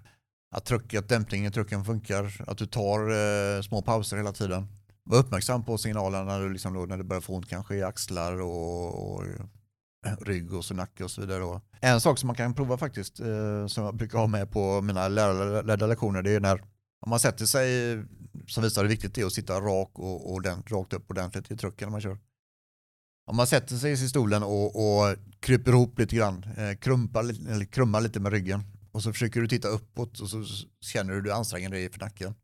Speaker 2: att, truck, att dämpningen i trucken funkar, att du tar eh, små pauser hela tiden. Var uppmärksam på signalerna när du, liksom då, när du börjar få ont kanske i axlar och, och eh, rygg och så nacke och så vidare. Då. En sak som man kan prova faktiskt, eh, som jag brukar ha med på mina lärarledda lektioner, det är när om man sätter sig, som visar hur viktigt det är att sitta rak och, och den, rakt upp ordentligt i trucken när man kör. Om man sätter sig i stolen och, och kryper ihop lite grann, eh, krumpar, eller krummar lite med ryggen och så försöker du titta uppåt och så känner du hur du anstränger dig för nacken.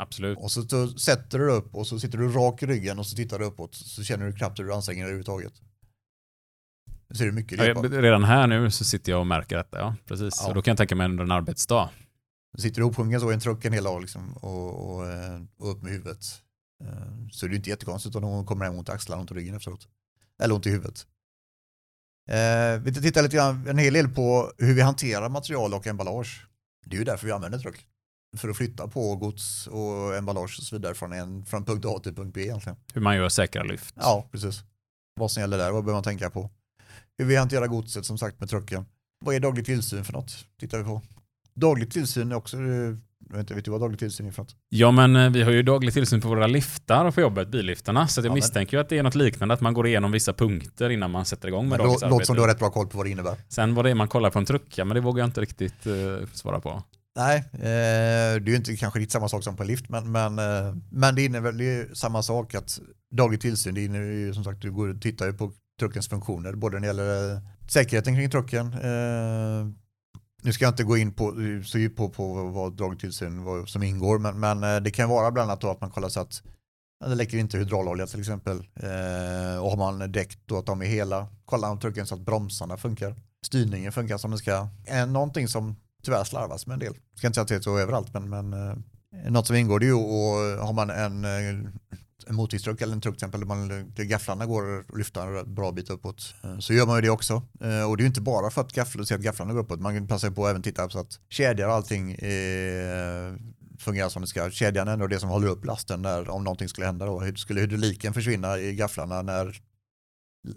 Speaker 1: Absolut.
Speaker 2: Och så, så sätter du upp och så sitter du rak i ryggen och så tittar du uppåt så känner du knappt hur du anstränger dig överhuvudtaget. Ser du mycket
Speaker 1: ja, Redan här nu så sitter jag och märker detta, ja precis. Ja. Och då kan jag tänka mig under en arbetsdag.
Speaker 2: Du sitter ihopsjungen så i en truck en hel dag liksom, och, och, eh, och, upp med huvudet. Eh, så det är inte jättekonstigt om någon kommer hem ont i axlarna, ont i ryggen efteråt. Eller ont i huvudet. Eh, vi tittar lite grann, en hel del på hur vi hanterar material och emballage. Det är ju därför vi använder truck. för att flytta på gods och emballage och så vidare från, en, från punkt A till punkt B egentligen.
Speaker 1: Hur man gör säkra lyft.
Speaker 2: Ja, precis. Vad som gäller där, vad behöver man tänka på? Hur vi hanterar godset som sagt med trucken. Vad är daglig tillsyn för något? Tittar vi på. Daglig tillsyn är också, eh, jag vet inte, vet du vad daglig tillsyn är för något?
Speaker 1: Ja, men eh, vi har ju daglig tillsyn på våra liftar på jobbet, billiftarna. Så jag
Speaker 2: Ja,
Speaker 1: misstänker ju att det är något liknande, att man går igenom vissa punkter innan man sätter igång med
Speaker 2: Men
Speaker 1: dagens
Speaker 2: lå- låter som du har
Speaker 1: arbete.
Speaker 2: rätt bra koll på vad det innebär.
Speaker 1: Sen vad det är man kollar på en trucka, men det vågar jag inte riktigt eh, svara på.
Speaker 2: Nej, eh, det är ju inte kanske riktigt samma sak som på en lift, men, men, eh, men det innebär det är samma sak att daglig tillsyn, det innebär ju som sagt, du går och tittar på truckens funktioner, både när det gäller eh, säkerheten kring trucken. Eh, nu ska jag inte gå in på, så djupt på, på vad dragtillsyn vad som ingår, men, men eh, det kan vara bland annat då att man kollar så att det läcker inte hydraulolja till exempel. Eh, och har man däck då att de är hela, kolla om trucken så att bromsarna funkar. Styrningen funkar som den ska. Eh, någonting som tyvärr slarvas med en del. Ska inte säga att det är så överallt men, men eh, något som ingår det är ju och har man en, eh, en motortruck eller en truck till exempel där man, där gafflarna går att lyfta en bra bit uppåt eh, så gör man ju det också. Eh, och det är ju inte bara för att gafflarna, att gafflarna går uppåt, man kan passa på att även titta så att kedjor och allting är, fungerar som det ska. Kedjan är ändå det som håller upp lasten när, om någonting skulle hända då. Hur- Skulle hydrauliken försvinna i gafflarna när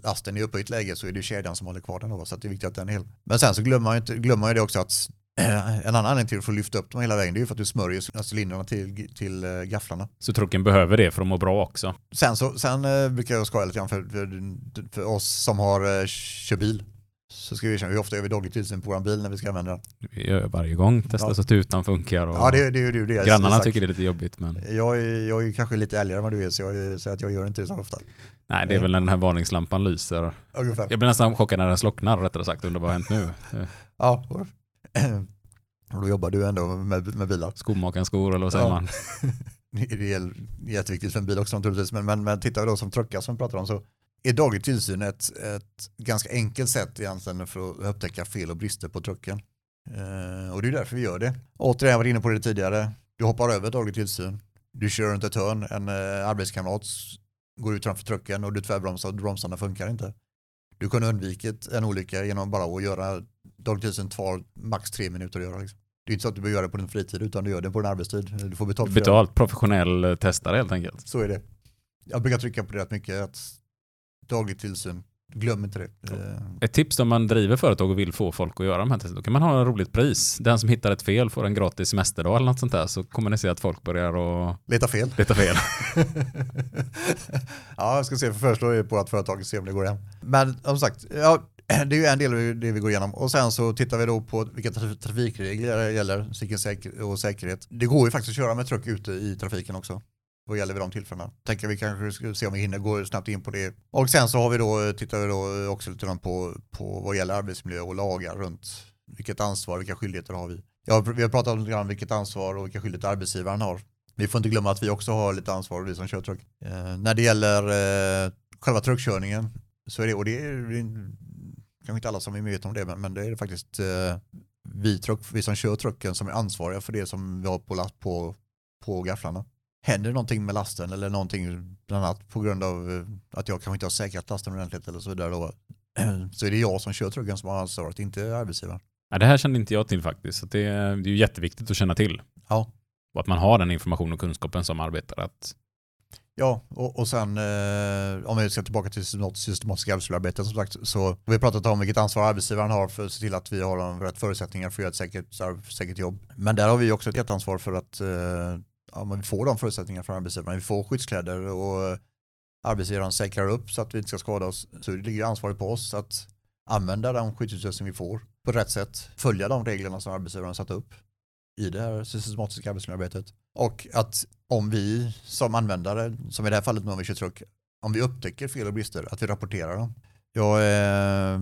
Speaker 2: lasten är uppe i ett läge så är det kedjan som håller kvar den då, så att det är viktigt att den är hel. Men sen så glömmer man ju, inte, glömmer man ju det också att en annan anledning till att få lyfta upp dem hela vägen det är ju för att du smörjer cylindrarna till, till eh, gafflarna.
Speaker 1: Så trucken behöver det för att må bra också.
Speaker 2: Sen, så, sen eh, brukar jag skoja lite grann för, för, för oss som har eh, kör bil. Så ska vi erkänna, hur ofta gör vi daglig tillsyn på vår bil när vi ska använda den?
Speaker 1: Vi gör varje gång, testar
Speaker 2: Ja.
Speaker 1: så att tutan funkar och
Speaker 2: Ja, det, det ju det.
Speaker 1: grannarna tycker det är lite jobbigt. Men
Speaker 2: Jag är, jag är kanske lite ärligare än vad du är, så jag säger att jag gör inte det så ofta.
Speaker 1: nej, det är väl när den här varningslampan lyser.
Speaker 2: Ungefär.
Speaker 1: Jag blir nästan chockad när den slocknar, rättare sagt, under vad har hänt nu. Eh,
Speaker 2: Ja. Och då jobbar du ändå med, med bilar.
Speaker 1: Skomakarens skor, eller vad säger
Speaker 2: Ja.
Speaker 1: man?
Speaker 2: Det är jätteviktigt för en bil också naturligtvis, men, men, men tittar vi då som truckar som vi pratar om så är daglig tillsyn ett, ett ganska enkelt sätt egentligen för att upptäcka fel och brister på trucken. Eh, och det är därför vi gör det. Återigen, jag var inne på det tidigare, du hoppar över daglig tillsyn, du kör runt ett hörn, en eh, arbetskamrat går ut framför trucken och du tvärbromsar och bromsarna funkar inte. Du kunde undvikit en olycka genom bara att göra tillsyn tar max tre minuter att göra. Liksom. Det är inte så att du behöver göra det på din fritid utan du gör det på din arbetstid. Du får betalt för det.
Speaker 1: Betalt, professionell eh, testare helt enkelt.
Speaker 2: Så är det. Jag brukar trycka på det rätt mycket, att daglig tillsyn, glöm inte det. Eh,
Speaker 1: Ett tips om man driver företag och vill få folk att göra de här testerna, då kan man ha ett roligt pris. Den som hittar ett fel får en gratis semesterdag eller något sånt där, så kommer ni se att folk börjar att
Speaker 2: Leta fel.
Speaker 1: leta fel.
Speaker 2: ja, jag ska se, föreslå på att företaget ser om det går hem. Men som sagt, ja, det är ju en del av det vi går igenom. Och sen så tittar vi då på vilka trafikregler det gäller, cykeln och säkerhet. Det går ju faktiskt att köra med truck ute i trafiken också. Vad gäller vid de tillfällena. Tänker vi kanske ska se om vi hinner gå snabbt in på det. Och sen så har vi då, tittar vi då också lite grann på, på vad gäller arbetsmiljö och lagar runt vilket ansvar, vilka skyldigheter har vi. Ja, vi har pratat lite grann om vilket ansvar och vilka skyldigheter arbetsgivaren har. Vi får inte glömma att vi också har lite ansvar, vi som kör truck. Eh, när det gäller eh, själva truckkörningen så är det, och det är kanske inte alla som är medvetna om det, men, men det är faktiskt eh, vi, truck, vi som kör trucken som är ansvariga för det som vi har på, last, på, på gafflarna. Händer det någonting med lasten eller någonting bland annat på grund av eh, att jag kanske inte har säkrat lasten ordentligt eller så vidare då, så är det jag som kör trucken som har ansvaret, inte arbetsgivaren.
Speaker 1: Ja, det här kände inte jag till faktiskt, så det, det är ju jätteviktigt att känna till.
Speaker 2: Ja.
Speaker 1: Och att man har den information och kunskapen som arbetare. Att,
Speaker 2: Ja, och, och sen eh, om vi ska tillbaka till något systematiskt arbetsmiljöarbete som sagt så vi har pratat om vilket ansvar arbetsgivaren har för att se till att vi har de rätt förutsättningar för att göra ett säkert, säkert jobb. Men där har vi också ett ansvar för att eh, ja, men vi får de förutsättningarna från arbetsgivaren. Vi får skyddskläder och arbetsgivaren säkrar upp så att vi inte ska skada oss. Så det ligger ansvaret på oss att använda den skyddsutrustning vi får på rätt sätt, följa de reglerna som arbetsgivaren satt upp i det här systematiska arbetsmiljöarbetet. Och att om vi som användare, som i det här fallet med truck, om vi upptäcker fel och brister, att vi rapporterar dem. Jag eh,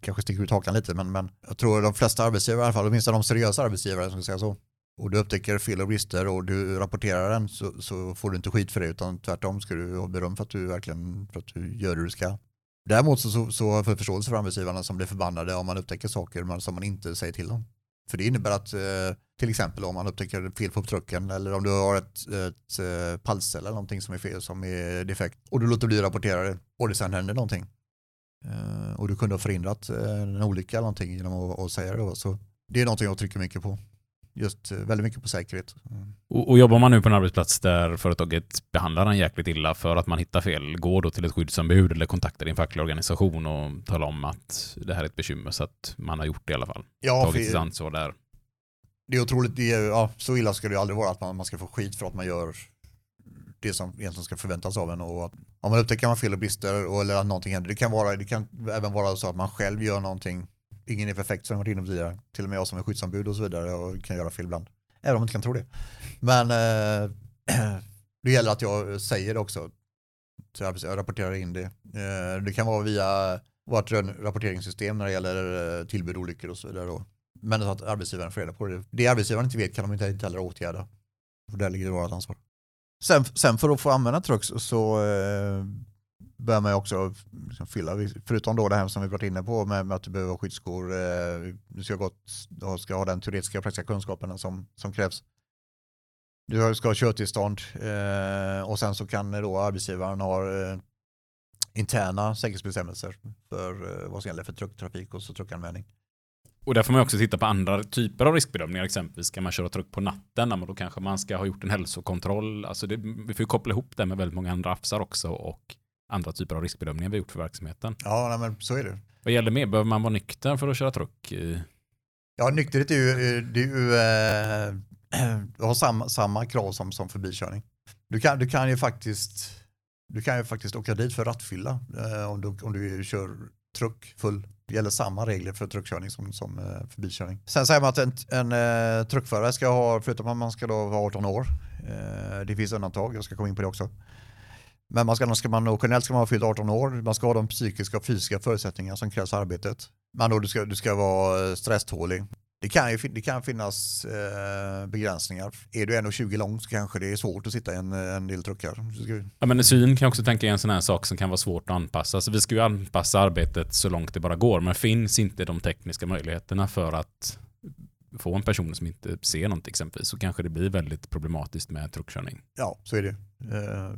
Speaker 2: kanske sticker ut hakan lite, men, men jag tror de flesta arbetsgivare, i alla fall åtminstone de seriösa arbetsgivare, som ska säga så, och du upptäcker fel och brister och du rapporterar den så, så får du inte skit för det, utan tvärtom ska du ha beröm för att du verkligen för att du gör det du ska. Däremot så, så, så har jag förståelse för arbetsgivarna som blir förbannade om man upptäcker saker men som man inte säger till dem. För det innebär att eh, till exempel om man upptäcker fel på trucken eller om du har ett, ett eh, eller någonting som är fel som är defekt och du låter bli att rapportera det och det sen händer någonting. Eh, och du kunde ha förhindrat eh, en olycka eller någonting genom att, att säga det. Så det är någonting jag trycker mycket på just eh, väldigt mycket på säkerhet.
Speaker 1: Och, och jobbar man nu på en arbetsplats där företaget behandlar en jäkligt illa för att man hittar fel, gå då till ett skyddsombud eller kontakta din fackliga organisation och tala om att det här är ett bekymmer så att man har gjort det i alla fall.
Speaker 2: Ja,
Speaker 1: Tagit sitt ansvar där.
Speaker 2: det är otroligt, det är, ja, så illa ska det ju aldrig vara att man, man ska få skit för att man gör det som egentligen ska förväntas av en och att om man upptäcker man fel och brister och, eller att någonting händer, det kan, vara, det kan även vara så att man själv gör någonting, ingen är perfekt som jag in och på till och med jag som är skyddsombud och så vidare och kan göra fel ibland, även om man inte kan tro det. Men eh, det gäller att jag säger det också, så jag rapporterar in det. Eh, det kan vara via vårt rapporteringssystem när det gäller eh, tillbud, olyckor och så vidare. Då. Men så att arbetsgivaren får reda på det. Det arbetsgivaren inte vet kan de inte heller åtgärda. Och där ligger vårt ansvar. Sen, sen för att få använda Trux så, så eh, börjar man också liksom fylla, förutom då det här som vi varit inne på med, med att du behöver ha skyddsskor, eh, du ska, gott, ska ha den teoretiska och praktiska kunskaperna som, som krävs. Du ska ha körtillstånd eh, och sen så kan då arbetsgivaren ha eh, interna säkerhetsbestämmelser för eh, vad som gäller för trucktrafik och så truckanvändning.
Speaker 1: Och där får man också titta på andra typer av riskbedömningar. Exempelvis ska man köra truck på natten, men då kanske man ska ha gjort en hälsokontroll. Alltså det, vi får ju koppla ihop det med väldigt många andra AFSar också och andra typer av riskbedömningar vi gjort för verksamheten.
Speaker 2: Ja, nej, men så är det.
Speaker 1: Vad gäller mer? Behöver man vara nykter för att köra truck?
Speaker 2: Ja, nykterhet är ju, ju eh, du har samma, samma krav som, som för bilkörning. Du kan, du kan ju faktiskt du kan ju faktiskt åka dit för rattfylla eh, om, du, om du kör truck full. Det gäller samma regler för truckkörning som, som eh, för bilkörning. Sen säger man att en, en eh, truckförare ska ha, förutom att man ska då vara 18 år, eh, det finns undantag, jag ska komma in på det också. Men man ska, ska man, och generellt ska man ha fyllt 18 år, man ska ha de psykiska och fysiska förutsättningar som krävs i arbetet. Men då du ska, du ska vara eh, stresstålig. Det kan, ju, det kan finnas eh, begränsningar. Är du 1,20 lång så kanske det är svårt att sitta i en, en del truckar.
Speaker 1: Ja, men syn kan jag också tänka är en sån här sak som kan vara svårt att anpassa. Så vi ska ju anpassa arbetet så långt det bara går, men finns inte de tekniska möjligheterna för att få en person som inte ser något exempelvis så kanske det blir väldigt problematiskt med truckkörning.
Speaker 2: Ja, så är det. Eh,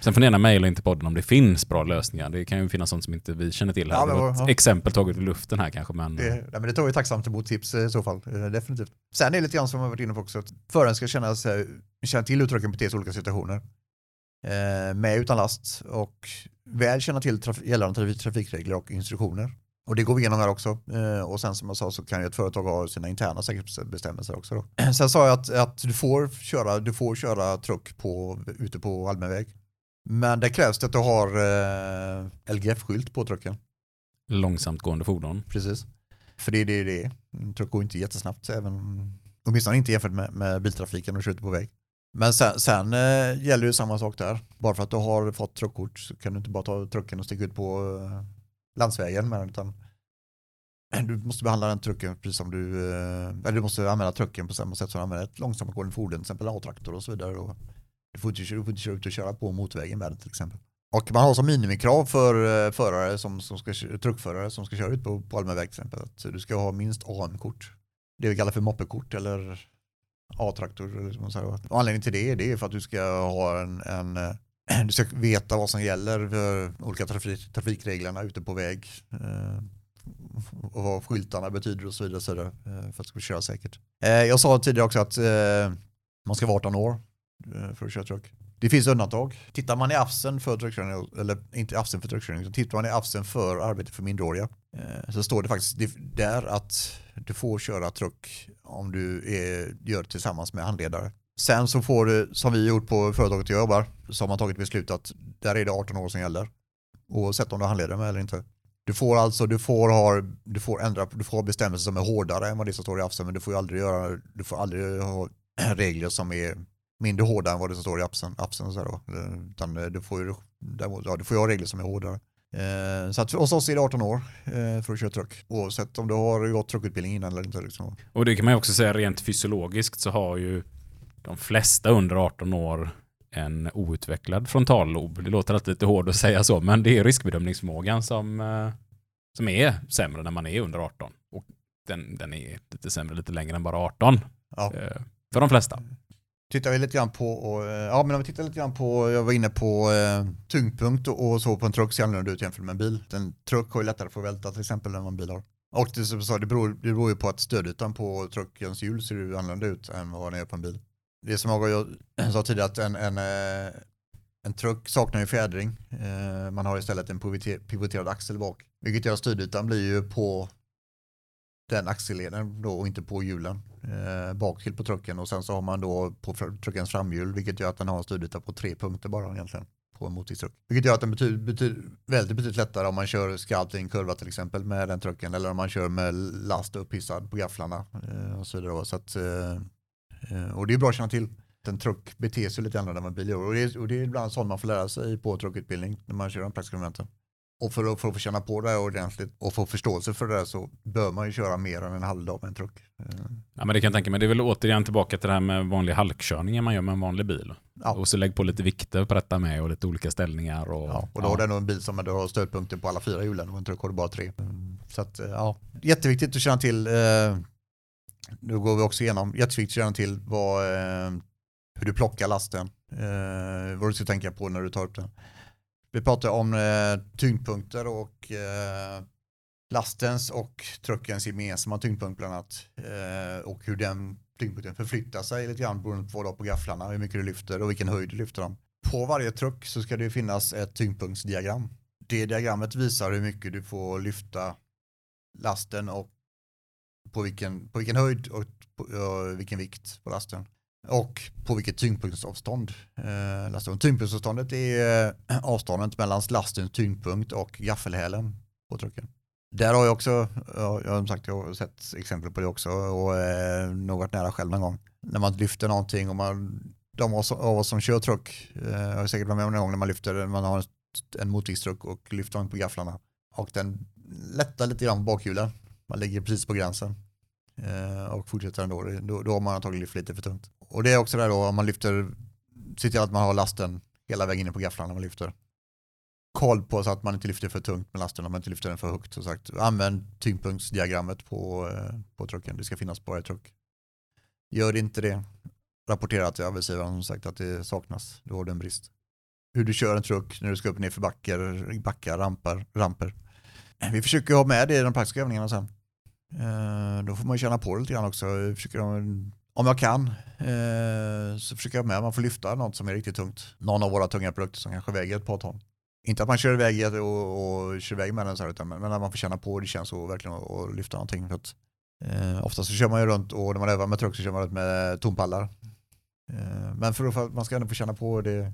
Speaker 1: Sen får ni gärna mejla in till podden om det finns bra lösningar. Det kan ju finnas sånt som inte vi känner till här.
Speaker 2: Ja,
Speaker 1: det var ett
Speaker 2: ja.
Speaker 1: exempel taget ur luften här kanske, men
Speaker 2: det, nej, men det tar vi tacksamt emot tips eh, i så fall, eh, definitivt. Sen är det lite grann som jag varit inne på också, att föraren ska känna, sig, känna till sig i olika situationer. Eh, med utan last och väl känna till traf- gällande trafik, trafikregler och instruktioner. Och det går vi igenom här också. Eh, och sen som jag sa så kan ju ett företag ha sina interna säkerhetsbestämmelser också. Då. Sen sa jag att, att du, får köra, du får köra truck på, ute på allmän väg. Men det krävs det att du har eh, LGF-skylt på trucken.
Speaker 1: långsamt gående fordon.
Speaker 2: Precis. För det är det det är. En truck går inte jättesnabbt, även, åtminstone inte jämfört med, med biltrafiken och kör på väg. Men sen, sen eh, gäller ju samma sak där. Bara för att du har fått truckkort så kan du inte bara ta trucken och sticka ut på eh, landsvägen med den utan du måste behandla den trucken precis som du, eh, eller du måste använda trucken på samma sätt som du använder ett långsamtgående fordon, till exempel A-traktor och så vidare. Och du, får inte, du får inte köra ut och köra på motorvägen med den till exempel. Och man har som minimikrav för eh, förare som, som ska, truckförare som ska köra ut på, på allmän väg till exempel att du ska ha minst AM-kort. Det vi kallar för moppekort eller A-traktor. Liksom. Och anledningen till det, det är för att du ska ha en, en eh, du ska veta vad som gäller för olika trafik, trafikreglerna ute på väg. eh, Och vad skyltarna betyder och så vidare, så vidare eh, för att du ska köra säkert. Eh, Jag sa tidigare också att eh, man ska vara 18 år Eh, för att köra truck. Det finns undantag. Tittar man i AFSen för truckkörning, eller inte AFSen för truckkörning, utan tittar man i AFSen för arbete för minderåriga eh, så står det faktiskt där att du får köra truck om du är, gör det tillsammans med handledare. Sen så får du, som vi gjort på företaget jag jobbar, så har man tagit beslut att där är det 18 år som gäller. Oavsett om du handleder med eller inte. Du får alltså, du får, ha, du får ändra, du får ha bestämmelser som är hårdare än vad det som står i AFSen, men du får ju aldrig göra, du får aldrig ha regler som är mindre hårda än vad det som står i appsen. appsen så här då. Eh, Utan eh, du får ju däremot, ja, du får ju ha regler som är hårdare. Eh, så att hos oss är det 18 år eh, för att köra truck. Oavsett om du har gått truckutbildning innan eller inte. Liksom.
Speaker 1: Och det kan man ju också säga rent fysiologiskt så har ju de flesta under 18 år en outvecklad frontallob. Det låter alltid lite hårt att säga så, men det är riskbedömningsförmågan som, eh, som är sämre när man är under 18. Och den, den är lite sämre lite längre än bara 18.
Speaker 2: Ja.
Speaker 1: För de flesta.
Speaker 2: Tittar vi lite grann på, och, eh, ja men om vi tittar lite grann på, jag var inne på eh, tyngdpunkt och, och så på en truck ser annorlunda ut jämfört med en bil. En truck har ju lättare för att välta till exempel än vad en bil har. Och det, som jag sa, det, beror, det beror ju på att stödytan på truckens hjul ser ju annorlunda ut än vad den gör på en bil. Det som jag, sa tidigare att en, en, eh, en truck saknar ju fjädring. Eh, man har istället en pivoterad axel bak. Vilket gör att stödytan blir ju på den axelleden då och inte på hjulen eh, bak till på trucken och sen så har man då på truckens framhjul vilket gör att den har en stödyta på tre punkter bara egentligen på en motorcykel. Vilket gör att den betyder, betyder väldigt betydligt lättare om man kör skarpt i en kurva till exempel med den trucken eller om man kör med last upphissad på gafflarna eh, och så vidare. Så att, eh, eh, och det är bra att känna till. En truck beter sig lite annorlunda än en bil gör och det, är, och det är ibland sånt man får lära sig på truckutbildning när man kör de praktiska momenten. Och för att, för att få känna på det här ordentligt och få förståelse för det här så bör man ju köra mer än en halvdag med en truck.
Speaker 1: Ja, men det kan jag tänka mig. Det är väl återigen tillbaka till det här med vanlig halkkörning man gör med en vanlig bil. Ja. Och så lägg på lite vikter på detta med och lite olika ställningar. Och,
Speaker 2: ja, och då ja. har du nog en bil som har stödpunkter på alla fyra hjulen och en truck har du bara tre. Så att, ja, jätteviktigt att känna till. Eh, nu går vi också igenom, jätteviktigt att känna till vad, eh, hur du plockar lasten. Eh, vad du ska tänka på när du tar upp den. Vi pratar om eh, tyngdpunkter och eh, lastens och truckens gemensamma tyngdpunkt bland annat. Eh, och hur den tyngdpunkten förflyttar sig lite grann beroende på vad du har på gafflarna, hur mycket du lyfter och vilken höjd du lyfter dem. På varje truck så ska det finnas ett tyngdpunktsdiagram. Det diagrammet visar hur mycket du får lyfta lasten och på vilken, på vilken höjd och, på, och vilken vikt på lasten. Och på vilket tyngdpunktsavstånd. Eh, tyngdpunktsavståndet är eh, avståndet mellan lastens tyngdpunkt och gaffelhälen på trucken. Där har jag också, jag har sagt, jag har sett exempel på det också och eh, nog varit nära själv någon gång. När man lyfter någonting och man, de av oss som kör truck, eh, har säkert varit med om någon gång när man lyfter, man har en motviktstruck och lyfter den på gafflarna och den lättar lite grann på bakhjulen. Man ligger precis på gränsen eh, och fortsätter ändå. Då, då har man antagligen lyft lite för tungt. Och det är också där då om man lyfter, se till att man har lasten hela vägen in på gafflarna när man lyfter. Koll på så att man inte lyfter för tungt med lasten om man inte lyfter den för högt. Så sagt. Använd tyngdpunktsdiagrammet på, eh, på trucken. Det ska finnas på varje truck. Gör inte det, rapportera till arbetsgivaren som sagt att det saknas. Då har du en brist. Hur du kör en truck när du ska upp ner för backar, backar rampar, ramper. Vi försöker ha med det i de praktiska övningarna sen. Eh, då får man känna på det lite grann också. Vi försöker om jag kan eh, så försöker jag med att man får lyfta något som är riktigt tungt. Någon av våra tunga produkter som kanske väger ett par ton. Inte att man kör iväg och, och kör iväg med den så här, utan men att man får känna på hur det känns och verkligen att lyfta någonting. För att, eh, ofta så kör man ju runt och när man övar med truck så kör man runt med tompallar. Eh, men för att man ska ändå få känna på det,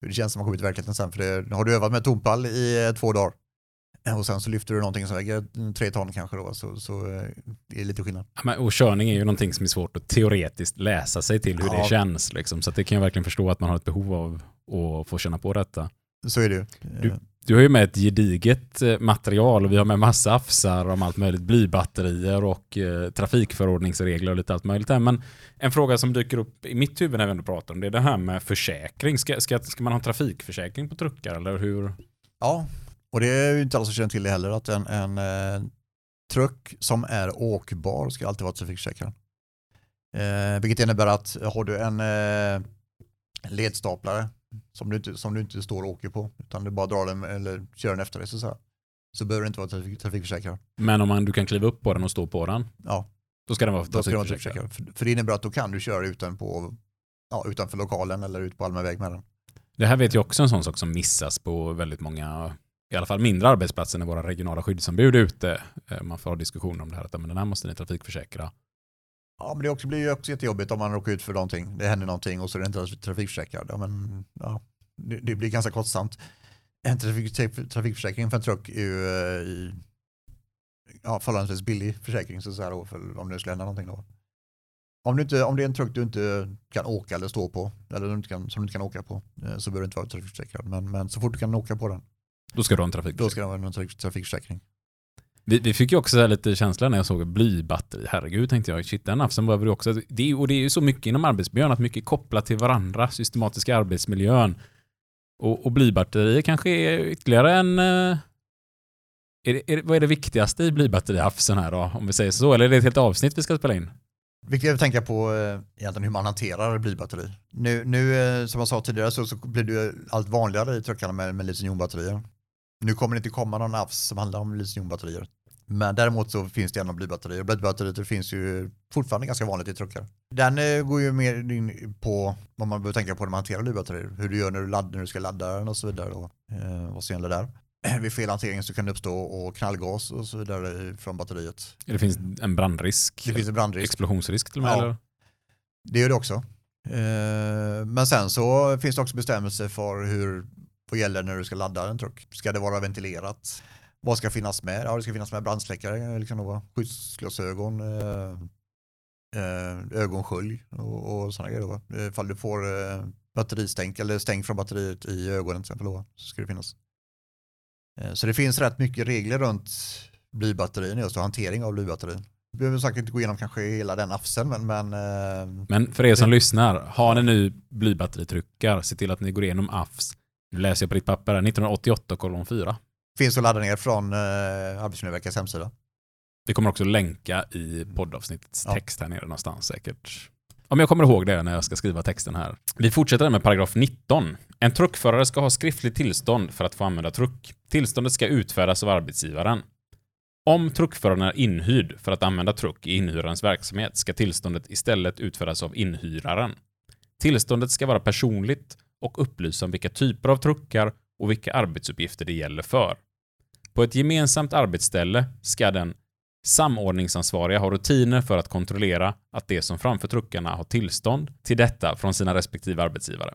Speaker 2: hur det känns när man kommer ut i verkligheten sen. För det, har du övat med tompall i eh, två dagar och sen så lyfter du någonting som väger tre ton kanske då, så, så eh, det är lite skillnad.
Speaker 1: Ja, men, och körning är ju någonting som är svårt att teoretiskt läsa sig till hur ja. det känns. Liksom. Så det kan jag verkligen förstå att man har ett behov av att få känna på detta.
Speaker 2: Så är det.
Speaker 1: Du, du har ju med ett gediget eh, material och vi har med massa affsar om allt möjligt, blybatterier och eh, trafikförordningsregler och lite allt möjligt. Här. Men en fråga som dyker upp i mitt huvud när vi ändå pratar om det är det här med försäkring. Ska, ska, ska man ha trafikförsäkring på truckar eller hur?
Speaker 2: Ja, och det är ju inte alla som känner till det heller att en, en eh, truck som är åkbar ska alltid vara trafikförsäkrad. Eh, vilket innebär att har du en eh, ledstaplare som du, inte, som du inte står och åker på utan du bara drar den eller kör den efter dig så, så, så behöver du inte vara trafik, trafikförsäkrad.
Speaker 1: Men om man, du kan kliva upp på den och stå på den?
Speaker 2: Ja.
Speaker 1: Då ska den vara trafikförsäkrad?
Speaker 2: För, för det innebär att då kan du köra utan på, ja, utanför lokalen eller ut på allmän väg med den.
Speaker 1: Det här vet jag också en sån sak som missas på väldigt många i alla fall mindre arbetsplatser när våra regionala skyddsombud är ute. Eh, man får ha diskussioner om det här, att men den här måste ni trafikförsäkra.
Speaker 2: Ja, men det också, blir ju också jättejobbigt om man råkar ut för någonting. Det händer någonting och så är det inte trafikförsäkrad. Ja, men, ja, det, det blir ganska kostsamt. En trafik, trafikförsäkring för en truck är ju eh, i, ja, förhållandevis billig försäkring så så här, för om det skulle hända någonting då. Om, du inte, om det är en truck du inte kan åka eller stå på, eller du inte kan, som du inte kan åka på, eh, så behöver du inte vara trafikförsäkrad. Men, men så fort du kan åka på den
Speaker 1: då ska du ha en trafikförsäkring.
Speaker 2: Då ska du ha en trafikförsäkring.
Speaker 1: Vi, vi, fick ju också lite känsla när jag såg blybatteri. Herregud tänkte jag, shit den nafsen behöver du också. Det, och det är ju så mycket inom arbetsmiljön, att mycket är kopplat till varandra, systematiska arbetsmiljön. Och, och blybatterier kanske är ytterligare en... Eh, är det, är det, vad är det viktigaste i blybatterihafsen här då, om vi säger så? Eller är det ett helt avsnitt vi ska spela in?
Speaker 2: Viktigt att tänka på eh, egentligen hur man hanterar blybatteri. Nu, nu eh, som jag sa tidigare så, så blir det allt vanligare i truckarna med, med litiumjonbatterier. Nu kommer det inte komma någon AFS som handlar om litiumjonbatterier. Men däremot så finns det ändå blybatterier. Blybatterier finns ju fortfarande ganska vanligt i truckar. Den eh, går ju mer in på vad man behöver tänka på när man hanterar blybatterier. Hur du gör när du, laddar, när du ska ladda den och så vidare. Och, eh, vad som gäller där. Vid fel hantering så kan det uppstå och knallgas och så vidare från batteriet.
Speaker 1: Det finns en brandrisk.
Speaker 2: Det finns en brandrisk.
Speaker 1: Explosionsrisk till och med?
Speaker 2: Ja.
Speaker 1: Eller?
Speaker 2: Det gör det också. Eh, Men sen så finns det också bestämmelser för hur vad gäller när du ska ladda en truck. Ska det vara ventilerat? Vad ska finnas med? Ja, det ska finnas med brandsläckare, liksom skyddsglasögon, eh, eh, ögonskölj och, och sådana grejer. Då. Ifall du får eh, batteristänk eller stänk från batteriet i ögonen till exempel då, så ska det finnas. Eh, så det finns rätt mycket regler runt blybatterin just och hantering av blybatterin. Vi behöver säkert inte gå igenom kanske hela den afsen men, men eh,
Speaker 1: Men för er som lyssnar, har ni nu blybatteritruckar, se till att ni går igenom AFS. Nu läser jag på ditt papper här, 1988 kolon 4.
Speaker 2: finns att ladda ner från eh, Arbetsmiljöverkets hemsida.
Speaker 1: Vi kommer också länka i poddavsnittets
Speaker 2: Ja.
Speaker 1: text här nere någonstans säkert. Om jag kommer ihåg det när jag ska skriva texten här. Vi fortsätter med paragraf 19. En truckförare ska ha skriftligt tillstånd för att få använda truck. Tillståndet ska utfärdas av arbetsgivaren. Om truckföraren är inhyrd för att använda truck i inhyrarens verksamhet ska tillståndet istället utfärdas av inhyraren. Tillståndet ska vara personligt och upplysa om vilka typer av truckar och vilka arbetsuppgifter det gäller för. På ett gemensamt arbetsställe ska den samordningsansvariga ha rutiner för att kontrollera att de som framför truckarna har tillstånd till detta från sina respektive arbetsgivare.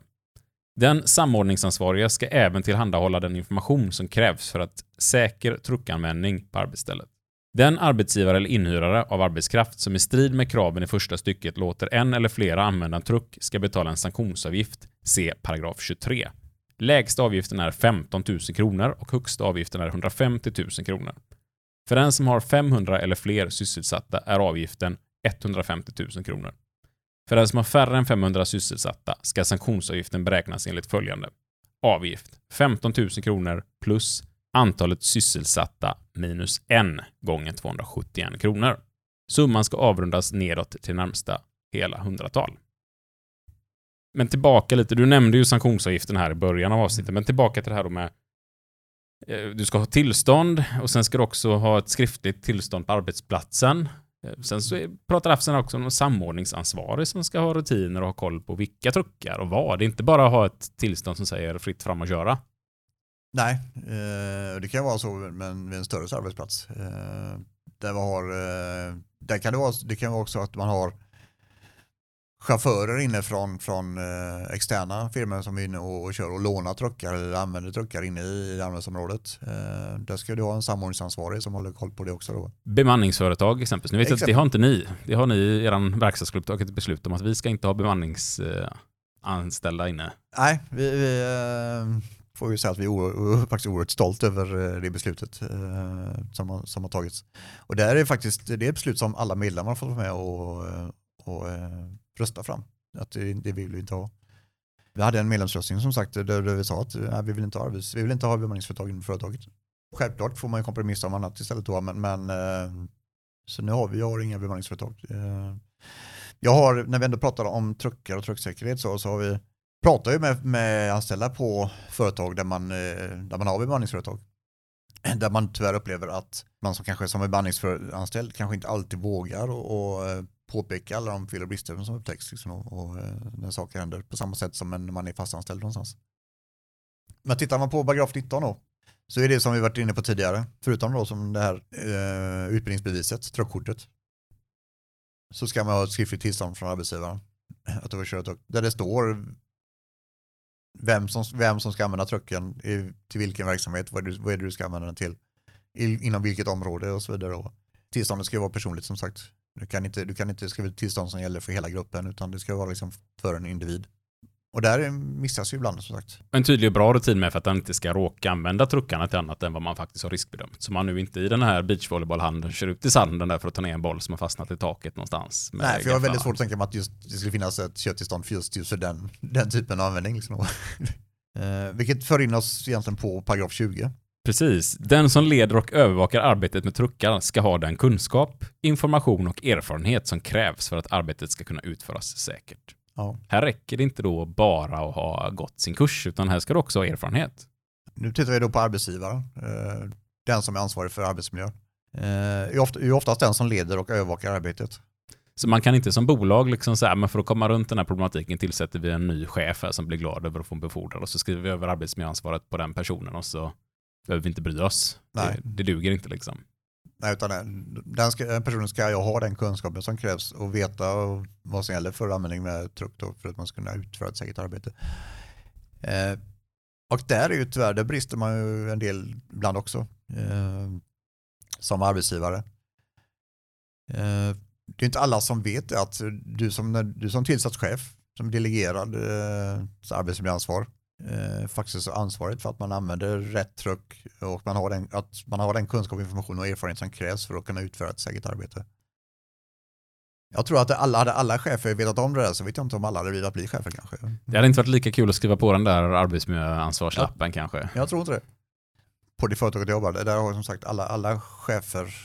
Speaker 1: Den samordningsansvariga ska även tillhandahålla den information som krävs för att säker truckanvändning på arbetsstället. Den arbetsgivare eller inhyrare av arbetskraft som i strid med kraven i första stycket låter en eller flera använda en truck ska betala en sanktionsavgift, se paragraf 23. Lägsta avgiften är 15 000 kronor och högsta avgiften är 150 000 kronor. För den som har 500 eller fler sysselsatta är avgiften 150 000 kronor. För den som har färre än 500 sysselsatta ska sanktionsavgiften beräknas enligt följande. Avgift 15 000 kronor plus antalet sysselsatta minus 1 gånger 271 kronor. Summan ska avrundas nedåt till närmsta hela hundratal. Men tillbaka lite, du nämnde ju sanktionsavgiften här i början av avsnittet, men tillbaka till det här då med eh, du ska ha tillstånd och sen ska du också ha ett skriftligt tillstånd på arbetsplatsen. Eh, sen så pratar AFSen också om en samordningsansvarig som ska ha rutiner och ha koll på vilka truckar och vad. Det är inte bara att ha ett tillstånd som säger fritt fram och köra.
Speaker 2: Nej, eh, det kan vara så med en, med en större arbetsplats. Eh, där har, eh, där kan det, vara, det kan vara också att man har chaufförer inne från, från externa firmor som är inne och, och kör och lånar truckar eller använder truckar inne i användningsområdet. Eh, där ska du ha en samordningsansvarig som håller koll på det också. Då.
Speaker 1: Bemanningsföretag exempelvis. Nu vet jag att det
Speaker 2: Exempel.
Speaker 1: har inte ni. Det har ni i er verkstadsklubb tagit beslut om att vi ska inte ha bemanningsanställda inne.
Speaker 2: Nej, vi, vi får ju säga att vi är faktiskt oerhört stolt över eh, det beslutet eh, som, har, som har tagits. Och det är faktiskt det är ett beslut som alla medlemmar har fått vara med och, eh, och eh, rösta fram. Att det, det vill vi inte ha. Vi hade en medlemsröstning som sagt där, vi sa att nej, vi, vill inte ha, arbets- vi vill inte ha bemanningsföretag inom företaget. Självklart får man ju kompromissa om annat istället då, men, men eh, så nu har vi jag har inga bemanningsföretag. Eh, jag har, när vi ändå pratar om truckar och trucksäkerhet så, så har vi pratar ju med, med anställda på företag där man, eh, där man har bemanningsföretag. Där man tyvärr upplever att man som kanske som bemanningsanställd kanske inte alltid vågar och, och eh, påpeka alla de fel och brister som upptäcks liksom, och, och eh, när saker händer på samma sätt som när man är fastanställd någonstans. Men tittar man på paragraf 19 då så är det som vi varit inne på tidigare, förutom då som det här eh, utbildningsbeviset, truckkortet, så ska man ha ett skriftligt tillstånd från arbetsgivaren att du var kört och, där det står vem som, vem som ska använda trucken, i, till vilken verksamhet, vad är, det, vad är det du ska använda den till, i, inom vilket område och så vidare. Och tillståndet ska ju vara personligt som sagt. Du kan inte, du kan inte skriva ett tillstånd som gäller för hela gruppen utan det ska vara liksom för en individ. Och där missas ju ibland som sagt.
Speaker 1: En tydlig och bra rutin med för att han inte ska råka använda truckarna till annat än vad man faktiskt har riskbedömt. Så man nu inte i den här beachvolleybollhanden kör ut i sanden där för att ta ner en boll som har fastnat i taket någonstans.
Speaker 2: Nej, för jag har väldigt svårt att tänka mig att just, det skulle finnas ett körtillstånd för just, just för den, den typen av användning. Liksom. eh, vilket för in oss egentligen på paragraf 20.
Speaker 1: Precis. Den som leder och övervakar arbetet med truckar ska ha den kunskap, information och erfarenhet som krävs för att arbetet ska kunna utföras säkert.
Speaker 2: Ja.
Speaker 1: Här räcker det inte då bara att ha gått sin kurs, utan här ska du också ha erfarenhet.
Speaker 2: Nu tittar vi då på arbetsgivaren, eh, den som är ansvarig för arbetsmiljön. Eh, är, ofta, är oftast den som leder och övervakar arbetet.
Speaker 1: Så man kan inte som bolag liksom säga, men för att komma runt den här problematiken tillsätter vi en ny chef här som blir glad över att få en befordran och så skriver vi över arbetsmiljöansvaret på den personen och så behöver vi inte bry oss.
Speaker 2: Nej.
Speaker 1: Det, det duger inte liksom.
Speaker 2: Nej, utan den, ska, den personen ska ju ha den kunskapen som krävs och veta vad som gäller för användning med truck då, för att man ska kunna utföra ett säkert arbete. Eh, och där är ju tyvärr, där brister man ju en del ibland också eh, som arbetsgivare. Eh, det är inte alla som vet att du som, du som tillsatt chef, som delegerad eh, arbetsmiljöansvar, eh, faktiskt är ansvarig för att man använder rätt truck och man har den, att man har den kunskap, information och erfarenhet som krävs för att kunna utföra ett säkert arbete. Jag tror att alla, hade alla chefer vetat om det där så vet jag inte om alla hade velat bli chefer kanske.
Speaker 1: Det hade inte varit lika kul att skriva på den där arbetsmiljöansvarslappen kanske.
Speaker 2: Jag tror inte det. På det företaget jag jobbar, där har som sagt alla, alla chefer,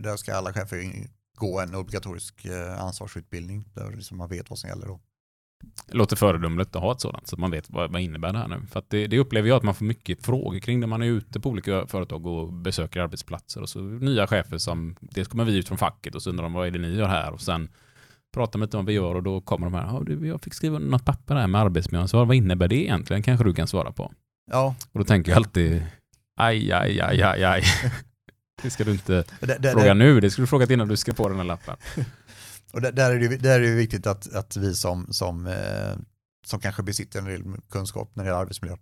Speaker 2: där ska alla chefer gå en obligatorisk eh, ansvarsutbildning där liksom man vet vad som gäller. Då.
Speaker 1: Låter föredömligt att ha ett sådant så att man vet vad, vad innebär det här nu. För att det, det upplever jag att man får mycket frågor kring när man är ute på olika företag och besöker arbetsplatser och så nya chefer som, dels kommer vi ut från facket och så undrar de vad är det ni gör här och sen pratar man lite om vad vi gör och då kommer de här, ja, jag fick skriva något papper här med arbetsmiljöansvar, vad innebär det egentligen? Kanske du kan svara på.
Speaker 2: Ja,
Speaker 1: Och då tänker jag alltid, aj, aj, aj, aj, aj. Det ska du inte
Speaker 2: det, det,
Speaker 1: fråga
Speaker 2: det,
Speaker 1: nu, det ska du frågat innan du skrev på den här lappen.
Speaker 2: Och det, där, är det, där är det viktigt att, att vi som, som, eh, som kanske besitter en del kunskap när det gäller arbetsmiljö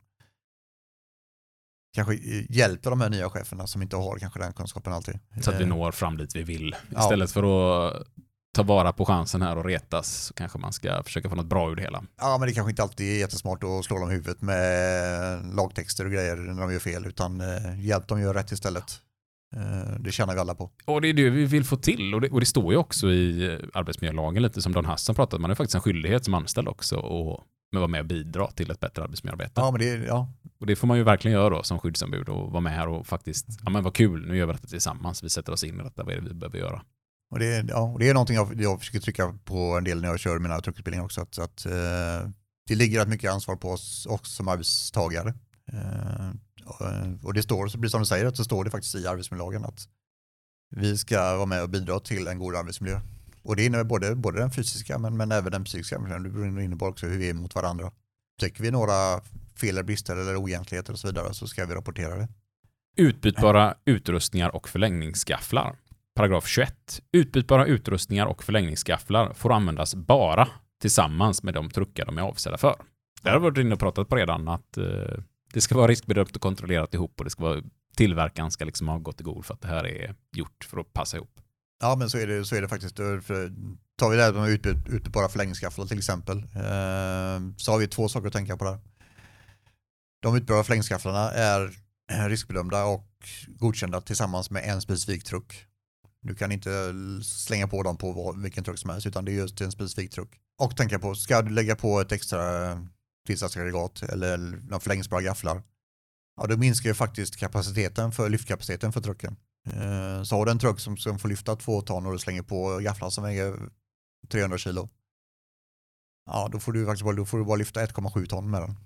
Speaker 2: kanske eh, hjälper de här nya cheferna som inte har kanske den kunskapen alltid.
Speaker 1: Så att vi
Speaker 2: Eh,
Speaker 1: når fram dit vi vill.
Speaker 2: Ja.
Speaker 1: Istället för att ta vara på chansen här och retas så kanske man ska försöka få något bra ur det hela.
Speaker 2: Ja, men det kanske inte alltid är jättesmart att slå dem i huvudet med lagtexter och grejer när de gör fel, utan eh, hjälp dem göra rätt istället. Eh, det tjänar vi alla på.
Speaker 1: Och det är det vi vill få till. Och det, och det står ju också i eh, arbetsmiljölagen, lite som Don Hassan pratade man har faktiskt en skyldighet som anställd också att vara med och bidra till ett bättre arbetsmiljöarbete.
Speaker 2: Ja, men det, ja,
Speaker 1: Och det får man ju verkligen göra då som skyddsombud och vara med här och faktiskt, ja men vad kul, nu gör vi detta tillsammans, vi sätter oss in i detta, vad är det vi behöver göra?
Speaker 2: och det, ja, och det är någonting jag, jag försöker trycka på en del när jag kör mina truckutbildningar också, att, att eh, det ligger rätt mycket ansvar på oss också som arbetstagare. Eh, Eh, och, det står, så precis som du säger, så står det faktiskt i arbetsmiljölagen att vi ska vara med och bidra till en god arbetsmiljö. Och det innebär både, både den fysiska men, men även den psykiska miljön. Det innebär också hur vi är mot varandra. Tycker vi några fel eller brister eller oegentligheter och så vidare så ska vi rapportera det.
Speaker 1: Utbytbara utrustningar och förlängningsgafflar. Paragraf 21. Utbytbara utrustningar och förlängningsgafflar får användas bara tillsammans med de truckar de är avsedda för. Det har vi varit inne och pratat på redan att eh, det ska vara riskbedömt och kontrollerat ihop och det ska vara tillverkaren ska liksom ha gått i god för att det här är gjort för att passa ihop.
Speaker 2: Ja men så är det, så är det faktiskt. För, tar vi det här med utbyt, utbytbara förlängningsskafflar till exempel eh, så har vi två saker att tänka på där. De utbytbara förlängningsskafflarna är eh, riskbedömda och godkända tillsammans med en specifik truck. Du kan inte slänga på dem på vilken truck som helst utan det är just en specifik truck. Och tänka på, ska du lägga på ett extra tillsatsaggregat eller några förlängningsbara gafflar ja, då minskar ju faktiskt kapaciteten för lyftkapaciteten för trucken. Eh, Så har du en truck som, som får lyfta två ton och du slänger på gafflar som väger 300 kilo. Ja, då får du faktiskt bara, då får du bara lyfta 1,7 ton med den.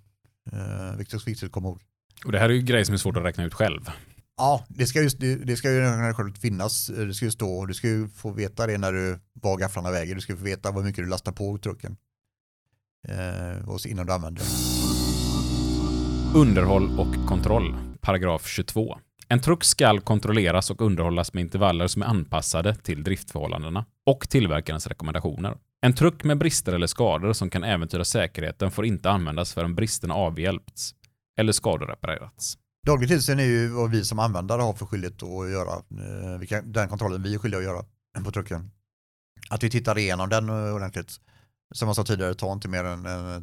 Speaker 2: Eh, vilket är viktigt att komma ihåg.
Speaker 1: Och det här är ju grejer som är svårt att räkna ut själv.
Speaker 2: Ja, det ska, just, det, det ska ju finnas. Det ska ju stå, du ska ju få veta det när du, vad gafflarna väger. Du ska få veta vad mycket du lastar på trucken. Eh, så innan du använder den.
Speaker 1: Underhåll och kontroll. Paragraf 22. En truck skall kontrolleras och underhållas med intervaller som är anpassade till driftförhållandena och tillverkarens rekommendationer. En truck med brister eller skador som kan äventyra säkerheten får inte användas förrän bristerna avhjälpts eller skador reparerats.
Speaker 2: Daglig tillsyn är ju vad vi som användare har för skyldighet att göra. Eh, den kontrollen vi är skyldiga att göra på trucken. Att vi tittar igenom den eh, ordentligt. Som jag sa tidigare, ta inte mer än eh,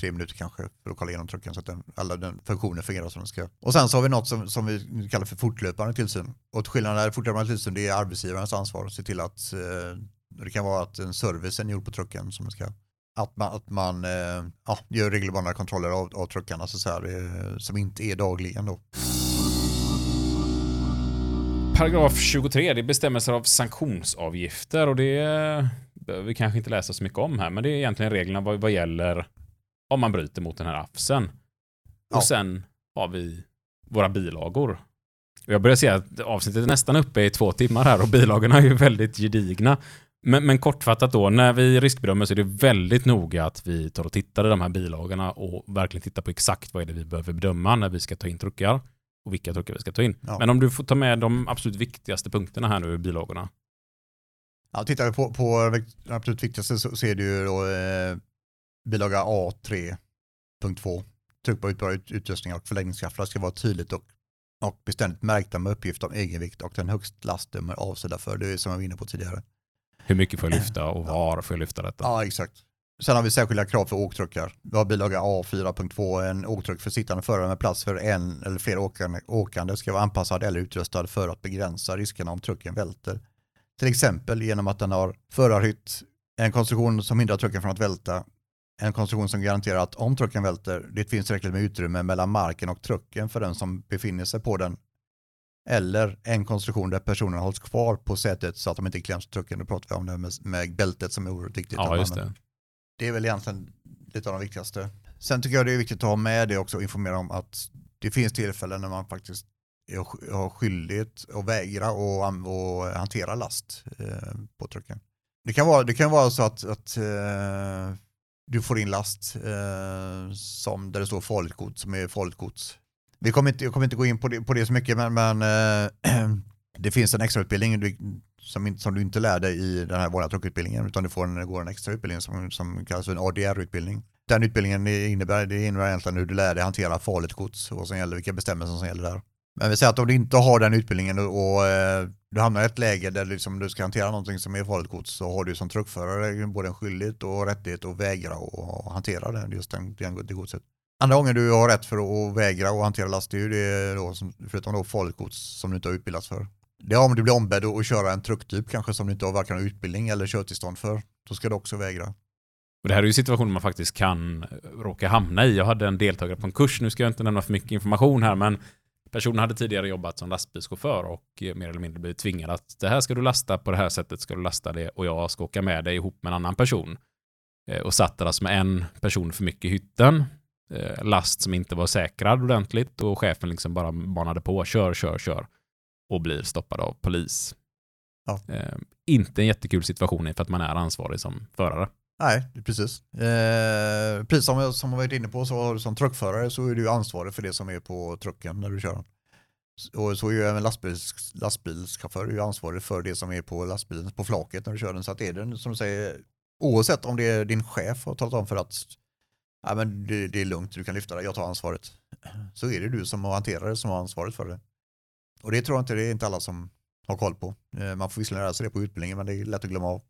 Speaker 2: tre minuter kanske för att kolla igenom trucken så att den, alla den funktioner fungerar som den ska. Och sen så har vi något som, som vi kallar för fortlöpande tillsyn. Och skillnaden är fortlöpande tillsyn det är arbetsgivarens ansvar att se till att eh, det kan vara att en servicen är gjord på trucken som den ska. Att man, att man eh, ja, gör regelbundna kontroller av, av truckarna så att säga, eh, som inte är dagligen då.
Speaker 1: Paragraf 23, det är bestämmelser av sanktionsavgifter och det behöver vi kanske inte läsa så mycket om här, men det är egentligen reglerna vad, vad gäller om man bryter mot den här AFSen. Och
Speaker 2: Ja.
Speaker 1: sen har vi våra bilagor. Och jag börjar se att avsnittet är nästan uppe i två timmar här och bilagorna är ju väldigt gedigna. Men, men kortfattat då, när vi riskbedömer så är det väldigt noga att vi tar och tittar i de här bilagorna och verkligen tittar på exakt vad är det vi behöver bedöma när vi ska ta in truckar och vilka truckar vi ska ta in.
Speaker 2: Ja.
Speaker 1: Men om du får ta med de absolut viktigaste punkterna här nu i bilagorna.
Speaker 2: Ja, tittar vi på, på det absolut viktigaste så, så är det ju då, eh, bilaga A3.2. Tryckbar utbara ut, utrustningar och förläggningsgafflar ska vara tydligt och, och beständigt märkta med uppgift om egenvikt och den högst last de är avsedda för. Det är som jag var inne på tidigare.
Speaker 1: Hur mycket får jag lyfta och var får jag lyfta detta?
Speaker 2: Ja, exakt. Sen har vi särskilda krav för åktruckar. Vi har bilaga A4.2, en åktruck för sittande förare med plats för en eller fler åkande, åkande ska vara anpassad eller utrustad för att begränsa riskerna om trucken välter. Till exempel genom att den har förarhytt, en konstruktion som hindrar trucken från att välta, en konstruktion som garanterar att om trucken välter, det finns tillräckligt med utrymme mellan marken och trucken för den som befinner sig på den. Eller en konstruktion där personen hålls kvar på sätet så att de inte kläms trucken. Då pratar vi om det med, med bältet som är oerhört viktigt.
Speaker 1: Ja, just det.
Speaker 2: Det är väl egentligen lite av de viktigaste. Sen tycker jag det är viktigt att ha med det också och informera om att det finns tillfällen när man faktiskt har skyldighet att vägra och, och hantera last eh, på trucken. Det kan vara, det kan vara så att, att eh, du får in last eh, som där det står farligt gods som är farligt gods. Vi kommer inte, jag kommer inte gå in på det, på det så mycket men, men eh, det finns en extrautbildning som, som du inte lär dig i den här vanliga truckutbildningen utan du får en, går en extra utbildning som, som kallas för en ADR-utbildning. Den utbildningen innebär, det innebär egentligen hur du lär dig hantera farligt gods och som gäller, vilka bestämmelser som gäller där. Men vi säger att om du inte har den utbildningen och, och eh, du hamnar i ett läge där liksom du ska hantera någonting som är farligt gods så har du som truckförare både en skyldighet och rättighet att vägra och, och hantera den, just den, den, det godset. Andra gången du har rätt för att vägra och hantera last, det är ju det då, som, förutom då farligt gods som du inte har utbildats för. Det är om du blir ombedd att köra en trucktyp kanske som du inte har varken utbildning eller körtillstånd för. Då ska du också vägra.
Speaker 1: Och det här är ju situationer man faktiskt kan råka hamna i. Jag hade en deltagare på en kurs, nu ska jag inte nämna för mycket information här, men personen hade tidigare jobbat som lastbilschaufför och eh, mer eller mindre blivit tvingad att det här ska du lasta, på det här sättet ska du lasta det och jag ska åka med dig ihop med en annan person. Eh, och satt där alltså med en person för mycket i hytten, eh, last som inte var säkrad ordentligt och chefen liksom bara banade på, kör, kör, kör och blir stoppad av polis.
Speaker 2: Ja.
Speaker 1: Eh, Inte en jättekul situation för att man är ansvarig som förare.
Speaker 2: Nej, precis. Eh, precis som jag som jag varit inne på så har som truckförare så är du ansvarig för det som är på trucken när du kör den. Och så är ju även lastbils, lastbilschaufför är ju ansvarig för det som är på lastbilen, på flaket när du kör den. Så att är det som du säger, oavsett om det är din chef har talat om för att ja, men det, det är lugnt, du kan lyfta det, jag tar ansvaret. Så är det du som hanterar det som har ansvaret för det. Och det tror jag inte, det är inte alla som har koll på. Eh, man får visserligen lära sig det på utbildningen men det är lätt att glömma av.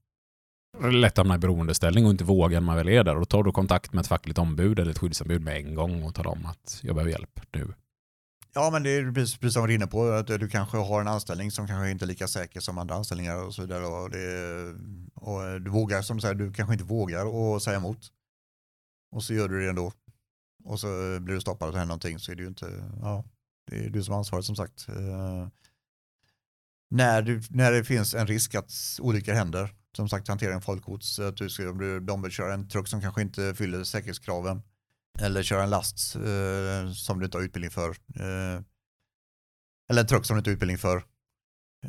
Speaker 1: lätt att hamna i beroendeställning och inte vågar när man väl är där. Och då tar du kontakt med ett fackligt ombud eller ett skyddsombud med en gång och talar om att jag behöver hjälp nu.
Speaker 2: Ja, men det är precis, precis som vi var inne på, att du kanske har en anställning som kanske inte är lika säker som andra anställningar och så vidare. Och, det, och du vågar, som du säger, du kanske inte vågar att säga emot. Och så gör du det ändå. Och så blir du stoppad och det händer någonting så är det ju inte, ja, det är du som har ansvaret som sagt. Eh, när, du, när det finns en risk att olyckor händer, som sagt hantera en folkgods, att du ska du vill köra en truck som kanske inte fyller säkerhetskraven eller köra en last eh, som du inte har utbildning för. Eh, eller en truck som du inte har utbildning för.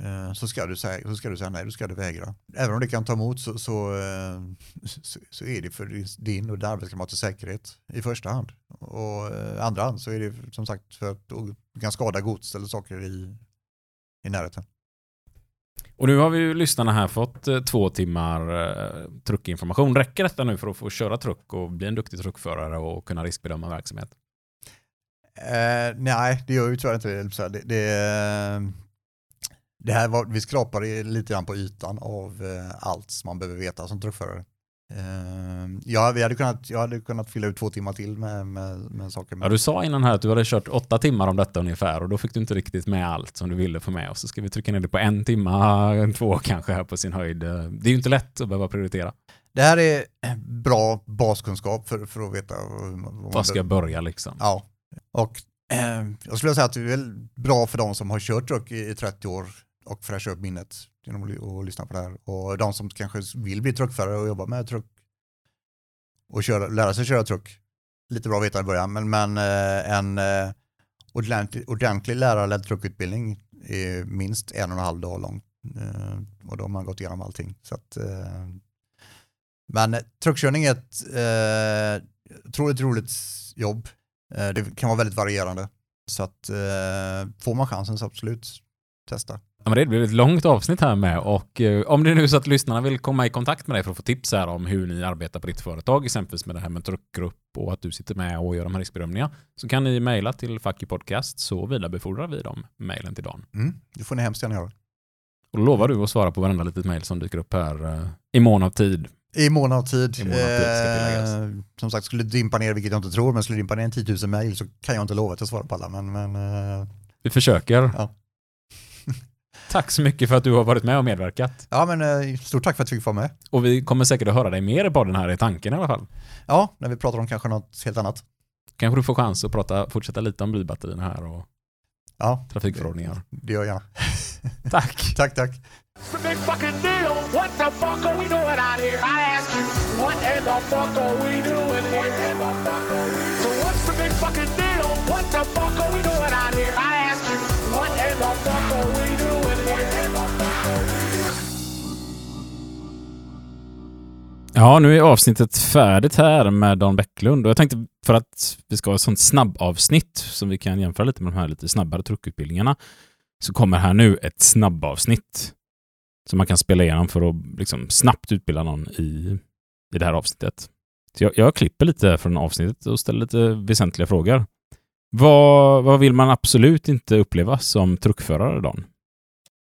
Speaker 2: Eh, så, ska du säga, så ska du säga nej, då ska du vägra. Även om det kan ta emot så, så, eh, så, så är det för din och din arbetskamraters säkerhet i första hand. Och eh, andra hand så är det som sagt för att du kan skada gods eller saker i, i närheten.
Speaker 1: Och nu har vi ju lyssnarna här fått två timmar eh, truckinformation. Räcker detta nu för att få köra truck och bli en duktig truckförare och kunna riskbedöma verksamhet?
Speaker 2: Eh, nej, det gör ju tyvärr inte det. Det, det, här var, vi skrapar lite grann på ytan av eh, allt som man behöver veta som truckförare. Eh, ja, vi hade kunnat, jag hade kunnat fylla ut två timmar till med, med, med saker.
Speaker 1: Ja, du sa innan här att du hade kört åtta timmar om detta ungefär och då fick du inte riktigt med allt som du ville få med. Och så ska vi trycka ner det på en timma, en två kanske här på sin höjd. Det är ju inte lätt att behöva prioritera.
Speaker 2: Det här är bra baskunskap för, för att veta
Speaker 1: Var ska jag börja liksom?
Speaker 2: Ja, och eh, jag skulle säga att det är väl bra för de som har kört truck i, i 30 år och fräscha upp minnet genom att lyssna på det här. Och de som kanske vill bli truckförare och jobba med truck och köra, lära sig köra truck. Lite bra att veta i början, men, men eh, en eh, ordentlig, ordentlig lärarledd truckutbildning är minst en och en halv dag lång. Eh, och då har man gått igenom allting. Så att, eh, men truckkörning är ett eh, otroligt roligt jobb. Eh, det kan vara väldigt varierande. Så att eh, får man chansen så absolut testa.
Speaker 1: Ja, men det blir ett långt avsnitt här med och eh, om det är nu så att lyssnarna vill komma i kontakt med dig för att få tips här om hur ni arbetar på ditt företag, exempelvis med det här med truckgrupp och att du sitter med och gör de här riskbedömningarna, så kan ni mejla till Fucky Podcast så vidarebefordrar vi de mejlen till Dan.
Speaker 2: Mm, det får ni hemskt gärna göra.
Speaker 1: Och då lovar du att svara på varenda litet mejl som dyker upp här eh, i mån av tid.
Speaker 2: I mån av tid.
Speaker 1: I mån av tid.
Speaker 2: Eh, som sagt, skulle dimpa ner, vilket jag inte tror, men skulle dimpa ner en 10 000 mejl så kan jag inte lova att jag svarar på alla. Men, men eh,
Speaker 1: Vi försöker.
Speaker 2: Ja.
Speaker 1: Tack så mycket för att du har varit med och medverkat.
Speaker 2: ja, men eh, stort tack för att vi fick vara med.
Speaker 1: Och vi kommer säkert att höra dig mer i podden här i tanken i alla fall.
Speaker 2: Ja, när vi pratar om kanske något helt annat.
Speaker 1: Kanske du får chans att prata, fortsätta lite om blybatterierna här och
Speaker 2: Ja,
Speaker 1: trafikförordningar.
Speaker 2: det gör jag gärna.
Speaker 1: Tack!
Speaker 2: Tack, tack.
Speaker 6: It's a big fucking deal. What the fuck are we doing out here? I ask you, what in the fuck are we doing here? So what's the big fucking deal? What the fuck are we doing out here? I ask you, what in the fuck are we
Speaker 1: Ja, nu är avsnittet färdigt här med Dan Bäcklund och jag tänkte för att vi ska ha ett sånt snabbavsnitt som vi kan jämföra lite med de här lite snabbare truckutbildningarna så kommer här nu ett snabbavsnitt som man kan spela igenom för att liksom snabbt utbilda någon i, i det här avsnittet. Så jag, jag klipper lite från avsnittet och ställer lite väsentliga frågor. Vad, vad vill man absolut inte uppleva som truckförare, Dan?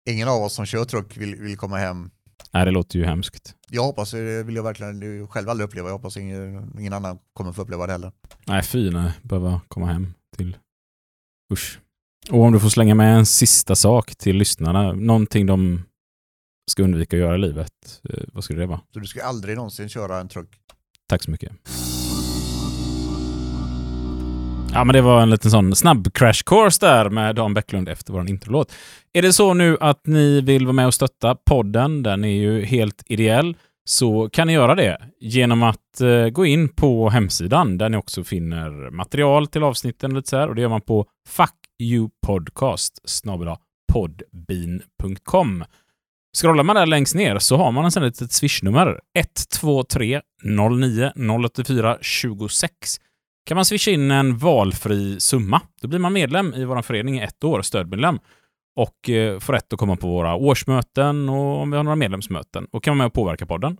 Speaker 2: Ingen av oss som kör truck vill, vill komma hem.
Speaker 1: Nej, det låter ju hemskt.
Speaker 2: Jag hoppas, det vill jag verkligen själv aldrig uppleva. Jag hoppas ingen, ingen annan kommer få uppleva det heller.
Speaker 1: Nej, fy nej. Behöva komma hem till... Usch. Och om du får slänga med en sista sak till lyssnarna, någonting de ska undvika att göra i livet, eh, vad skulle det vara?
Speaker 2: Så du ska aldrig någonsin köra en truck.
Speaker 1: Tack så mycket. Ja, men det var en liten sån snabb crash course där med Dan Bäcklund efter vår introlåt. Är det så nu att ni vill vara med och stötta podden, den är ju helt ideell, så kan ni göra det genom att eh, gå in på hemsidan där ni också finner material till avsnitten och lite så här, och det gör man på fuckyoupodcast podbean.com. Scrollar man där längst ner så har man en sån litet swishnummer 123 09 084 26 kan man swisha in en valfri summa. Då blir man medlem i vår förening i ett år, stödmedlem, och eh, får rätt att komma på våra årsmöten och om vi har några medlemsmöten och kan vara med och påverka podden.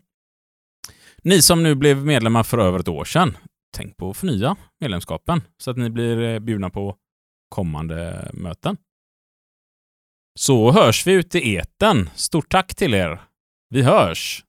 Speaker 1: Ni som nu blev medlemmar för över ett år sedan, tänk på att förnya medlemskapen så att ni blir eh, bjudna på kommande möten. Så hörs vi ute i eten. Stort tack till er. Vi hörs!